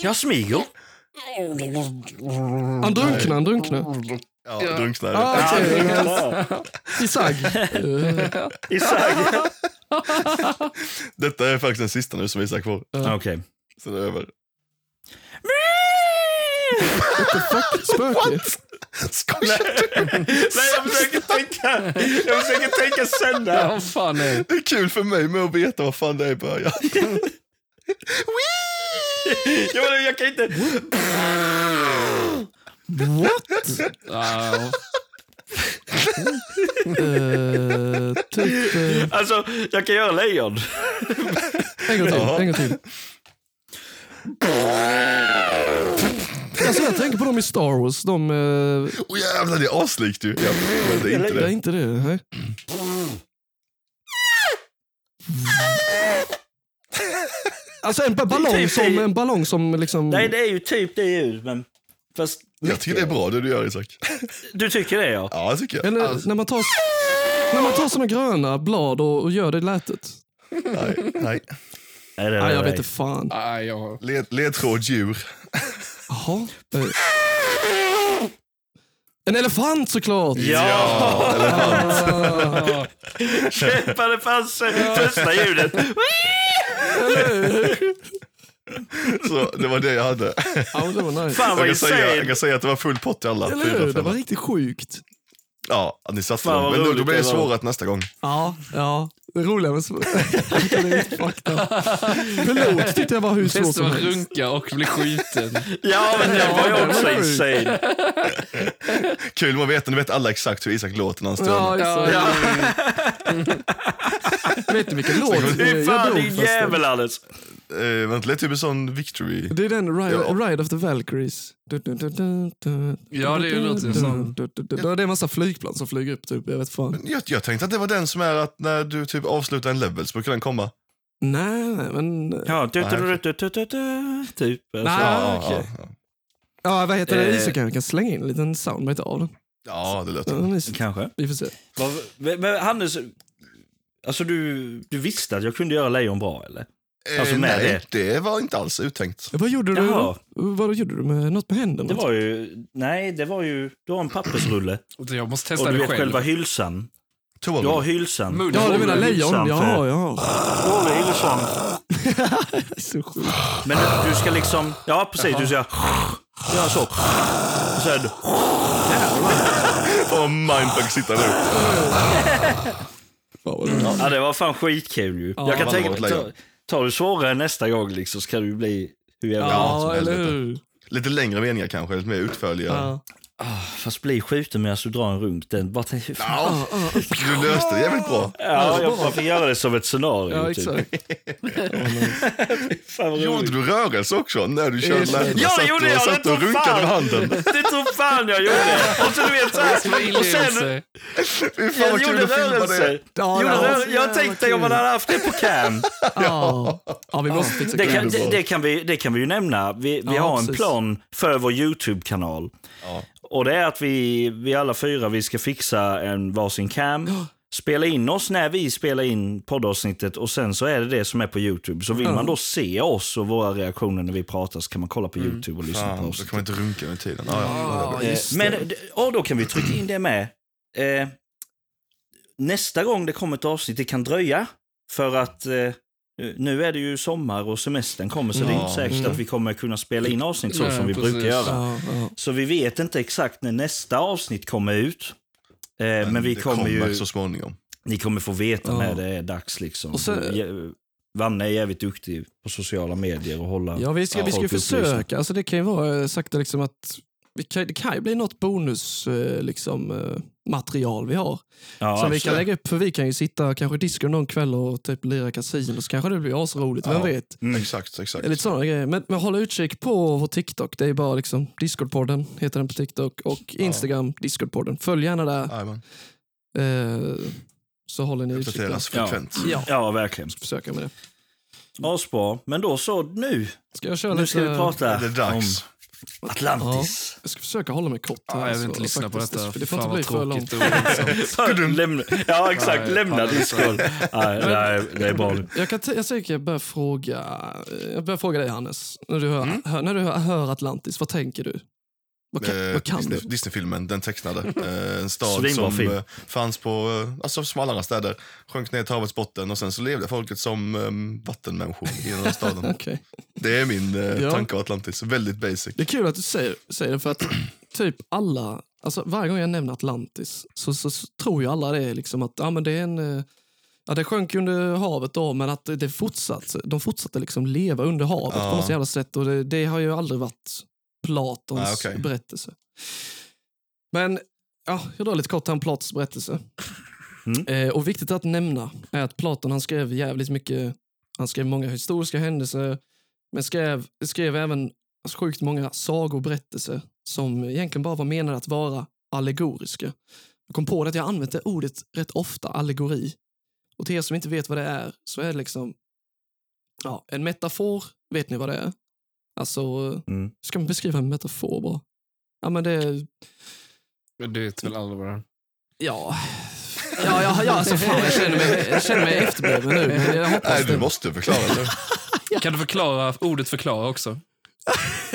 Ja, Smigel. Han drunknar, han drunknar. Ja, drunknare. Ah, okej. Ja, Isag. Isag. Detta är faktiskt den sista nu som Isak får. Okej. Så det är över. Fuck, spöke. Skojar du? Nej, jag försöker tänka. Jag försöker tänka sönder. Ja, vad fan är det? Är kul för mig med att veta vad fan det är i början. Ja, men jag kan inte... Ja, Uh, typ... Uh, Alltså, jag kan göra lejon. en gång till, en gång till. Alltså jag tänker på dem i Star Wars, de... Uh, Åh jävlar, det är aslikt ju. Ja, men det är inte det är det. inte det. Nej. Alltså en ba- ballong typ som, det- en ballong som liksom... Nej, det är ju typ det ljudet, men... Fast... Jag tycker det är bra det du gör Isak. Du tycker det, ja? Ja, det tycker jag. Eller när man tar, när man tar såna gröna blad och, och gör det lätet. Nej, nej. Nej, det är Nej, jag vet inte fan. nej, jag. Led, ledtråd djur. Jaha. Eh, En elefant såklart! Ja! Ah, Kämpade fast sig. Första ljudet. Så det var det jag hade. ja, det var nice. Fan Jag vad kan, säga, jag kan säga att det var full pott i alla Eller fyra hur? Det var riktigt sjukt. Ja, ni satte Fan, dem. Men då, blir det svårare nästa gång. Ja, ja. Det roliga med det är riktigt fucked up. Pilot tyckte jag var hur svårt som helst. runka och bli skjuten. Ja, men det var ju också insane. Kul, man vet, nu vet alla exakt hur Isak låter när han Ja, stönar. exakt. Vet du vilken låt Fy jag fan dog din först? jävel Alice. Eh, vänta, lite typ en sån victory. Det är den Ride, Ja. Ride of the Valkyries. Du, du, du, du, du, Ja, det låter ju som- du. Det är en massa flygplan som flyger upp typ. Jag vet fan. Jag, jag tänkte att det var den som är att när du typ avslutar en level så brukar den komma. Nej, nej, men... Ja, du, du, du, du, du, du, du, typ. Nej. ja, okej. ja, Ja, vad heter det? Eh. Isak kan, kan slänga in en liten soundbite av den. ja, det låter Ja. Kanske. Vi får se. Men Hannes, alltså du, du visste att jag kunde göra lejon bra eller? Alltså Eh, med nej, det. det var inte alls uttänkt. Vad gjorde du Jaha. Vad gjorde du med något med händerna? Det var ju, nej det var ju, du har en pappersrulle Jag måste och testa du det vet själv. själva hylsan. Toa Du har hylsan. Mun. Ja, du menar lejon? Ja, ja. Håller hylsan. Så sjukt. Men du, du ska liksom, ja precis, du ska göra så. Och sen, Fan vad mindfuck sitta nu. Ja det var fan skitkul ju. Ja, jag kan man tänka mig. Tar du svårare nästa gång liksom så kan du bli hur jävla... Ja, som Ja, eller hur? Lite längre meningar kanske, lite mer utförliga. Ja. Ah, fast bli skjuten medan du drar en runk, den bara tänk, fan. Ja, Ja, ja. du löste det jävligt bra. Ja, jag bara fick göra det som ett scenario. Ja, typ. exakt. Gjorde du rörelse också när du körde läkarna? Ja, det Satt gjorde jag. Satt och runkade fan. med handen? Det tror fan jag gjorde. Och så du vet så här, och sen, jag gjorde rörelser. Ja, Gjorde det var rör- så jag tänkte om man hade haft det på cam. Ja. ja, vi måste fixa Det kan, det, det, kan vi, det kan vi ju nämna. Vi, vi Ja, har en precis. plan för vår YouTube-kanal. Ja. Och det är att vi, vi alla fyra vi ska fixa en varsin cam. Spela in oss när vi spelar in poddavsnittet och sen så är det det som är på YouTube. Så vill man då se oss och våra reaktioner när vi pratar så kan man kolla på YouTube och lyssna på Fan, då kan man inte runka under tiden. Ja, ja, Ja, just Men, och då kan vi trycka in det med. Eh, nästa gång det kommer ett avsnitt, det kan dröja. För att eh, nu är det ju sommar och semestern kommer så det är Ja. inte säkert Mm. att vi kommer kunna spela in avsnitt så Nej, som vi precis. brukar göra. Ja, ja. Så vi vet inte exakt när nästa avsnitt kommer ut. Eh, men, vi det kommer ju, så småningom. ni kommer få veta Ja. när det är dags liksom. Och sen- Vanne är jävligt duktig på sociala medier och hålla Ja, vi ska, vi ska försöka. Alltså, det kan ju vara eh, sakta liksom att kan, det kan ju bli något bonus eh, liksom, eh, material vi har. Ja, som vi kan lägga upp, för vi kan ju sitta kanske disco någon kväll och typ lira kasino, så kanske det blir asroligt, vem Ja. vet? Mm. Exakt, exakt. Lite sådana grejer. Men, men håll utkik på vår TikTok, det är bara liksom Discordpodden heter den på TikTok och Instagram Discordpodden. Följ gärna där Jajamän. eh, så håller ni utkik. Uppdateras Ja. frekvent. Ja, ja, verkligen. försöka med det. Asbra. Men då så, nu. Ska jag köra Nu lite? ska vi prata Det är dags. om Atlantis. Jag ska försöka hålla mig kort. Ja, här, jag vill så inte lyssna på faktiskt. detta. För det får Fan, inte bli för långt. och. Lämna, ja, exakt. Nej, Lämna fan, Discord. Nej, nej, det är bra. Jag, kan jag säger att jag börjar fråga, jag börjar fråga dig Hannes. När du, hör, Mm. hör, när du hör, hör Atlantis, vad tänker du? Vad kan, Eh, vad kan Disney, du? Disneyfilmen, den tecknade. Eh, en stad som film. eh, fanns på, eh, alltså som alla andra städer, sjönk ner till havets botten och sen så levde folket som um, vattenmänniskor i den här staden. Okej. Det är min eh, Ja. tanke av Atlantis, väldigt basic. Det är kul att du säger, säger det för att typ alla, alltså varje gång jag nämner Atlantis så, så, så tror ju alla det liksom att ja, men det är en, eh, ja det sjönk under havet då men att det, det fortsatt, de fortsatte liksom leva under havet Ja. på något jävla sätt och det, det har ju aldrig varit Platons Ah, okej. berättelse. Men ja, jag drar lite kort om Platons berättelse. Mm. Eh, och viktigt att nämna är att Platon han skrev jävligt mycket, han skrev många historiska händelser men skrev, skrev även sjukt många sagor och berättelser som egentligen bara var menade att vara allegoriska. Jag kom på det att jag använt det ordet rätt ofta, allegori. Och till er som inte vet vad det är så är det liksom ja, en metafor, vet ni vad det är? Alltså, Mm. ska man beskriva en metafor bara? Ja men det är, Det vet väl alla vad är. ja, ja, ja, ja alltså fan jag känner mig, jag känner mig efterbliven nu. Men jag hoppas Nej, du det. måste förklara det. Kan du förklara ordet förklara också?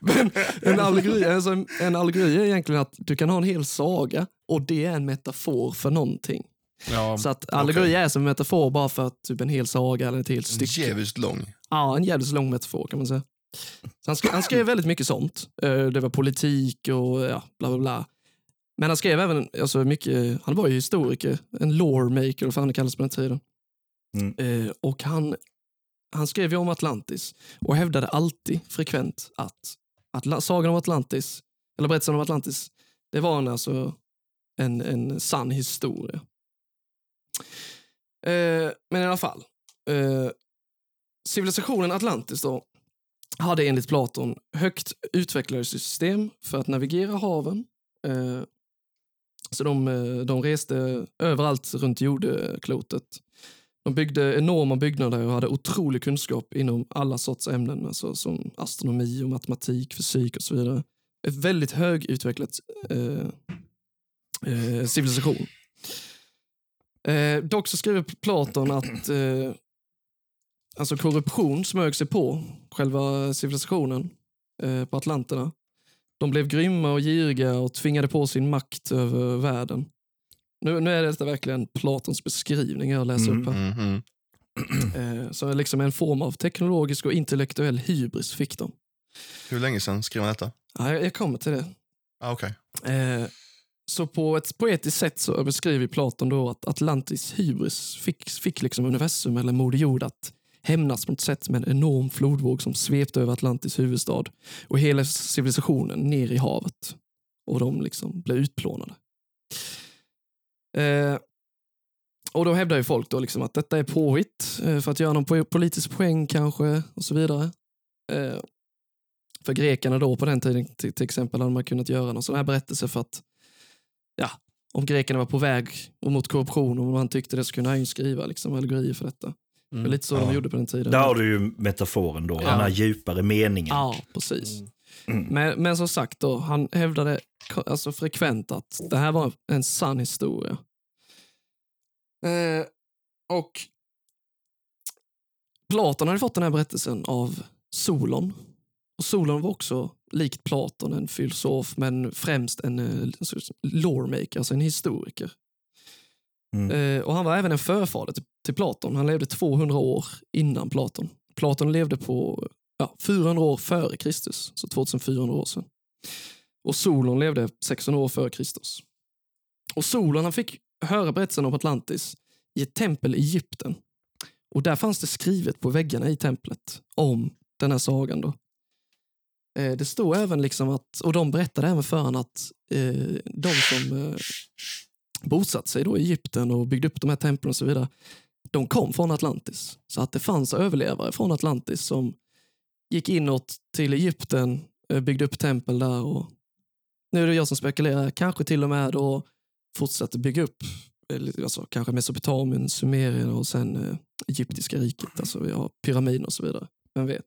Men en allegori, alltså en, en allegori är egentligen att du kan ha en hel saga och det är en metafor för någonting. Ja, Så att allegori är som en metafor bara för att typ en hel saga eller ett helt stycke. Djävulskt lång. Ja, en jävligt lång metafor kan man säga. Så han, skrev, han skrev väldigt mycket sånt. Eh, Det var politik och ja, bla bla bla. Men han skrev även alltså mycket, han var ju historiker, en lore-maker, vad fan det kallas på den tiden. Mm. Eh, och han, han skrev ju om Atlantis och hävdade alltid frekvent att Atla sagan om Atlantis, eller berättelsen om Atlantis, det var en, alltså, en, en sann historia. Eh, men i alla fall. Civilisationen Atlantis då, hade enligt Platon högt utvecklade system för att navigera haven. Eh, så de, eh, de reste överallt runt jordklotet. De byggde enorma byggnader och hade otrolig kunskap inom alla sorts ämnen, alltså som astronomi, och matematik, fysik och så vidare. Ett väldigt högutvecklat eh, eh, civilisation. Eh, dock så skriver Platon att eh, alltså korruption smög sig på själva civilisationen eh, på Atlanterna. De blev grymma och giriga och tvingade på sin makt över världen. Nu, nu är detta verkligen Platons beskrivning jag läser upp här. Mhm. Eh, så liksom en form av teknologisk och intellektuell hybris fick de. Hur länge sedan skrev han detta? Ja, jag, jag kommer till det. Ah, Okej. Eh, så på ett poetiskt sätt så beskriver Platon då att Atlantis hybris fick, fick liksom universum eller Moder Jord att hämnas på ett sätt med en enorm flodvåg som svepte över Atlantis huvudstad och hela civilisationen ner i havet. Och de liksom blev utplånade. Eh, och då hävdar ju folk då liksom att detta är påhitt eh, för att göra någon politisk poäng kanske och så vidare. Eh, för grekerna då på den tiden till, till exempel hade man kunnat göra någon sån här berättelse för att ja, om grekerna var på väg och mot korruption och man tyckte det så kunde han ju skriva liksom, allegorier för detta. Det var lite så de Ja. gjorde på den tiden. Där har du ju metaforen då, Ja. den här djupare meningen. Ja, precis. Mm. Men, men som sagt, då, han hävdade alltså frekvent att det här var en sann historia. Eh, och Platon hade fått den här berättelsen av Solon. Och Solon var också, likt Platon, en filosof men främst en eh, loremaker, alltså en historiker. Mm. Eh, och Han var även en förfader till, till Platon. Han levde 200 år innan Platon. Platon levde på ja, 400 år före Kristus, så 2400 år sedan. Och Solon levde 600 år före Kristus. Och Solon han fick höra berättelsen om Atlantis i ett tempel i Egypten. Och där fanns det skrivet på väggarna i templet om den här sagan. Då. Eh, det stod även liksom att, och de berättade även för honom att eh, de som eh, bosatt sig då i Egypten och byggde upp de här templen och så vidare, de kom från Atlantis. Så att det fanns överlevare från Atlantis som gick inåt till Egypten, eh, byggde upp tempel där och nu är det jag som spekulerar, kanske till och med då fortsatte bygga upp alltså, kanske Mesopotamien, Sumerien och sen eh, Egyptiska riket. Alltså vi har pyramider och så vidare. Vem vet?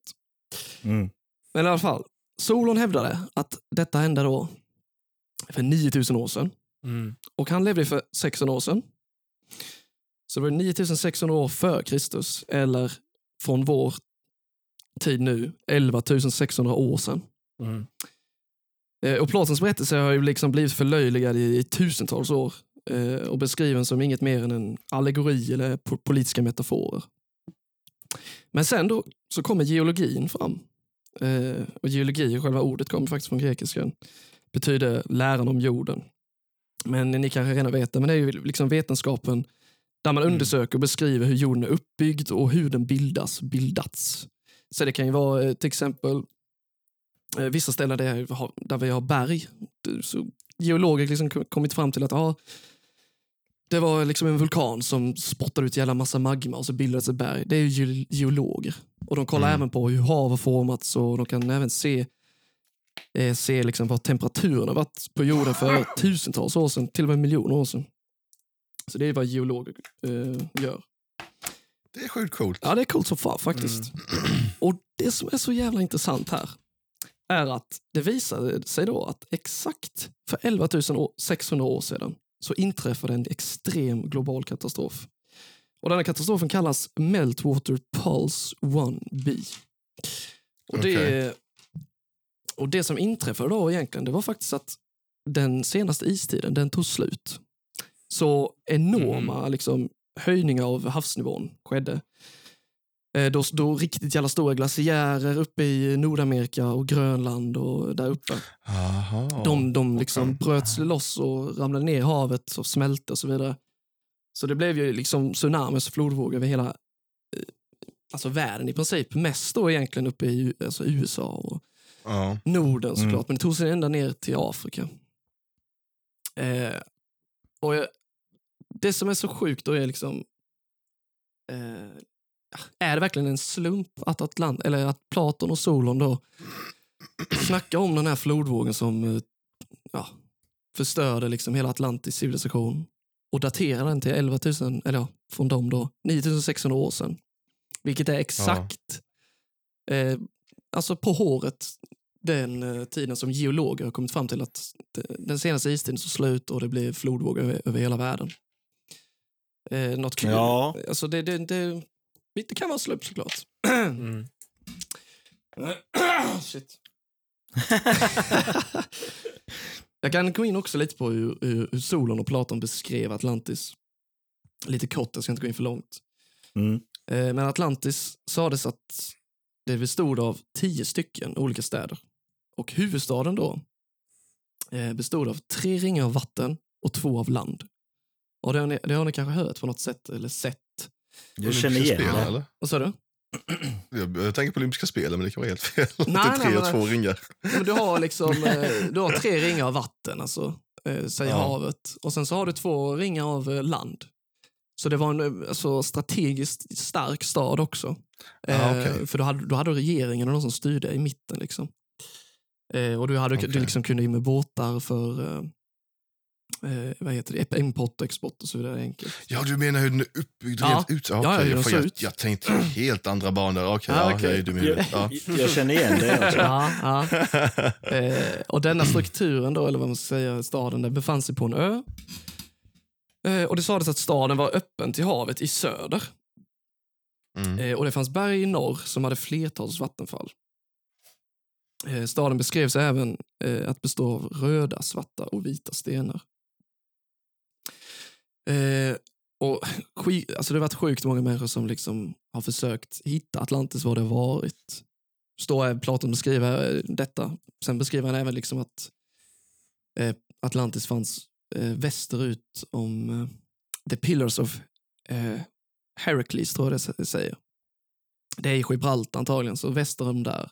Mm. Men i alla fall, Solon hävdade att detta hände då för 9000 år sedan. Mm. Och han levde för 600 år sedan. Så det var 9600 år före Kristus, eller från vår tid nu, 11 600 år sedan. Mm. Eh, Och Platons berättelse har ju liksom blivit förlöjligad i, i tusentals år eh, och beskriven som inget mer än en allegori eller po- politiska metaforer. Men sen då så kommer geologin fram. Eh, och geologi, själva ordet kommer faktiskt från grekiskan, betyder läran om jorden. Men ni kanske redan vet det, men det är ju liksom vetenskapen där man undersöker och beskriver hur jorden är uppbyggd och hur den bildas, bildats. Så det kan ju vara eh, till exempel eh, vissa ställen där, vi har- där vi har berg. Så geologer liksom kom- kommit fram till att ja, det var liksom en vulkan som spottade ut jävla massa magma och så bildades ett berg. Det är ju ge- geologer. Och de kollar Mm. även på hur hav har formats och de kan även se, eh, se liksom vad temperaturen har varit på jorden för tusentals år sedan, till och med miljoner år sedan. Så det är vad geologer eh, gör. Det är sjukt coolt. Ja, det är coolt som fan faktiskt. Och det som är så jävla intressant här är att det visade sig då att exakt för 11 600 år sedan så inträffade en extrem global katastrof. Och denna katastrofen kallas Meltwater Pulse 1b. Och det, och det som inträffade då egentligen, det var faktiskt att den senaste istiden, den tog slut. Så enorma liksom, höjningar av havsnivån skedde. Eh, Då, då riktigt jävla stora glaciärer uppe i Nordamerika och Grönland och där uppe. Aha. De, de liksom bröts loss och ramlade ner i havet och smälte och så vidare. Så det blev ju liksom tsunamis och flodvågor över hela eh, alltså världen i princip. Mest då egentligen uppe i alltså USA och Ja. Norden såklart, Mm. men det tog sig ända ner till Afrika. Eh, och jag, Det som är så sjukt då är liksom, eh, är det verkligen en slump att, Atlant eller att Platon och Solon då snackar om den här flodvågen som eh, ja, förstörde liksom hela Atlantis civilisation och daterar den till 11 000, eller ja, från dem då, 9600 år sedan. Vilket är exakt eh, alltså på håret den eh, tiden som geologer har kommit fram till att den senaste istiden tog slut och det blev flodvågor över, hela världen. Eh, något kul. Ja. Alltså det, det, det, det kan vara slump såklart. Mm. Shit. Jag kan gå in också lite på hur, hur, hur Solon och Platon beskrev Atlantis. Lite kort, jag ska inte gå in för långt. Mm. Eh, Men Atlantis sades att det bestod av tio stycken olika städer. Och huvudstaden då eh, bestod av tre ringar av vatten och två av land. Och det har ni, det har ni kanske hört på något sätt eller sett. Jag känner igen spel, det. eller? Vad sa du? Jag, jag tänker på olympiska spelen, men det kan vara helt fel. det Nej, är tre nej, och nej. två ringar. Men du har liksom eh, du har tre ringar av vatten, alltså, eh, säger Ja. havet. Och sen så har du två ringar av land. Så det var en alltså, strategiskt stark stad också. Ah, okej. För då hade, då hade du regeringen och någon som styrde i mitten. Liksom. Eh, och du, hade, du Okej. liksom kunde in med båtar för eh, eh, vad heter det? import och export och så vidare. Enkelt. Ja, du menar hur den är uppbyggd Ja. rent ut? Ja, okej, ja, hur jag, den får- ser jag, ut. jag tänkte helt andra banor. Okej, Ah, ja, jag dum i huvudet. Ja. Jag, jag känner igen det. Ja, ja. Eh, och denna strukturen då, eller vad man ska säga, staden, den befann sig på en ö. Eh, och det sades att staden var öppen till havet i söder. Mm. Eh, och det fanns berg i norr som hade flertals vattenfall. Eh, staden beskrevs även eh, att bestå av röda, svarta och vita stenar. Eh, och alltså det har varit sjukt många människor som liksom har försökt hitta Atlantis, var det har varit. Står Platon beskriver detta. Sen beskriver han även liksom att Atlantis fanns västerut om The Pillars of Heracles, tror jag det säger. Det är i Gibraltar antagligen, så väster om där.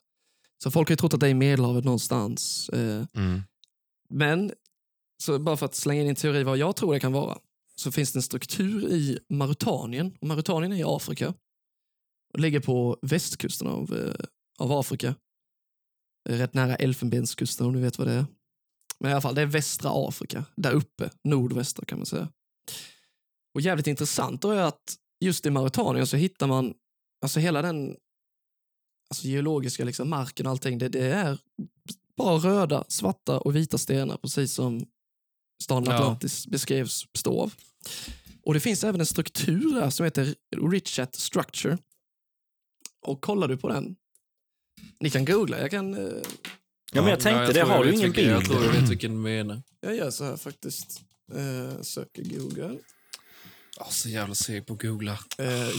Så folk har ju trott att det är i Medelhavet någonstans. Eh, Mm. men, så bara för att slänga in en teori vad jag tror det kan vara, så finns det en struktur i Mauritanien. Och Mauritanien är i Afrika. Och ligger på västkusten av, eh, av Afrika. Rätt nära Elfenbenskusten om du vet vad det är. Men i alla fall, det är västra Afrika. Där uppe, nordvästra kan man säga. Och jävligt intressant då är att just i Mauritanien så hittar man, alltså hela den alltså geologiska liksom, marken och allting, det, det är bara röda, svarta och vita stenar, precis som staden Ja. Atlantis beskrevs bestå av. Och det finns även en struktur där som heter Richat Structure. Och kollar du på den, ni kan googla, jag kan, eh, Ja, men jag tänkte, jag det har du ingen vilken- Jag bild. tror jag vet vilken du menar. jag gör så här faktiskt. Eh, söker Google. Oh, så jävla seg på att googla. Eh, eh,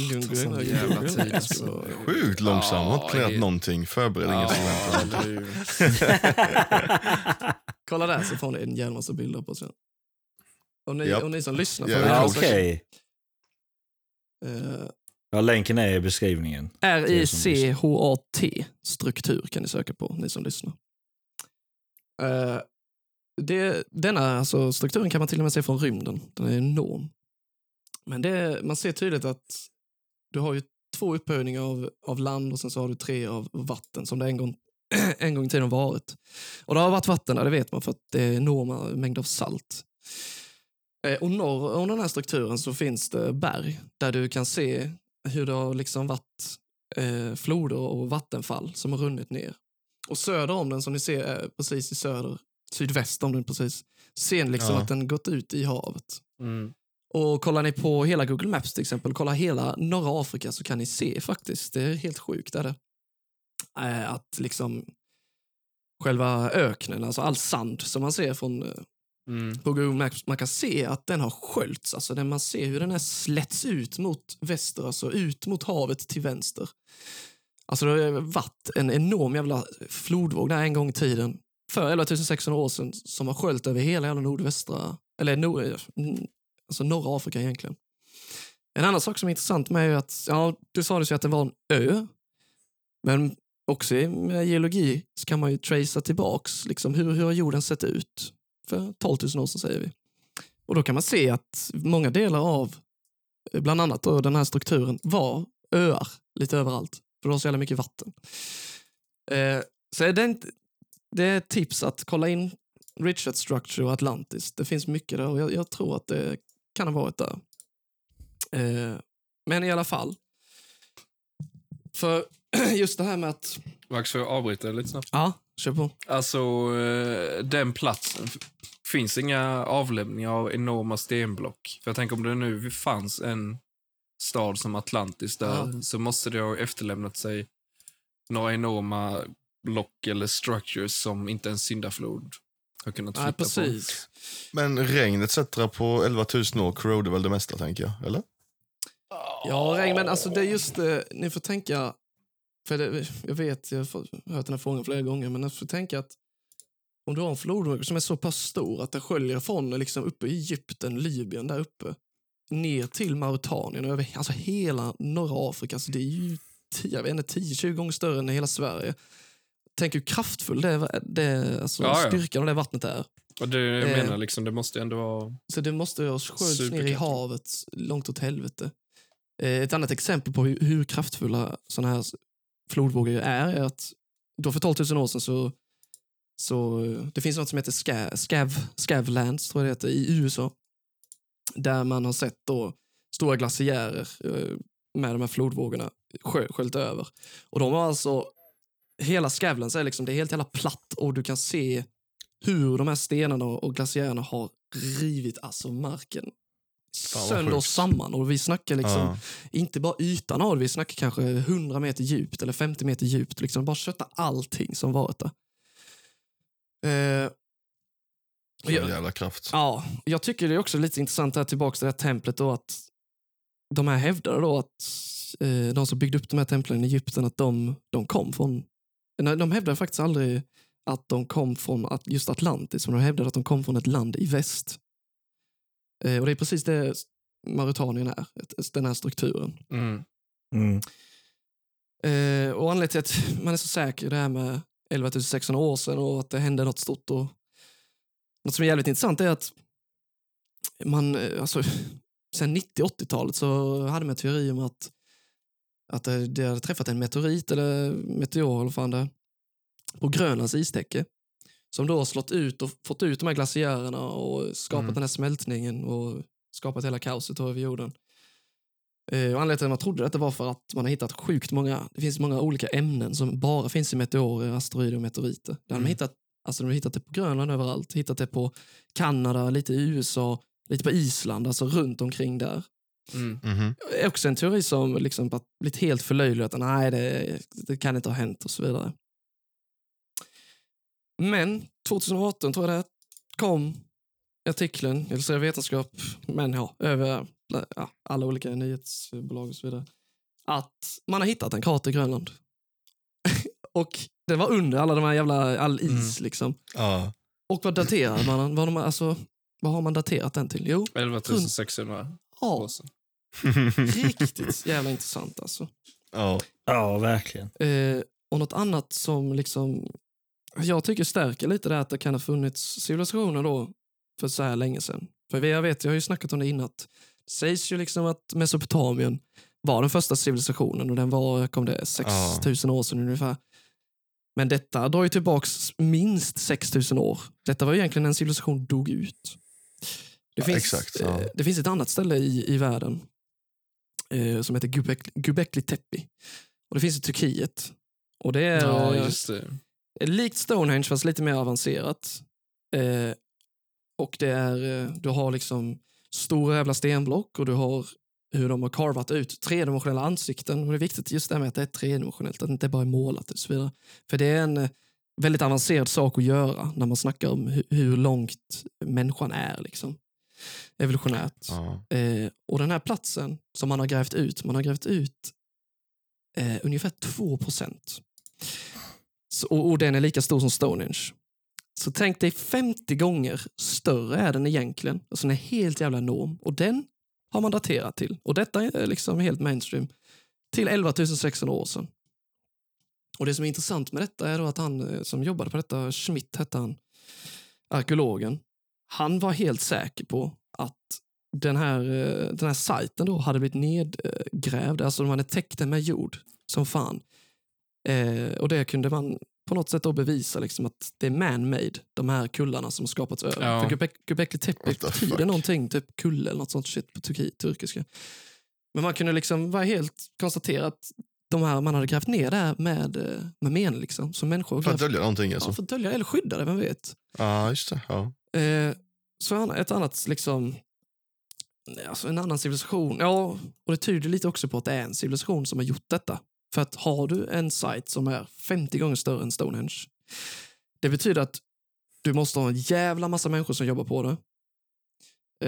jävla tid, alltså. Sjukt långsam, har inte planerat det- någonting. Förbereder inget sånt. hur? Kolla där så får ni en jävla massa bilder på sen. Och ni, Japp. och ni som lyssnar Ja, också- Okej. Eh, Ja, länken är i beskrivningen. R-I-C-H-A-T struktur kan ni söka på, ni som lyssnar. Eh, det, denna alltså, strukturen kan man till och med se från rymden. Den är enorm. Men det, man ser tydligt att du har ju två upphöjningar av, av land och sen så har du tre av vatten som det en gång, en gång i tiden varit. Och det har varit vatten där, det vet man för att det är enorma mängder av salt. Eh, och norr om den här strukturen så finns det berg där du kan se hur det har liksom varit eh, floder och vattenfall som har runnit ner. Och söder om den, som ni ser är precis i söder, sydväst om den precis, ser ni liksom Ja. att den gått ut i havet. Mm. Och kollar ni på hela Google Maps till exempel, kolla hela norra Afrika så kan ni se faktiskt, det är helt sjukt är det, eh, att liksom själva öknen, alltså all sand som man ser från eh, Mm. på Google Maps, man kan se att den har sköljts. Alltså den, man ser hur den är slätts ut mot väster, alltså ut mot havet till vänster. Alltså det har varit en enorm jävla flodvåg där en gång i tiden, för 11 600 år sedan, som har sköljt över hela jävla nordvästra, eller nord, alltså norra Afrika egentligen. En annan sak som är intressant med är att, ja, du sa det ju att det var en ö, men också med geologi så kan man ju tracea tillbaks, liksom, hur, hur har jorden sett ut för 12 000 år sedan säger vi. Och då kan man se att många delar av, eh, bland annat då, den här strukturen, var öar lite överallt. För det var så jävla mycket vatten. Eh, så är det, inte, det är ett tips att kolla in Richard Structure och Atlantis. Det finns mycket där och jag, jag tror att det kan ha varit där. Eh, men i alla fall. För just det här med att... Max, får jag avbryta lite snabbt? Ja, kör på. Alltså, eh, den platsen. Finns inga avlämningar av enorma stenblock. För jag tänker om det nu fanns en stad som Atlantis där Ja. så måste det ha efterlämnat sig några enorma block eller structures som inte en syndaflod har kunnat Nej, flytta precis. Men regn etc. på 11 000 år corrodar väl det mesta, tänker jag? Eller? Ja, regn, men alltså det är just det, ni får tänka, för det, jag vet, jag har hört den här frågan flera gånger, men ni får tänka att om du har en flodvåg som är så pass stor att den sköljer från liksom uppe i Egypten, Libyen där uppe, ner till Mauritanien och över alltså hela norra Afrika, så det är ju 10, jag vet inte, 10-20 gånger större än hela Sverige. Tänk hur kraftfull det, det alltså Ja, ja. styrkan av det vattnet är. Och det jag Eh. menar, liksom, det måste ändå vara... Så det måste ha sköljts ner i havet långt åt helvete. Eh, Ett annat exempel på hur, hur kraftfulla sådana här flodvågor är, är att då för 12 000 år sedan så, så eh, det finns något som heter Scav, Scav, Scavlands, tror jag det heter, i USA. Där man har sett då stora glaciärer eh, med de här flodvågorna skö- sköljt över. Och de har alltså, hela Scavlands är liksom, det är helt jävla platt och du kan se hur de här stenarna och glaciärerna har rivit alltså marken sönder och samman. Och vi snackar liksom, Ja. inte bara ytan av det, vi snackar kanske 100 meter djupt eller 50 meter djupt. Liksom bara kötta allting som varit där. Eh, Sån Ja. jävla kraft. Ja, jag tycker det är också lite intressant här tillbaka till det här templet då att de här hävdar då att eh, de som byggde upp de här templen i Egypten att de, de kom från, de hävdar faktiskt aldrig att de kom från att, just Atlantis, men de hävdade att de kom från ett land i väst. Eh, och det är precis det Mauritanien är, den här strukturen. Mm. Mm. Eh, och anledningen till att man är så säker i det här med 11 600 år sedan och att det hände något stort. Och, något som är jävligt intressant är att man, eh, alltså, sen 90-80-talet så hade man teori om att, att det, det hade träffat en meteorit eller meteor eller fan det på Grönlands istäcke. Som då har slått ut och fått ut de här glaciärerna och skapat Mm. den här smältningen och skapat hela kaoset över jorden. Eh, och anledningen till att man trodde detta var för att man har hittat sjukt många, det finns många olika ämnen som bara finns i meteorer, asteroider och meteoriter. Där har Mm. man hittat, alltså de har hittat det på Grönland överallt, hittat det på Kanada, lite i USA, lite på Island, alltså runt omkring där. Mm. Mhm. är också en teori som liksom bara blivit helt förlöjligad. att Nej, det, det kan inte ha hänt och så vidare. Men 2018 tror jag det kom artikeln, jag vill säga vetenskap, men ja, över ja, alla olika nyhetsbolag och så vidare, att man har hittat en krater i Grönland. och det var under alla de här jävla, all is liksom. Ja. Och vad daterar man den? Vad, de, alltså, vad har man daterat den till? Jo, 11 600 ja, år sedan. riktigt jävla intressant alltså. ja. Ja, verkligen. Eh, och något annat som liksom jag tycker stärker lite det att det kan ha funnits civilisationer då för så här länge sedan. För jag vet, jag har ju snackat om det innan, att det sägs ju liksom att Mesopotamien var den första civilisationen och den var, kom det, 6000 år sedan ungefär. Men detta drar ju tillbaks minst 6000 år. Detta var ju egentligen en civilisation dog ut. Det Ja, finns, exakt, ja. eh, det finns ett annat ställe i, i världen eh, som heter Göbek, Göbekli Tepe. Och det finns i Turkiet. Och det är Ja, just det. likt Stonehenge fast lite mer avancerat. Eh, och det är, eh, du har liksom stora jävla stenblock och du har hur de har carvat ut tredimensionella ansikten. Och det är viktigt just det här med att det är tredimensionellt, att det inte bara är målat och så vidare. För det är en väldigt avancerad sak att göra när man snackar om hur, hur långt människan är liksom. Evolutionärt. Ja. Eh, och den här platsen som man har grävt ut, man har grävt ut eh, ungefär 2 procent. Och, och den är lika stor som Stonehenge. Så tänk dig 50 gånger större är den egentligen. Alltså den är helt jävla enorm. Och den har man daterat till. Och detta är liksom helt mainstream. Till 11 600 år sedan. Och det som är intressant med detta är då att han eh, som jobbade på detta, Schmidt hette han, arkeologen, han var helt säker på att den här, eh, den här sajten då hade blivit nedgrävd, alltså de hade täckt den med jord som fan. Eh, och det kunde man på något sätt då bevisa liksom att det är man-made, de här kullarna som har skapats över. Ja. För Göbek- Göbekli Tepe betyder fuck? någonting, typ kulle eller något sånt shit på turki, turkiska. Men man kunde liksom vara helt konstatera att de här, man hade grävt ner det här med, eh, med men, liksom, som människor. För att grävt- dölja någonting ja, alltså. för att dölja eller skydda det, vem vet. Ja, just det. Ja. Eh, så en- ett annat, liksom, alltså en annan civilisation, ja, och det tyder lite också på att det är en civilisation som har gjort detta. För att har du en site som är 50 gånger större än Stonehenge, det betyder att du måste ha en jävla massa människor som jobbar på det.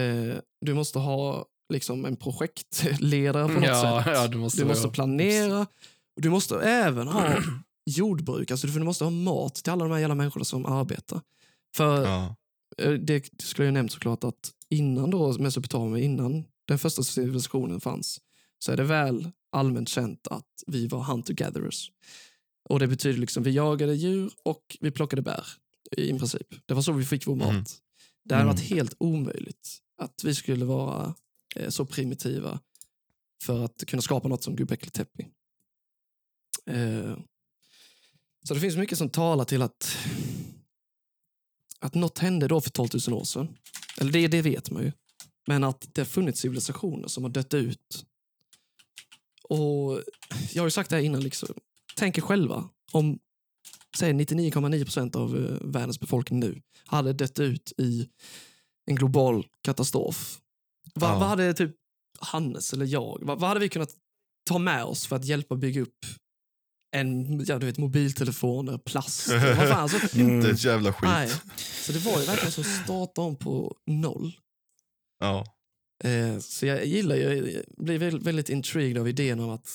Eh, du måste ha liksom en projektledare på något Ja, sätt. ja, du måste du måste vara- planera. Du måste även ha jordbruk, alltså du måste ha mat till alla de här jävla människorna som arbetar. För Ja. Det skulle jag nämnt såklart att innan då Mesopotamien, innan den första civilisationen fanns, så är det väl allmänt känt att vi var hunter-gatherers. Och det betyder liksom vi jagade djur och vi plockade bär i princip. Det var så vi fick vår mat. Mm. Det hade Mm. varit helt omöjligt att vi skulle vara eh, så primitiva för att kunna skapa något som Göbekli Tepe. Eh, så det finns mycket som talar till att att något hände då för 12 000 år sedan. Eller det, det vet man ju. Men att det har funnits civilisationer som har dött ut. Och jag har ju sagt det här innan, liksom. tänk er själva om säg 99,9 procent av eh, världens befolkning nu hade dött ut i en global katastrof. Va, Ja. Vad hade typ Hannes eller jag, vad, vad hade vi kunnat ta med oss för att hjälpa bygga upp en ja, du vet, mobiltelefon, plast, vad fan, alltså, Inte ett jävla skit. Nej. Så det var ju verkligen som att starta om på noll. Ja. Eh, så jag gillar ju, jag blir väldigt, intrigued av idén om att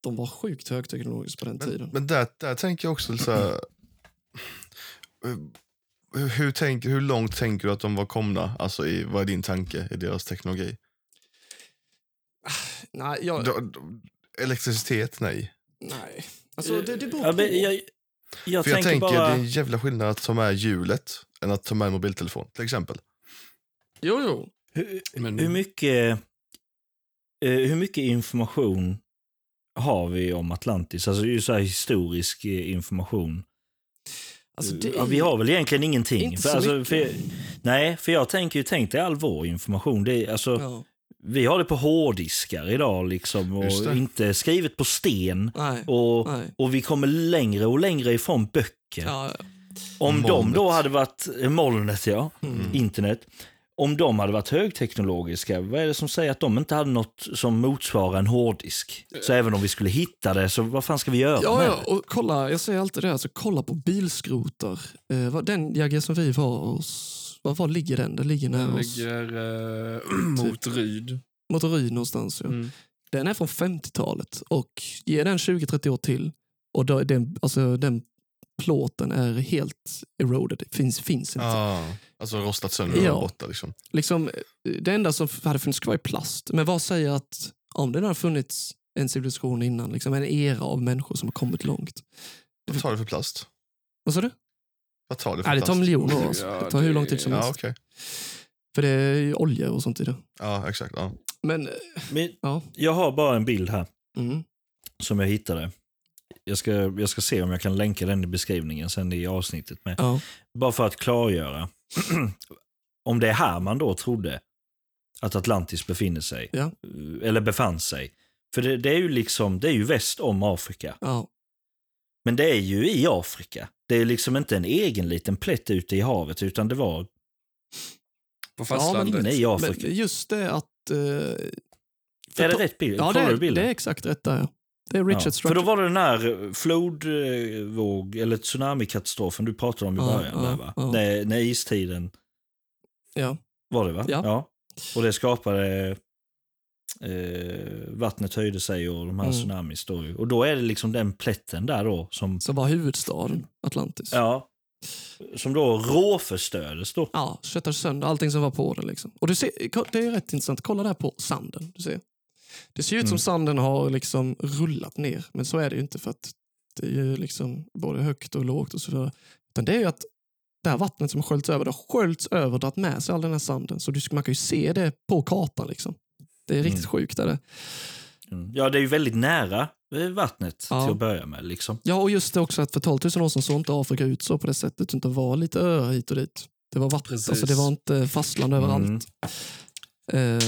de var sjukt högteknologiska på den Men, tiden. men där, där tänker jag också så här, hur, hur, tänk, hur långt tänker du att de var komna? Alltså i, vad är din tanke i deras teknologi? Nej, jag, Elektricitet, nej. nej. Alltså, det, det beror Ja, på. men jag, jag För jag tänker bara... det är en jävla skillnad att ta med hjulet än att ta med en mobiltelefon till exempel. Jo, jo. Hur, Men- hur, mycket, eh, hur mycket information har vi om Atlantis? Alltså ju så här historisk eh, information. Alltså, det ja, vi har väl egentligen ingenting. Inte för, så alltså, mycket. för, nej, för jag tänker ju, tänk dig all vår information. Det är, alltså, Ja. Vi har det på hårddiskar idag liksom, och inte skrivet på sten. Nej. Och, Nej. och vi kommer längre och längre ifrån böcker. Ja, ja. Om de Molnet. då hade varit, eh, molnet ja, Mm. internet. Om de hade varit högteknologiska, vad är det som säger att de inte hade något som motsvarar en hårddisk? Så även om vi skulle hitta det, så vad fan ska vi göra Ja, ja, och kolla, jag säger alltid det, alltså, kolla på bilskrotar. Eh, den Jagge som vi var hos, var, var ligger den? Den ligger nära Den oss. ligger eh, mot Ryd. Mot Ryd någonstans. Ja. Mm. Den är från 50-talet och ge den 20-30 år till och då, är den, alltså, den plåten är helt eroded. Finns, finns inte. Ja. Alltså rostat sönder och Ja. borta liksom. Liksom, eh, det enda som hade funnits kvar är plast. Men vad säger att om det har funnits en civilisation innan, liksom en era av människor som har kommit långt. Vad tar det för plast? Vad sa du? Vad tar det för Nej, det tar miljoner år. Ja, det tar hur lång tid som Ja, helst. okej. För det är ju olja och sånt i det. Ja, exakt. Ja. Men, eh, Men ja. jag har bara en bild här Mm. som jag hittade. Jag ska, jag ska se om jag kan länka den i beskrivningen sen i avsnittet. Med. Ja. Bara för att klargöra. om det är här man då trodde att Atlantis befinner sig. Ja. Eller befann sig. För det, det är ju liksom, det är ju väst om Afrika. Ja. Men det är ju i Afrika. Det är liksom inte en egen liten plätt ute i havet, utan det var På Ja, men fastlandet. inne i Afrika. Men just det att... Eh, Är det rätt bild? Ja, det är, det är exakt rätt där. Ja. Det är Richard Ja, för då var det den här flodvåg, eller tsunamikatastrofen du pratade om i Ja, början. ja, där, va? ja. När, när istiden Ja. var det va? Ja. Och det skapade... Eh, vattnet höjde sig och de här Mm. tsunamis då. Och då är det liksom den plätten där då som... Som var huvudstaden, Atlantis. Ja. Som då råförstördes då. Ja, köttade sönder allting som var på den. Liksom. Och du ser, det är rätt intressant, kolla där på sanden. Du ser. Det ser ut som Mm. sanden har liksom rullat ner, men så är det ju inte för att det är ju liksom både högt och lågt och så vidare. Utan det är ju att det här vattnet som sköljts över, det har sköljts över och dragit med sig all den här sanden. Så man kan ju se det på kartan. Liksom. Det är riktigt Mm. sjukt. Är det. Mm. Ja, det är ju väldigt nära eh, vattnet Ja. till att börja med. Liksom. Ja, och just det också att för 12 000 år sedan såg inte Afrika ut så på det sättet, utan det var lite öar hit och dit. Det var vatten, Precis. alltså det var inte fastland överallt. Mm. Eh,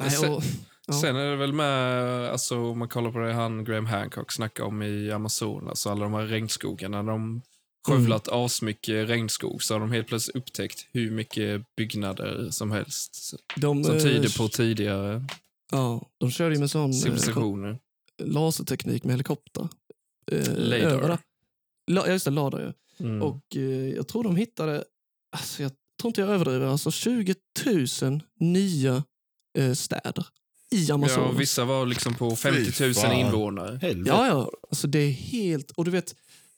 nej, sen- och, Ja. Sen är det väl med, alltså om man kollar på det han Graham Hancock snackade om i Amazonas, alla de här regnskogarna. De skövlat Mm. asmycket regnskog så har de helt plötsligt upptäckt hur mycket byggnader som helst. de, Som eh, tyder på tidigare Ja, de körde ju med sån eh, civilisationer. laserteknik med helikopter. Eh, det. La, ja, just det, Ladar ju. Mm. Och eh, jag tror de hittade, alltså jag tror inte jag överdriver, alltså 20 000 nya eh, städer i ja, Amazonas. och vissa var liksom på 50 000 fan. invånare. Helvete. Ja, ja. Alltså det är helt... Och du vet,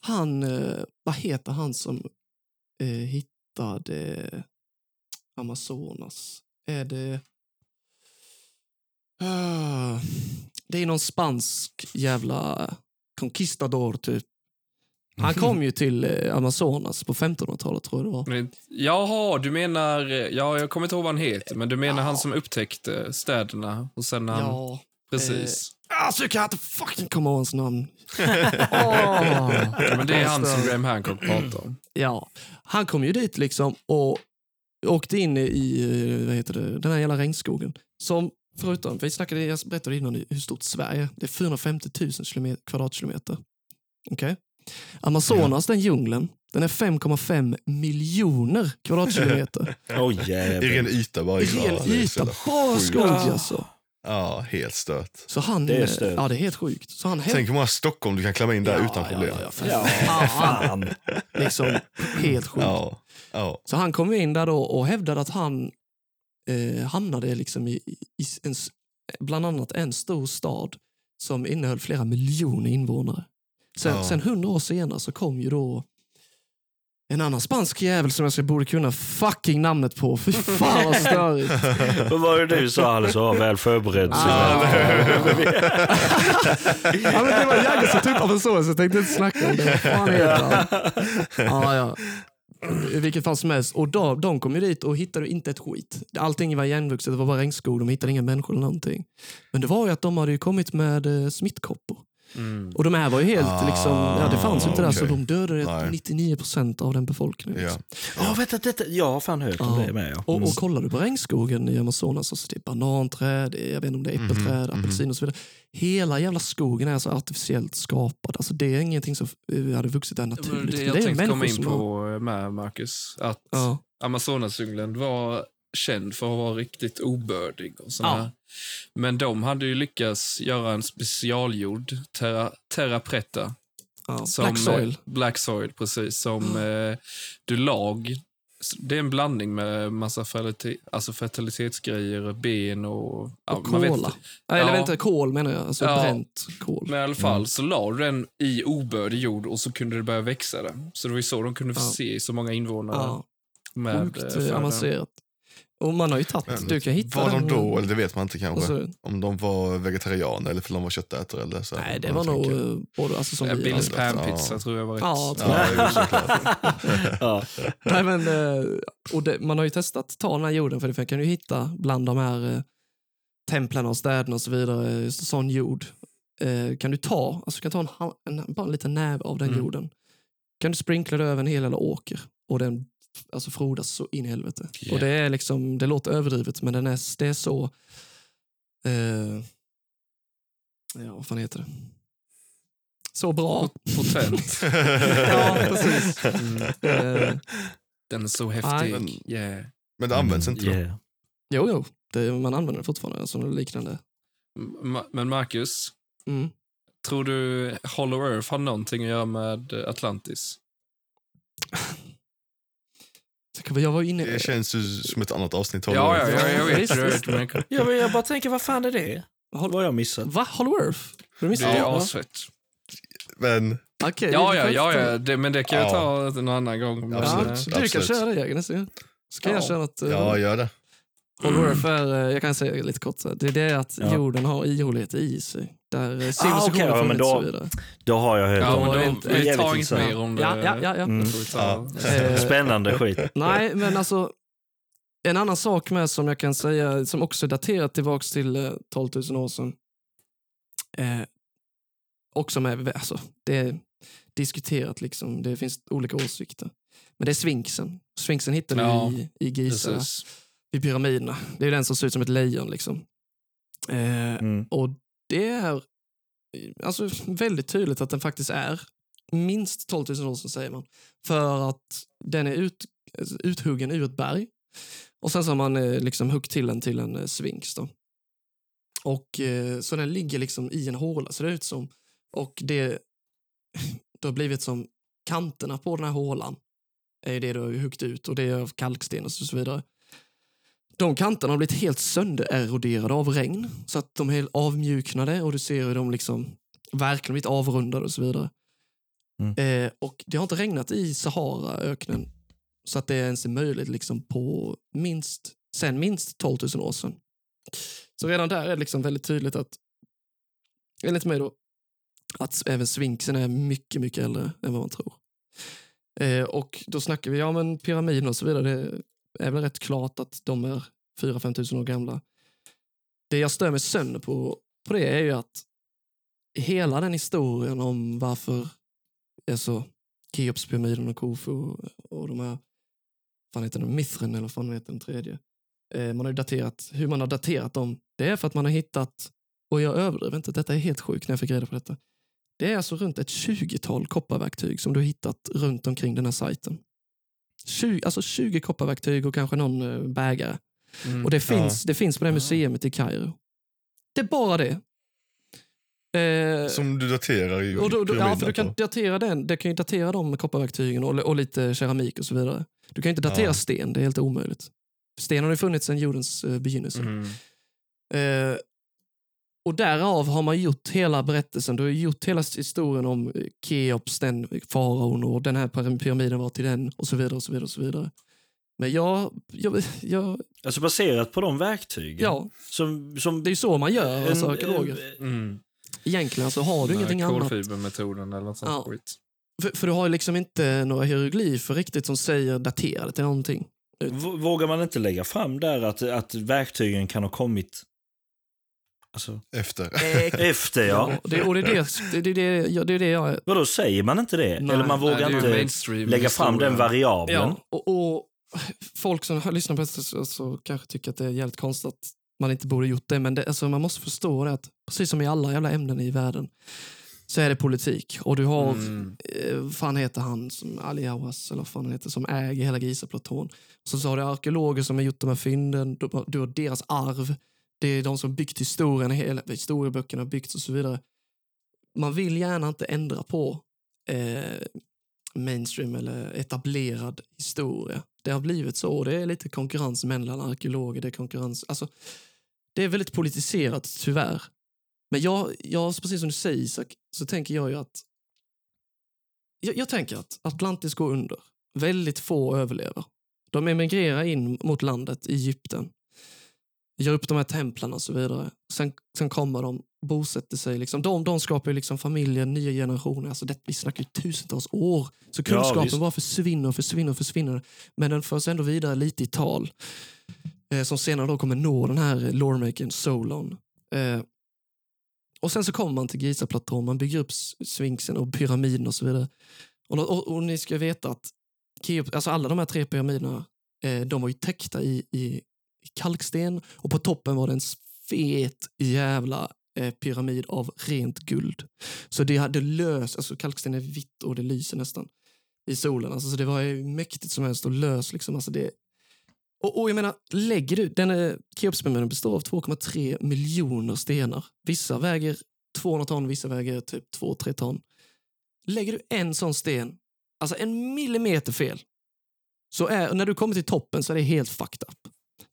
han... Eh, vad heter han som eh, hittade Amazonas? Är det... Ah, det är någon spansk jävla conquistador, typ. Han kom ju till eh, Amazonas på 1500-talet, tror jag det var. Men, jaha, du menar, ja jag kommer inte ihåg vad han heter, men du menar Ja. han som upptäckte städerna och sen han, Ja. precis. Alltså, jag kan inte fucking komma ihåg hans namn. Åh. Men det är han som Graham Hancock pratar om. Ja, han kom ju dit liksom och åkte in i vad heter det, den här jävla regnskogen. Som förutom, vi snackade, jag berättade innan hur stort Sverige är. Det är 450 000 kilometer, kvadratkilometer. Okej? Amazonas, den djungeln, den är 5,5 miljoner kvadratkilometer. I jävlar. ren yta bara. I Ja, ren det är så yta, bara skog alltså. Ja, helt stört. Så han, Det är stört. ja det är helt sjukt. Så han Tänk hur många Stockholm du kan klämma in där utan problem. Ja, ja, för Ja, fan. Liksom, helt sjukt. ja. ja. Så han kom in där då och hävdade att han eh, hamnade liksom i, i en, bland annat en stor stad som innehöll flera miljoner invånare. Sen, Ja. sen hundra år senare så kom ju då en annan spansk jävel som jag ska borde kunna fucking namnet på. Fy fan vad störigt. Vad var det du sa Alice? Ja, väl förberedd. så- ja, men det var Jagge som typ av en så, så jag tänkte inte snacka om det. Fan heter han? Ja, ja. I vilket fall som helst. Och då, de kom ju dit och hittade inte ett skit. Allting var igenvuxet, det var bara regnskog. De hittade inga människor eller någonting. Men det var ju att de hade kommit med eh, smittkoppor. Mm. Och de här var ju helt Ah, liksom, ja det fanns ju inte där så okej. de dödade Nej. 99 procent av den befolkningen. Ja. Liksom. Ja, vet du, detta, jag har fan hört om Ja. det med. Ja. Och, Mm. och kollar du på regnskogen i Amazonas, alltså det är bananträd, det jag vet inte om det är äppelträd, Mhm, apelsin och så vidare. Hela jävla skogen är så artificiellt skapad. Alltså det är ingenting som eh, hade vuxit där Det naturligt. det jag är tänkte komma in har- på med, Marcus. Att Ja. Amazonasdjungeln var känd för att vara riktigt obördig. Och såna Ja. Men de hade ju lyckats göra en specialgjord, terra, terra preta. Ja. Som, Black soil. eh, Black soil, precis. Som eh, du lag. Det är en blandning med massa fertilite, alltså fertilitetsgrejer, ben och... ja, Och vet kola. inte. Nej, Eller Ja. vänta, kol menar jag. Alltså Ja. bränt kol. Men i alla fall så la du den i obördig jord och så kunde det börja växa där. Så det var ju så de kunde Ja. förse så många invånare Ja, med sjukt eh, avancerat. Och man har ju tagit, du kan hitta var de då, eller det vet man inte kanske. så- Om de var vegetarianer eller för de var köttätare. Eller så. Nej, det var nog tänker. eh, både alltså, som Ja, vi alltså. panpizza Ja. tror jag var rätt. Ja, tror jag. Ja. Nej, men, eh, och det, man har ju testat att ta den här jorden, för det kan du hitta bland de här eh, templen och städerna och så vidare, just sån jord. Eh, kan du ta, alltså du kan ta en, en, bara en liten näve av den Mm. jorden. Kan du sprinkla det över en hel jävla åker och den alltså, frodas så in i helvete. Yeah. Och det är liksom, det låter överdrivet, men den är, det är så... Eh, ja, vad fan heter det? Så bra. Potent. ja, precis. Mm. Eh, Den är så häftig. men- yeah. Men det används inte då? Yeah. jo, jo. Det, man använder det fortfarande, alltså något liknande. Ma- Men Marcus, Mm. tror du Hollow Earth har någonting att göra med Atlantis? Jag var inne... Det känns ju som ett annat avsnitt. Ja, ja, ja, jag vet. Jag men Ja, men jag bara tänker, vad fan är det? Vad har jag missat? Va? Hollow Earth? Har du missat det är Ja. asfett. Men Okej, Ja, ja, ja, ja. Det, men det kan jag Ja. ta en annan gång. Men, Ja, eh, så du kan absolut. köra det Jäger nästa gång. Så kan jag Ja. köra att uh, ja, gör det. Hollow Earth är, eh, jag kan säga lite kort, det är det att Ja. jorden har ihåligheter i sig. Där eh, okej, civilisationer ja, men funnits då- och så vidare. Då har jag hört Ja, om det. då, inte- vi tar intressant. mer om det. Ja, ja, ja. ja. Mm. Ta. Eh, Spännande skit. Nej, men alltså en annan sak med som jag kan säga, som också är daterat tillbaks till eh, 12 000 år sedan. Eh, också med, alltså, det är diskuterat liksom, det finns olika åsikter. Men det är sfinxen. Sfinxen hittade vi Ja, i, i Giza, Precis. Vid pyramiderna. Det är den som ser ut som ett lejon liksom. Eh, Mm. och det är alltså, väldigt tydligt att den faktiskt är minst 12 000 år sedan säger man. För att den är ut, uthuggen ur ett berg. Och sen så har man eh, liksom huggt till den till en eh, sphinx. Då. Och, eh, så den ligger liksom i en håla, ser det ut som. Och det, det har blivit som kanterna på den här hålan är det du har huggt ut och det är av kalksten och så vidare. De kanterna har blivit helt söndereroderade av regn så att de är helt avmjuknade och du ser hur de liksom verkligen blivit avrundade och så vidare. Eh, och det har inte regnat i Saharaöknen så att det ens är möjligt liksom på minst, sen minst 12 000 år sedan. Så redan där är det liksom väldigt tydligt att, enligt mig då, att även sfinxen är mycket, mycket äldre än vad man tror. Eh, och då snackar vi, ja men pyramiderna och så vidare, det är väl rätt klart att de är 4-5 tusen år gamla. Det jag stör mig sönder på, på det är ju att hela den historien om varför alltså, Keopspyramiden och Kofu och, och de här, fan heter den, Mithren eller fan heter den tredje. Eh, man har ju daterat, hur man har daterat dem, det är för att man har hittat, och jag överdriver inte, detta är helt sjukt när jag fick reda på detta. Det är alltså runt ett 20-tal kopparverktyg som du har hittat runt omkring den här sajten. 20, alltså 20 kopparverktyg och kanske någon eh, bägare. Mm. Och det finns, det finns på det museet i Kairo. Det är bara det. Eh, Som du daterar i och då, då, ja, för du kan på. datera den. Det kan ju datera med kopparverktygen och, och lite keramik och så vidare. Du kan inte datera Ja. sten, det är helt omöjligt. Sten har ju funnits sedan jordens eh, begynnelse. Mm. Eh, och därav har man gjort hela berättelsen. Du har gjort hela historien om eh, Keops, den faraon och den här pyram- pyramiden var till den och så vidare. och så vidare och så vidare. Men jag, jag, jag Alltså baserat på de verktygen. ja, Som, som det är ju så man gör, alltså en- arkeologer. Mm. Egentligen så har du här ingenting annat. Kolfibermetoden eller något sånt Ja. skit. För, för du har ju liksom inte några hieroglyfer riktigt som säger daterade till någonting. Vågar man inte lägga fram där att, att verktygen kan ha kommit alltså, Efter. efter? Ja. Ja, det, och det är det, det, det, det, ja, det är det jag... Vadå, säger man inte det? Nej. Eller man Nej, vågar är ju inte lägga fram historia. den variabeln? Ja, och, och folk som har lyssnat på det så, så kanske tycker att det är jävligt konstigt att man inte borde gjort det. Men det, alltså, man måste förstå det att precis som i alla jävla ämnen i världen så är det politik. Och du har, Mm. eh, vad fan heter han, som Ali Awas, eller vad fan han heter, som äger hela Gizaplaton. Så, så har du arkeologer som har gjort de här fynden, du, du har deras arv. Det är de som byggt historien, hela, historieböckerna har byggts och så vidare. Man vill gärna inte ändra på eh, mainstream eller etablerad historia. Det har blivit så. och Det är lite konkurrens mellan arkeologer. Det är konkurrens, alltså, det är väldigt politiserat tyvärr. Men jag, jag, precis som du säger Isak, så tänker jag ju att jag, jag tänker att Atlantis går under. Väldigt få överlever. De emigrerar in mot landet, Egypten. Gör upp de här templen och så vidare. Sen, sen kommer de, bosätter sig. Liksom. De, de skapar ju liksom familjer, nya generationer. Alltså det, vi snackar ju tusentals år. Så kunskapen visst. bara försvinner och försvinner och försvinner. Men den förs ändå vidare lite i tal. Eh, som senare då kommer nå den här loremakern Solon. Eh, och sen så kommer man till Gizaplaton, man bygger upp s- Sphinxen och pyramiden och så vidare. Och, och, och ni ska veta att Keop, alltså alla de här tre pyramiderna, eh, de var ju täckta i, i kalksten och på toppen var det en fet jävla eh, pyramid av rent guld. Så det hade lös, alltså kalksten är vitt och det lyser nästan i solen. Alltså, så det var mäktigt som helst och lös. Liksom. Alltså, det, Och, och jag menar, lägger du... Den eh, Keopspyramiden består av 2,3 miljoner stenar. Vissa väger 200 ton, vissa väger typ 2-3 ton. Lägger du en sån sten, alltså en millimeter fel, så är, när du kommer till toppen så är det helt fucked up.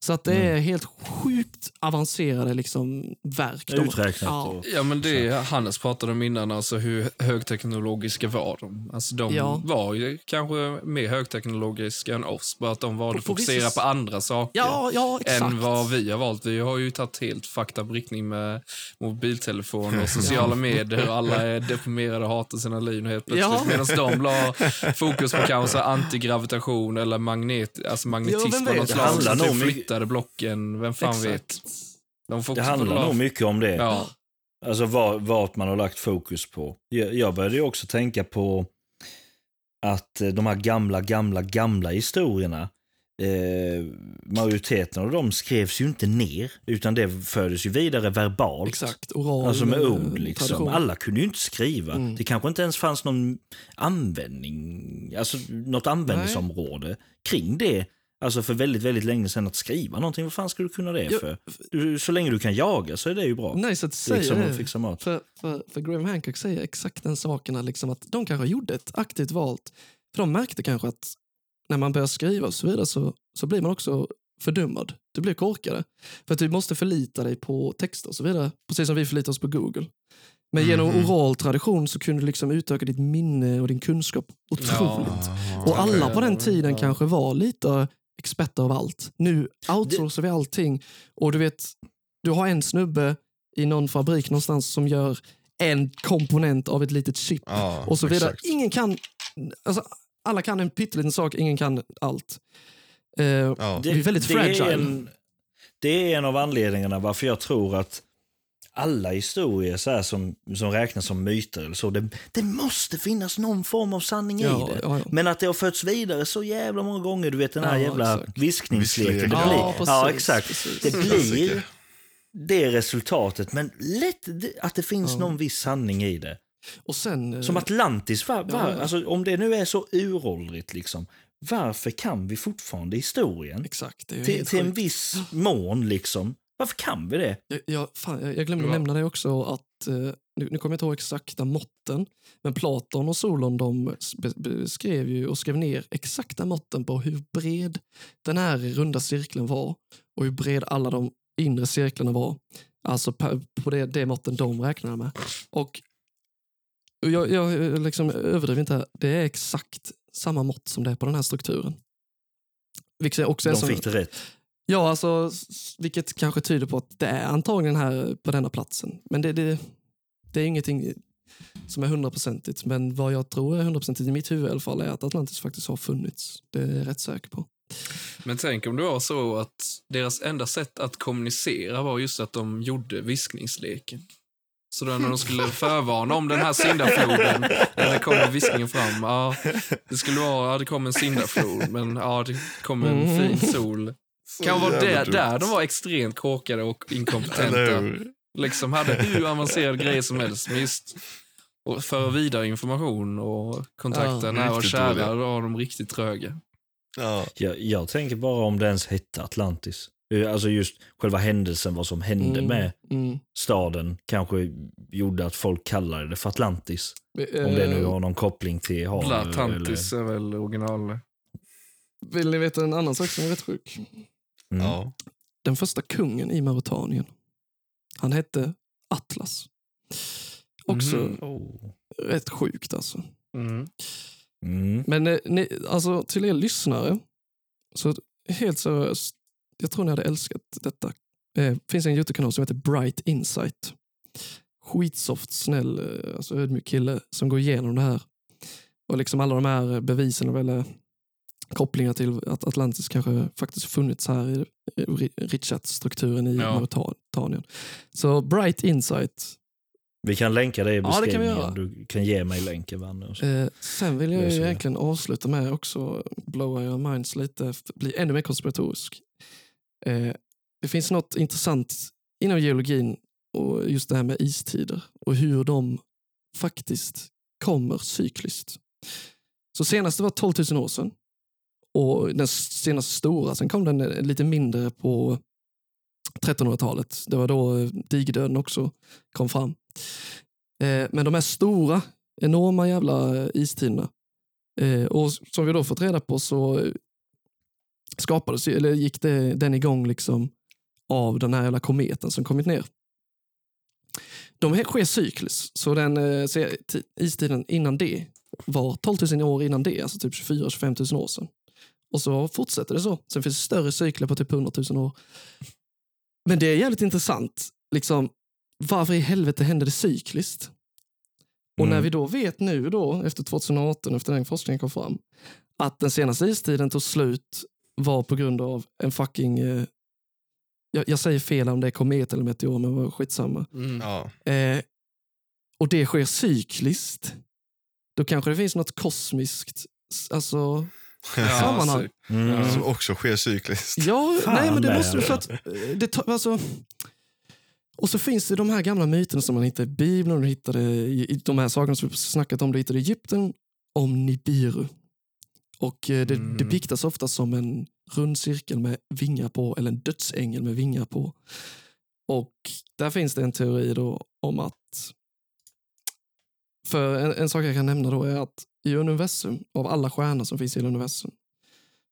Så att det är helt sjukt avancerade liksom, verk. de Uträknat Ja. Ja, men det Hannes pratade om innan, alltså hur högteknologiska var de? Alltså de Ja. var ju kanske mer högteknologiska än oss, bara att de valde att fokusera på andra saker. Ja, ja, än vad vi har valt. Vi har ju tagit helt riktning med mobiltelefon och sociala medier och alla är deprimerade och hatar sina liv helt plötsligt. Ja. Medan de la fokus på kanske antigravitation eller magnet, alltså magnetism vem av något Det slag. handlar som nog flyttade blocken, vem fan Exakt. vet. De Det handlar nog mycket om det. Ja. Alltså vad, vart man har lagt fokus på. Jag, jag började ju också tänka på att eh, de här gamla, gamla, gamla historierna, eh, majoriteten av dem skrevs ju inte ner, utan det fördes ju vidare verbalt. Exakt, oral Alltså med eh, ord liksom. tradition. Alla kunde ju inte skriva. Mm. Det kanske inte ens fanns någon användning, alltså något användningsområde kring det. Alltså för väldigt, väldigt länge sedan att skriva någonting. Vad fan ska du kunna det Ja, för? Du, så länge du kan jaga så är det ju bra. Nice att du säger liksom det. att fixa mat. För, för, för Graham Hancock säger exakt den sakerna, liksom att de kanske gjorde ett aktivt val. För de märkte kanske att när man börjar skriva och så vidare så, så blir man också fördummad. Du blir korkare. För att du måste förlita dig på texter och så vidare. Precis som vi förlitar oss på Google. Men genom Mhm. oral tradition så kunde du liksom utöka ditt minne och din kunskap otroligt. Ah. Och alla på den tiden Ja. kanske var lite experter av allt. Nu outsourcar vi allting. Och du vet, du har en snubbe i någon fabrik någonstans som gör en komponent av ett litet chip. Ja, och så vidare. exakt. Ingen kan, alltså, alla kan en pytteliten sak, ingen kan allt. Eh, Ja. Det är väldigt fragile. Är en, det är en av anledningarna varför jag tror att alla historier så här som, som räknas som myter eller så, det, det måste finnas någon form av sanning ja, i det. ja, ja. Men att det har förts vidare så jävla många gånger, du vet den här Ja, jävla exakt. viskningsleken. Det blir, Ja, ja, precis, exakt. precis. Det blir det resultatet, men lätt att det finns Ja. någon viss sanning i det. Och sen, eh, Som Atlantis, var, var, Ja. alltså, om det nu är så uråldrigt, liksom, varför kan vi fortfarande historien? exakt, det är ju Till, till en viss mån, liksom. Varför kan vi det? Jag, jag, fan, jag, jag glömde Ja. nämna det också att, eh, nu, nu kommer jag inte ihåg exakta måtten, men Platon och Solon de beskrev ju och skrev ner exakta måtten på hur bred den här runda cirkeln var och hur bred alla de inre cirklarna var. Alltså på, på det, det måtten de räknade med. Och jag, jag liksom överdriver inte här, det är exakt samma mått som det är på den här strukturen. Vilket också är De som, fick det rätt. Ja, alltså, vilket kanske tyder på att det är antagligen här på denna platsen. Men det, det, det är ingenting som är hundraprocentigt. Men vad jag tror är hundraprocentigt i mitt huvud i alla fall är att Atlantis faktiskt har funnits. Det är jag rätt säker på. Men tänk om det var så att deras enda sätt att kommunicera var just att de gjorde viskningsleken. Så då när de skulle förvarna om den här syndafloden, när det kommer viskningen fram, ja, det skulle vara, ja det kom en syndaflod, men ja det kom en Mm. fin sol. Så Kan vara jävla där, de var extremt korkade och Eller inkompetenta. Liksom hade hur avancerad grej som helst, men just och föra vidare information och kontakta Ja, nära och kära, då var de riktigt tröga. Ja. Jag, jag tänker bara om det ens hette Atlantis. Eh, Alltså just själva händelsen, vad som hände Mm, med mm. staden, kanske gjorde att folk kallade det för Atlantis. Om det nu Eh, har någon koppling till hav. Blatantis är väl original. Vill ni veta en annan sak som är rätt sjuk? Mm. Ja. Den första kungen i Mauretanien, han hette Atlas. Också Mhm. Oh. rätt sjukt alltså. Mm. Mm. Men eh, ni, alltså, till er lyssnare, så helt seriöst, jag tror ni hade älskat detta. Det finns en YouTube-kanal som heter Bright Insight. Skitsoft, snäll, eh, alltså ödmjuk kille som går igenom det här. Och liksom alla de här bevisen eller kopplingar till att Atlantis kanske faktiskt funnits här i Richat-strukturen i Ja. Mauretanien. Så Bright Insight. Vi kan länka det i Ja, det kan beskrivningen. Du kan ge mig länken, Vanne. Eh, sen vill jag ju egentligen avsluta med också blowa your minds lite, bli ännu mer konspiratorisk. Eh, det finns något intressant inom geologin och just det här med istider och hur de faktiskt kommer cykliskt. Så senast det var 12 000 år sedan och den senaste stora, sen kom den eh, lite mindre på 1300-talet. Det var då eh, digerdöden också kom fram. Eh, men de här stora, enorma jävla eh, istiderna. Eh, och som vi då fått reda på så skapades, eller gick det, den igång liksom av den här jävla kometen som kommit ner. De här sker cykliskt, så den så istiden innan det var 12 000 år innan det, alltså typ 24-25 000 år sedan. Och så fortsätter det så. Sen finns det större cykler på typ 100 000 år. Men det är jävligt intressant. Liksom, varför i helvete händer det cykliskt? Och när Mm. vi då vet nu då, efter 2018, efter den forskningen kom fram, att den senaste istiden tog slut var på grund av en fucking... Eh, jag, jag säger fel om det är komet eller meteor, men vad skitsamma. Mm. Ja. Eh, och det sker cykliskt. Då kanske det finns något kosmiskt alltså, Ja, sammanhang. så- Mm. Som också sker cykliskt. Ja, Fan, nej men det nej, måste du för alltså. att eh, det tar, alltså, Och så finns det de här gamla myterna som man hittar i Bibeln och du det i, i de här sakerna som vi snackat om. Du hittar i Egypten om Nibiru. Och eh, det, Mm. det biktas ofta som en rund cirkel med vingar på eller en dödsängel med vingar på. Och där finns det en teori då om att för en, en sak jag kan nämna då är att i universum, av alla stjärnor som finns i universum,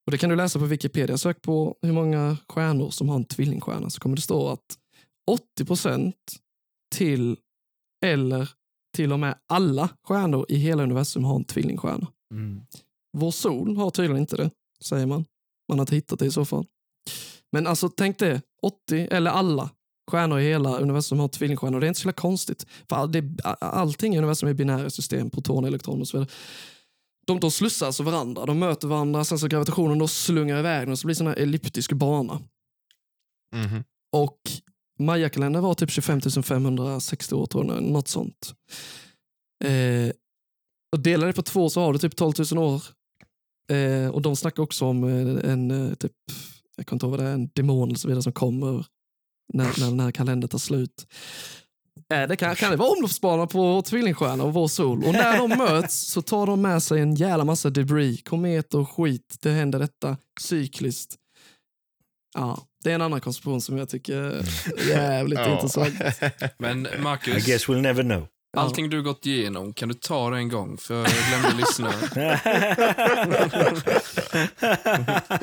och det kan du läsa på Wikipedia, sök på hur många stjärnor som har en tvillingstjärna så kommer det stå att 80 procent till eller till och med alla stjärnor i hela universum har en tvillingstjärna. Mm. Vår sol har tydligen inte det, säger man. Man har inte hittat det i så fall. Men alltså tänk det, 80 eller alla stjärnor i hela universum har tvillingstjärnor. Det är inte så konstigt. För all, det, allting i universum är binära system, proton, elektron och så vidare. De, de slussar alltså varandra, de möter varandra, sen så gravitationen då slungar iväg dem, så blir det en elliptisk bana. Mhm. Och Maya-kalendern var typ 25 560 år, tror jag, något sånt. Eh, och delar det på två så har du typ 12 000 år. Eh, och de snackar också om eh, en, eh, typ, jag kommer inte ihåg vad det är, en demon eller så vidare som kommer när, när den här kalendern tar slut. Eh, det kan, kan det vara omloppsbana på tvillingstjärnan och vår sol. Och när de möts så tar de med sig en jävla massa debris, kometer och skit. Det händer detta cykliskt. Ja, det är en annan konspiration som jag tycker är jävligt intressant. Men I Marcus, guess we'll never know. Allting du gått igenom, kan du ta det en gång? För jag glömde lyssna.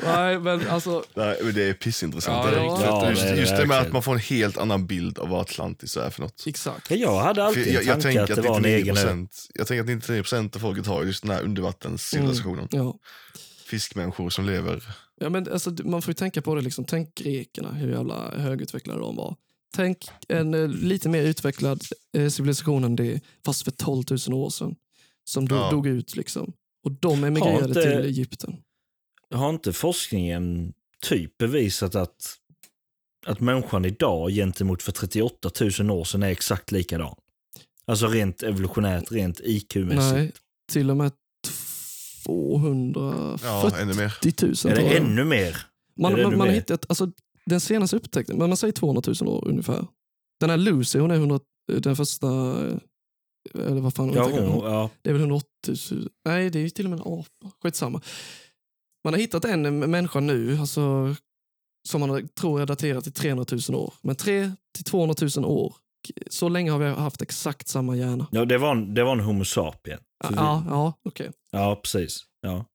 Nej, men alltså, Nej, men det är pissintressant. Ja, det är riktigt Ja, just, det just det med att man får en helt annan bild av vad Atlantis är för något. exakt. Jag hade För alltid jag, en jag tanke tänker att att det var en egen ö. 99%, jag tänker att 99% av folket har just den här undervattenscivilisationen. Ja. Fiskmänniskor som lever. Ja, men alltså, man får ju tänka på det, liksom. tänk grekerna, hur jävla högutvecklade de var. Tänk en eh, lite mer utvecklad eh, civilisation än det, fast för 12 000 år sedan. Som dog, Ja. dog ut. Liksom. Och de emigrerade inte- till Egypten. Har inte forskningen typ bevisat att, att människan idag gentemot för 38 000 år sedan är exakt likadan? Alltså rent evolutionärt, rent IQ-mässigt. Nej, till och med 240 Ja, ännu mer. 000 Är det ännu mer? Man, man, man har hittat, alltså, den senaste upptäckten, men man säger 200 000 år ungefär. Den här Lucy, hon är 100, den första, eh, eller vad fan Ja, hon, ja. Det är väl 180 000, nej det är ju till och med en apa. Skitsamma. Man har hittat en människa nu, alltså, som man tror är daterad till 300 000 år. Men 3 till 200 000 år, så länge har vi haft exakt samma hjärna. ja det, var en, det var en Homo sapien. Vi- Ja, ja okej. ja precis. Ja.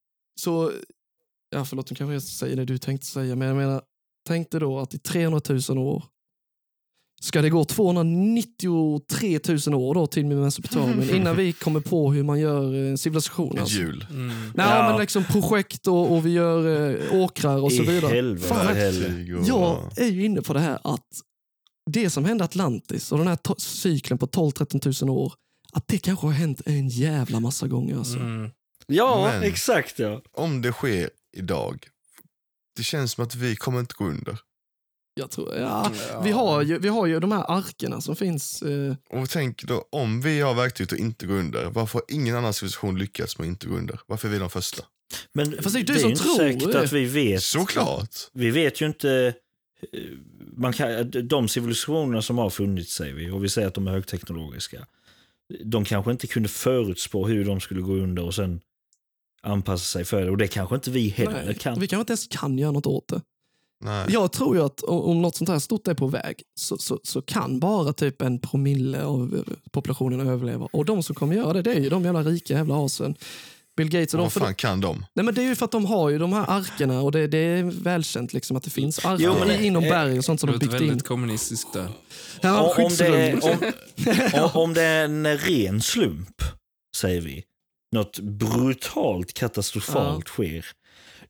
Så, ja förlåt, nu kanske jag säger det du tänkte säga, men jag menar, tänk dig då att i 300 000 år ska det gå 293 000 år då till Mesopotamien innan vi kommer på hur man gör en civilisation. Alltså. hjul. Mm. Nej, Ja. men liksom projekt och, och vi gör eh, åkrar och så I vidare. helvete Fan, jag är ju inne på det här att det som hände Atlantis och den här cykeln på 12-13 000 år, att det kanske har hänt en jävla massa gånger. Alltså. Mm. Ja, Men- exakt ja. Om det sker idag, det känns som att vi kommer inte gå under. Jag tror, ja, vi, har ju, vi har ju de här arkerna som finns. Eh, Och tänk då, om vi har verktyg att inte gå under, varför har ingen annan civilisation lyckats med att inte gå under? Varför är vi de första? Men Fast det är du det är som ju inte tror säkert det. att vi vet. Såklart! Vi vet ju inte. eh, Man kan, de civilisationerna som har funnits säger vi, och vi säger att de är högteknologiska. De kanske inte kunde förutspå hur de skulle gå under och sen anpassa sig för det. Och det kanske inte vi heller Nej, kan. Vi kanske inte ens kan göra något åt det. Nej. Jag tror ju att om något sånt här stort är på väg så, så, så kan bara typ en promille av eh, populationen överleva. Och de som kommer göra det, det är ju de jävla rika jävla asen. Bill Gates och de. Vad För fan kan de? Nej, men det är ju för att de har ju de här arkerna och det, det är välkänt liksom att det finns arker Jo, men det- inom eh, berg och sånt som Det de låter byggt in. väldigt kommunistiskt där. Ja, om, om, det är, om, om det är en ren slump, säger vi, något brutalt katastrofalt sker,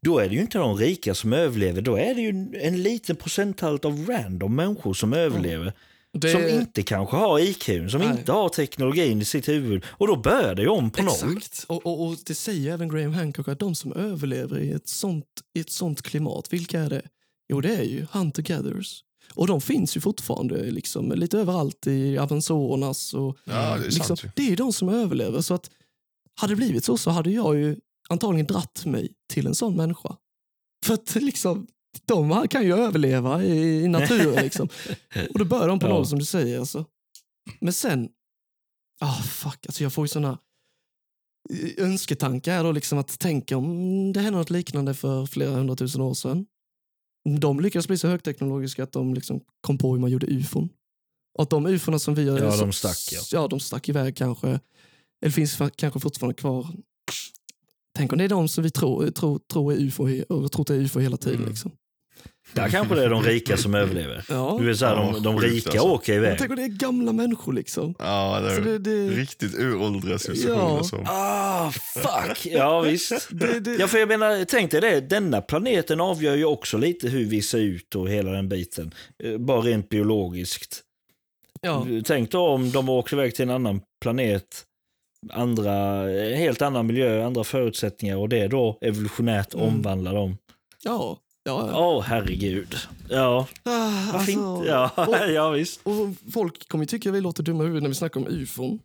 då är det ju inte de rika som överlever. Då är det ju en liten procenthalt av random människor som överlever. Det- Som inte kanske har IQ, som Nej. inte har teknologin i sitt huvud. Och då börjar det ju om på noll. Exakt. Och, och, och det säger även Graham Hancock att de som överlever i ett sånt, i ett sånt klimat, vilka är det? Jo, det är ju hunter-gatherers. Och de finns ju fortfarande liksom, lite överallt i Amazonas. Och, Ja, det är liksom, sant ju. det är de som överlever. Så att hade det blivit så så hade jag ju antagligen dratt mig till en sån människa. För att liksom, de kan ju överleva i, i naturen. Liksom. Och då börjar de på Ja. noll som du säger. Alltså. Men sen, ah fuck, alltså jag får ju såna eh, önsketankar då liksom att tänka om det hände något liknande för flera hundratusen år sedan. De lyckades bli så högteknologiska att de liksom kom på hur man gjorde ufon. Att de ufona som vi har... Ja, de stack, ja. Ja, de stack iväg kanske. Eller finns kanske fortfarande kvar. Tänk om det är de som vi tror, tror, tror är ufo och trott är ufo hela tiden. Mm. Liksom. Där kanske det är de rika som överlever. Ja. Du vet, så här, de, de rika alltså. åker Men iväg. tänk om det är gamla människor liksom. Ja, det är det, det, riktigt uråldriga civilisationer. Ja. som- Ah, fuck! Ja, visst. det, det, Ja, för jag menar, tänk dig det, denna planeten avgör ju också lite hur vi ser ut och hela den biten. Eh, Bara rent biologiskt. ja. Tänk då om de åker iväg till en annan planet, andra, helt annan miljö, andra förutsättningar och det då evolutionärt Mm. omvandlar dem. Ja, ja. ja. Åh, herregud. Ja, Ah, varför alltså, inte? Ja, och- ja, visst. Och folk kommer tycka vi låter dumma i huvudet när vi snackar om ufon.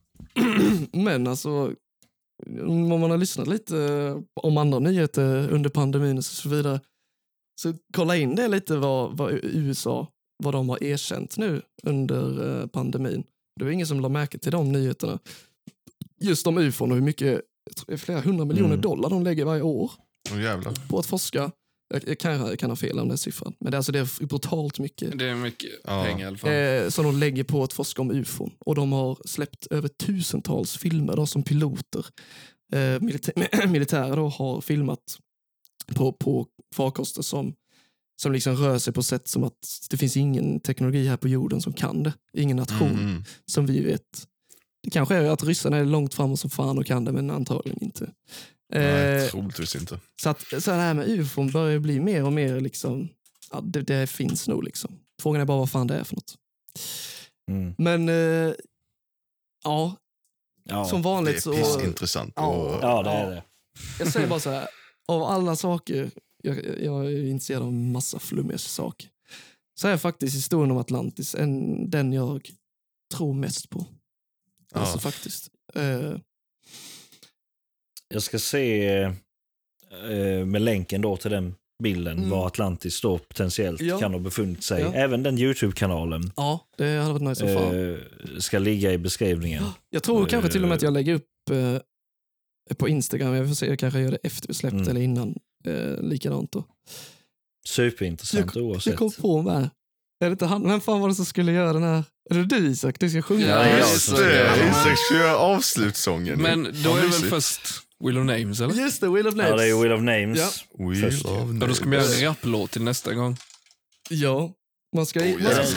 Men alltså, om man har lyssnat lite om andra nyheter under pandemin och så vidare, så kolla in det lite vad, vad USA, vad de har erkänt nu under eh, pandemin. Det var ingen som la märke till de nyheterna. Just om ufon och hur mycket, flera hundra miljoner Mm. dollar de lägger varje år jävlar. på att forska. Jag, jag, kan, jag kan ha fel om den siffran, men det, är alltså, det är brutalt mycket Det är mycket Ja. pengar i alla fall. eh, som de lägger på att forska om ufon. Och de har släppt över tusentals filmer då, som piloter. Eh, militä- militärer då, har filmat på, på farkoster som, som liksom rör sig på sätt som att det finns ingen teknologi här på jorden som kan det. Ingen nation Mm. som vi vet. Det kanske är att ryssarna är långt fram och som fan och kan det, men antagligen inte. Nej, Eh, troligtvis inte. så, att, så det här med ufon börjar bli mer och mer liksom, ja, det, det finns nog liksom. Frågan är bara vad fan det är för något. Mm. Men eh, ja, Ja. som Det vanligt så... är pissintressant. Ja. och- ja, det är det. Jag säger bara så här, av alla saker, jag, jag är intresserad av massa flummiga saker, så är faktiskt historien om Atlantis en, den jag tror mest på. Alltså Ja. faktiskt. Eh, Jag ska se eh, med länken då till den bilden Mm. var Atlantis då potentiellt Ja. kan ha befunnit sig. Ja. Även den YouTube-kanalen ja, det hade varit nice fan. eh, ska ligga i beskrivningen. Jag tror Eh, kanske till och med att jag lägger upp eh, på Instagram, jag får se, jag kanske gör det efter vi släppt Mm. eller innan. Eh, likadant då. Superintressant Jag oavsett. kom på med, är det inte han, vem fan var det som skulle göra den här? Är det du Isak? Du ska sjunga? Ja, Just det. Isak ska göra avslutssången. Men då är det väl först Will of Names, eller? Just det, Will of Names. Ja, det är Will of Names. Ja. Först. of Ja, då ska man Names. göra en rapplåt till nästa gång. Ja. Man ska, Oh, man Det ska en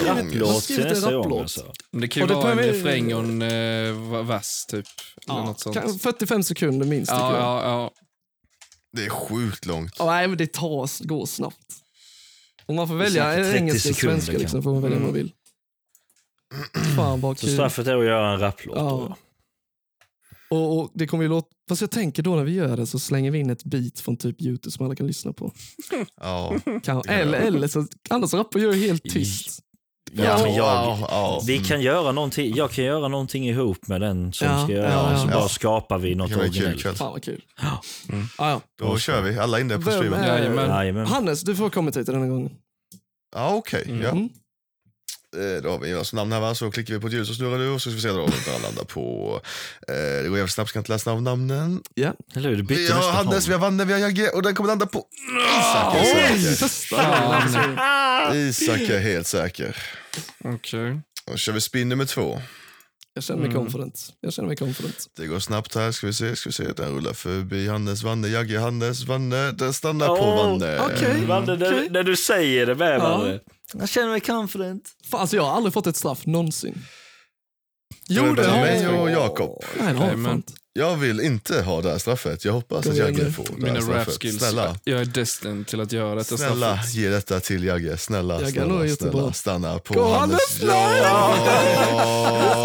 skriva man rapplåt. Alltså. Men det kan ju Och det vara en refräng och en eh, vers, typ. Eller Ja, något sånt. kan- 45 sekunder minst Ja, ja, ja. Det är sjukt långt. Ja, nej, men det tas, går snabbt. Om man får välja säkert 30 engelska eller svenska liksom, får man välja om man vill. Fan vad Så kul. straffet är att göra en rapplåt. Ja. då. Och, och det kommer ju låta... Fast jag tänker då när vi gör det så slänger vi in ett beat från typ Youtube som alla kan lyssna på. Ja. Kan, eller, eller så, annars rappar jag helt tyst. Ja, men jag, vi Mm. kan göra någonting, jag kan göra någonting ihop med den som Ja, ska göra, ja, ja. så Ja. bara skapar vi något kul originellt. ikväll. Fan vad kul. Ja. Mm. Ah, ja. Då kör vi. Alla inne på streamen. är- Jajamän. Jajamän. Hannes, du får komma hit denna gången. Ja, okej. Mm. Ja. Mm. Eh, Då har vi Jonas namn här va, så klickar vi på ett ljus och snurrar nu och så ska vi se då vad vi landar på. Eh, Det går jävligt snabbt, ska inte läsa av namnen. Ja. Eller hur? Du bytte Vi har Hannes, vi har Vanne, vi har Jagge och den kommer landa på Isak. är Oj, säker. testa. Isak är helt säker. Okej. Då kör vi spin nummer två. Jag känner mig confident. Jag känner mig confident. Det går snabbt här, ska vi se, ska vi se. Den rullar förbi Hannes, Vanne, Jagge, Hannes, Vanne. Den stannar på Åh, Vanne. okej. Vanne, när, Okej. när du säger det med Ja. Vanne. Jag känner mig confident. Fan, alltså jag har aldrig fått ett straff någonsin. Jo, det har mig jag. och Jakob. Nej, jag vill inte ha det här straffet. Jag hoppas att Jagge får det Mina här rap straffet. skills. Snälla, Jag är destined till att göra detta snälla straffet. ge detta till Jagge. Snälla, Jagge snälla, snälla. bra. Stanna på Gå, Hannes. Ja!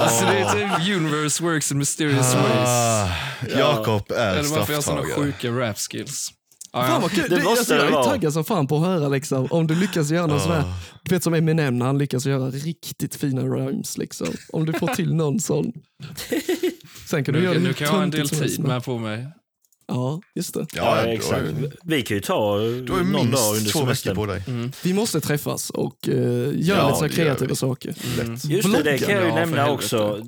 Alltså det är typ universe works in mysterious ways. Ah, Jakob är Eller varför jag har såna strafftagare. sjuka rap skills. Ja, Fan ja. vad kul. Det Det måste alltså, jag är taggad som fan på att höra liksom, om du lyckas göra någon sån här, du vet som Eminem när han lyckas göra riktigt fina rhymes. Liksom. Om du får till någon sån. Sen kan du göra Nu, det nu kan jag ha en del tid med på mig. Ja, just det. Ja, är- exakt. Vi kan ju ta ju någon dag under två veckor semestern. på dig. Vi måste träffas och uh, göra Ja, lite så kreativa saker. Lätt. Just det, det kan jag ju Ja, nämna också.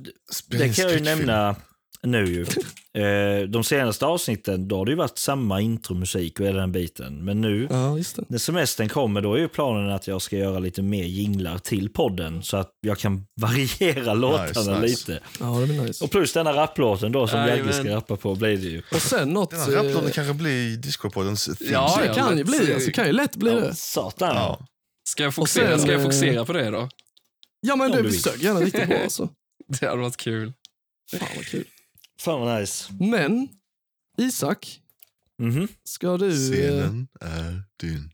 Det kan jag ju nämna nu ju. Eh, De senaste avsnitten, då har det ju varit samma intromusik och hela den biten. Men nu, Ja, just det. när semestern kommer, då är ju planen att jag ska göra lite mer jinglar till podden. Så att jag kan variera låtarna nice. lite. Ja, det blir nice. Och plus denna rapplåten då som. Jagge ska rappa på blir det ju. Och sen något... Den här rapplåten eh, kanske blir Discordpoddens theme. Ja, det ja, kan ju bli, alltså, kan ju lätt bli det. Satan. Ja. Ska jag fokusera, sen, ska jag eh, fokusera på det då? Ja, men Om det sög gärna riktigt bra alltså. Det hade varit kul. Fan vad kul. Fan vad nice. Men, Isak, Mhm. ska du... eh, Scenen är din.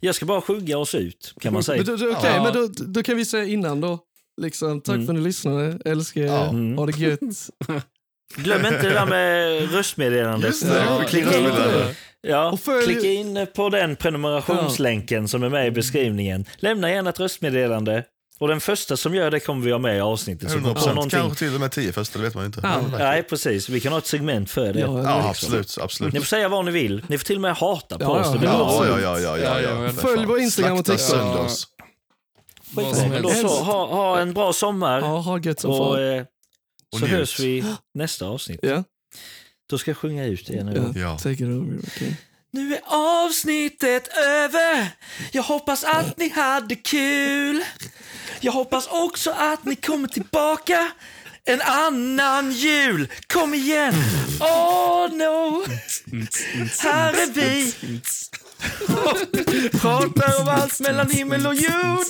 Jag ska bara sjunga oss ut, kan man säga. Okej, Ja. men då, då kan vi säga innan då. Liksom, tack Mm. för att ni lyssnade. Älskar er. Ja. Mm. Ha det gött. Glöm inte det där med röstmeddelandet. Just det, Ja, klicka, in, ja, klicka in på den prenumerationslänken som är med i beskrivningen. Lämna gärna ett röstmeddelande. Och den första som gör det kommer vi ha med i avsnittet. Så 100 på någonting. kanske till och med 10 första, det vet man ju inte. Ja. Nej, precis. Vi kan ha ett segment för det. Ja, Ja, liksom. absolut. absolut. Ni får säga vad ni vill. Ni får till och med hata på Ja, oss. ja. Ja, ja, ja, ja, ja, följ vår Instagram och Slakta TikTok. då så, ha, ha en bra sommar. Ja, ha gött som och, eh, Och så njut. hörs vi nästa avsnitt. Ja, Då ska jag sjunga ut igen. ja. Ja. Take it over. Okay. Nu är avsnittet över. Jag hoppas att ni hade kul. Jag hoppas också att ni kommer tillbaka en annan jul. Kom igen! Oh no! Här är vi. Pratar om allt mellan himmel och jord.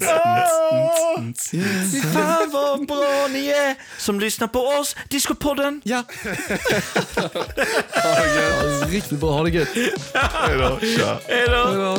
Åh, fy fan vad bra ni är som lyssnar på oss. Discopodden. Ja. ja, riktigt bra. Ha det gött. Då! Hej då.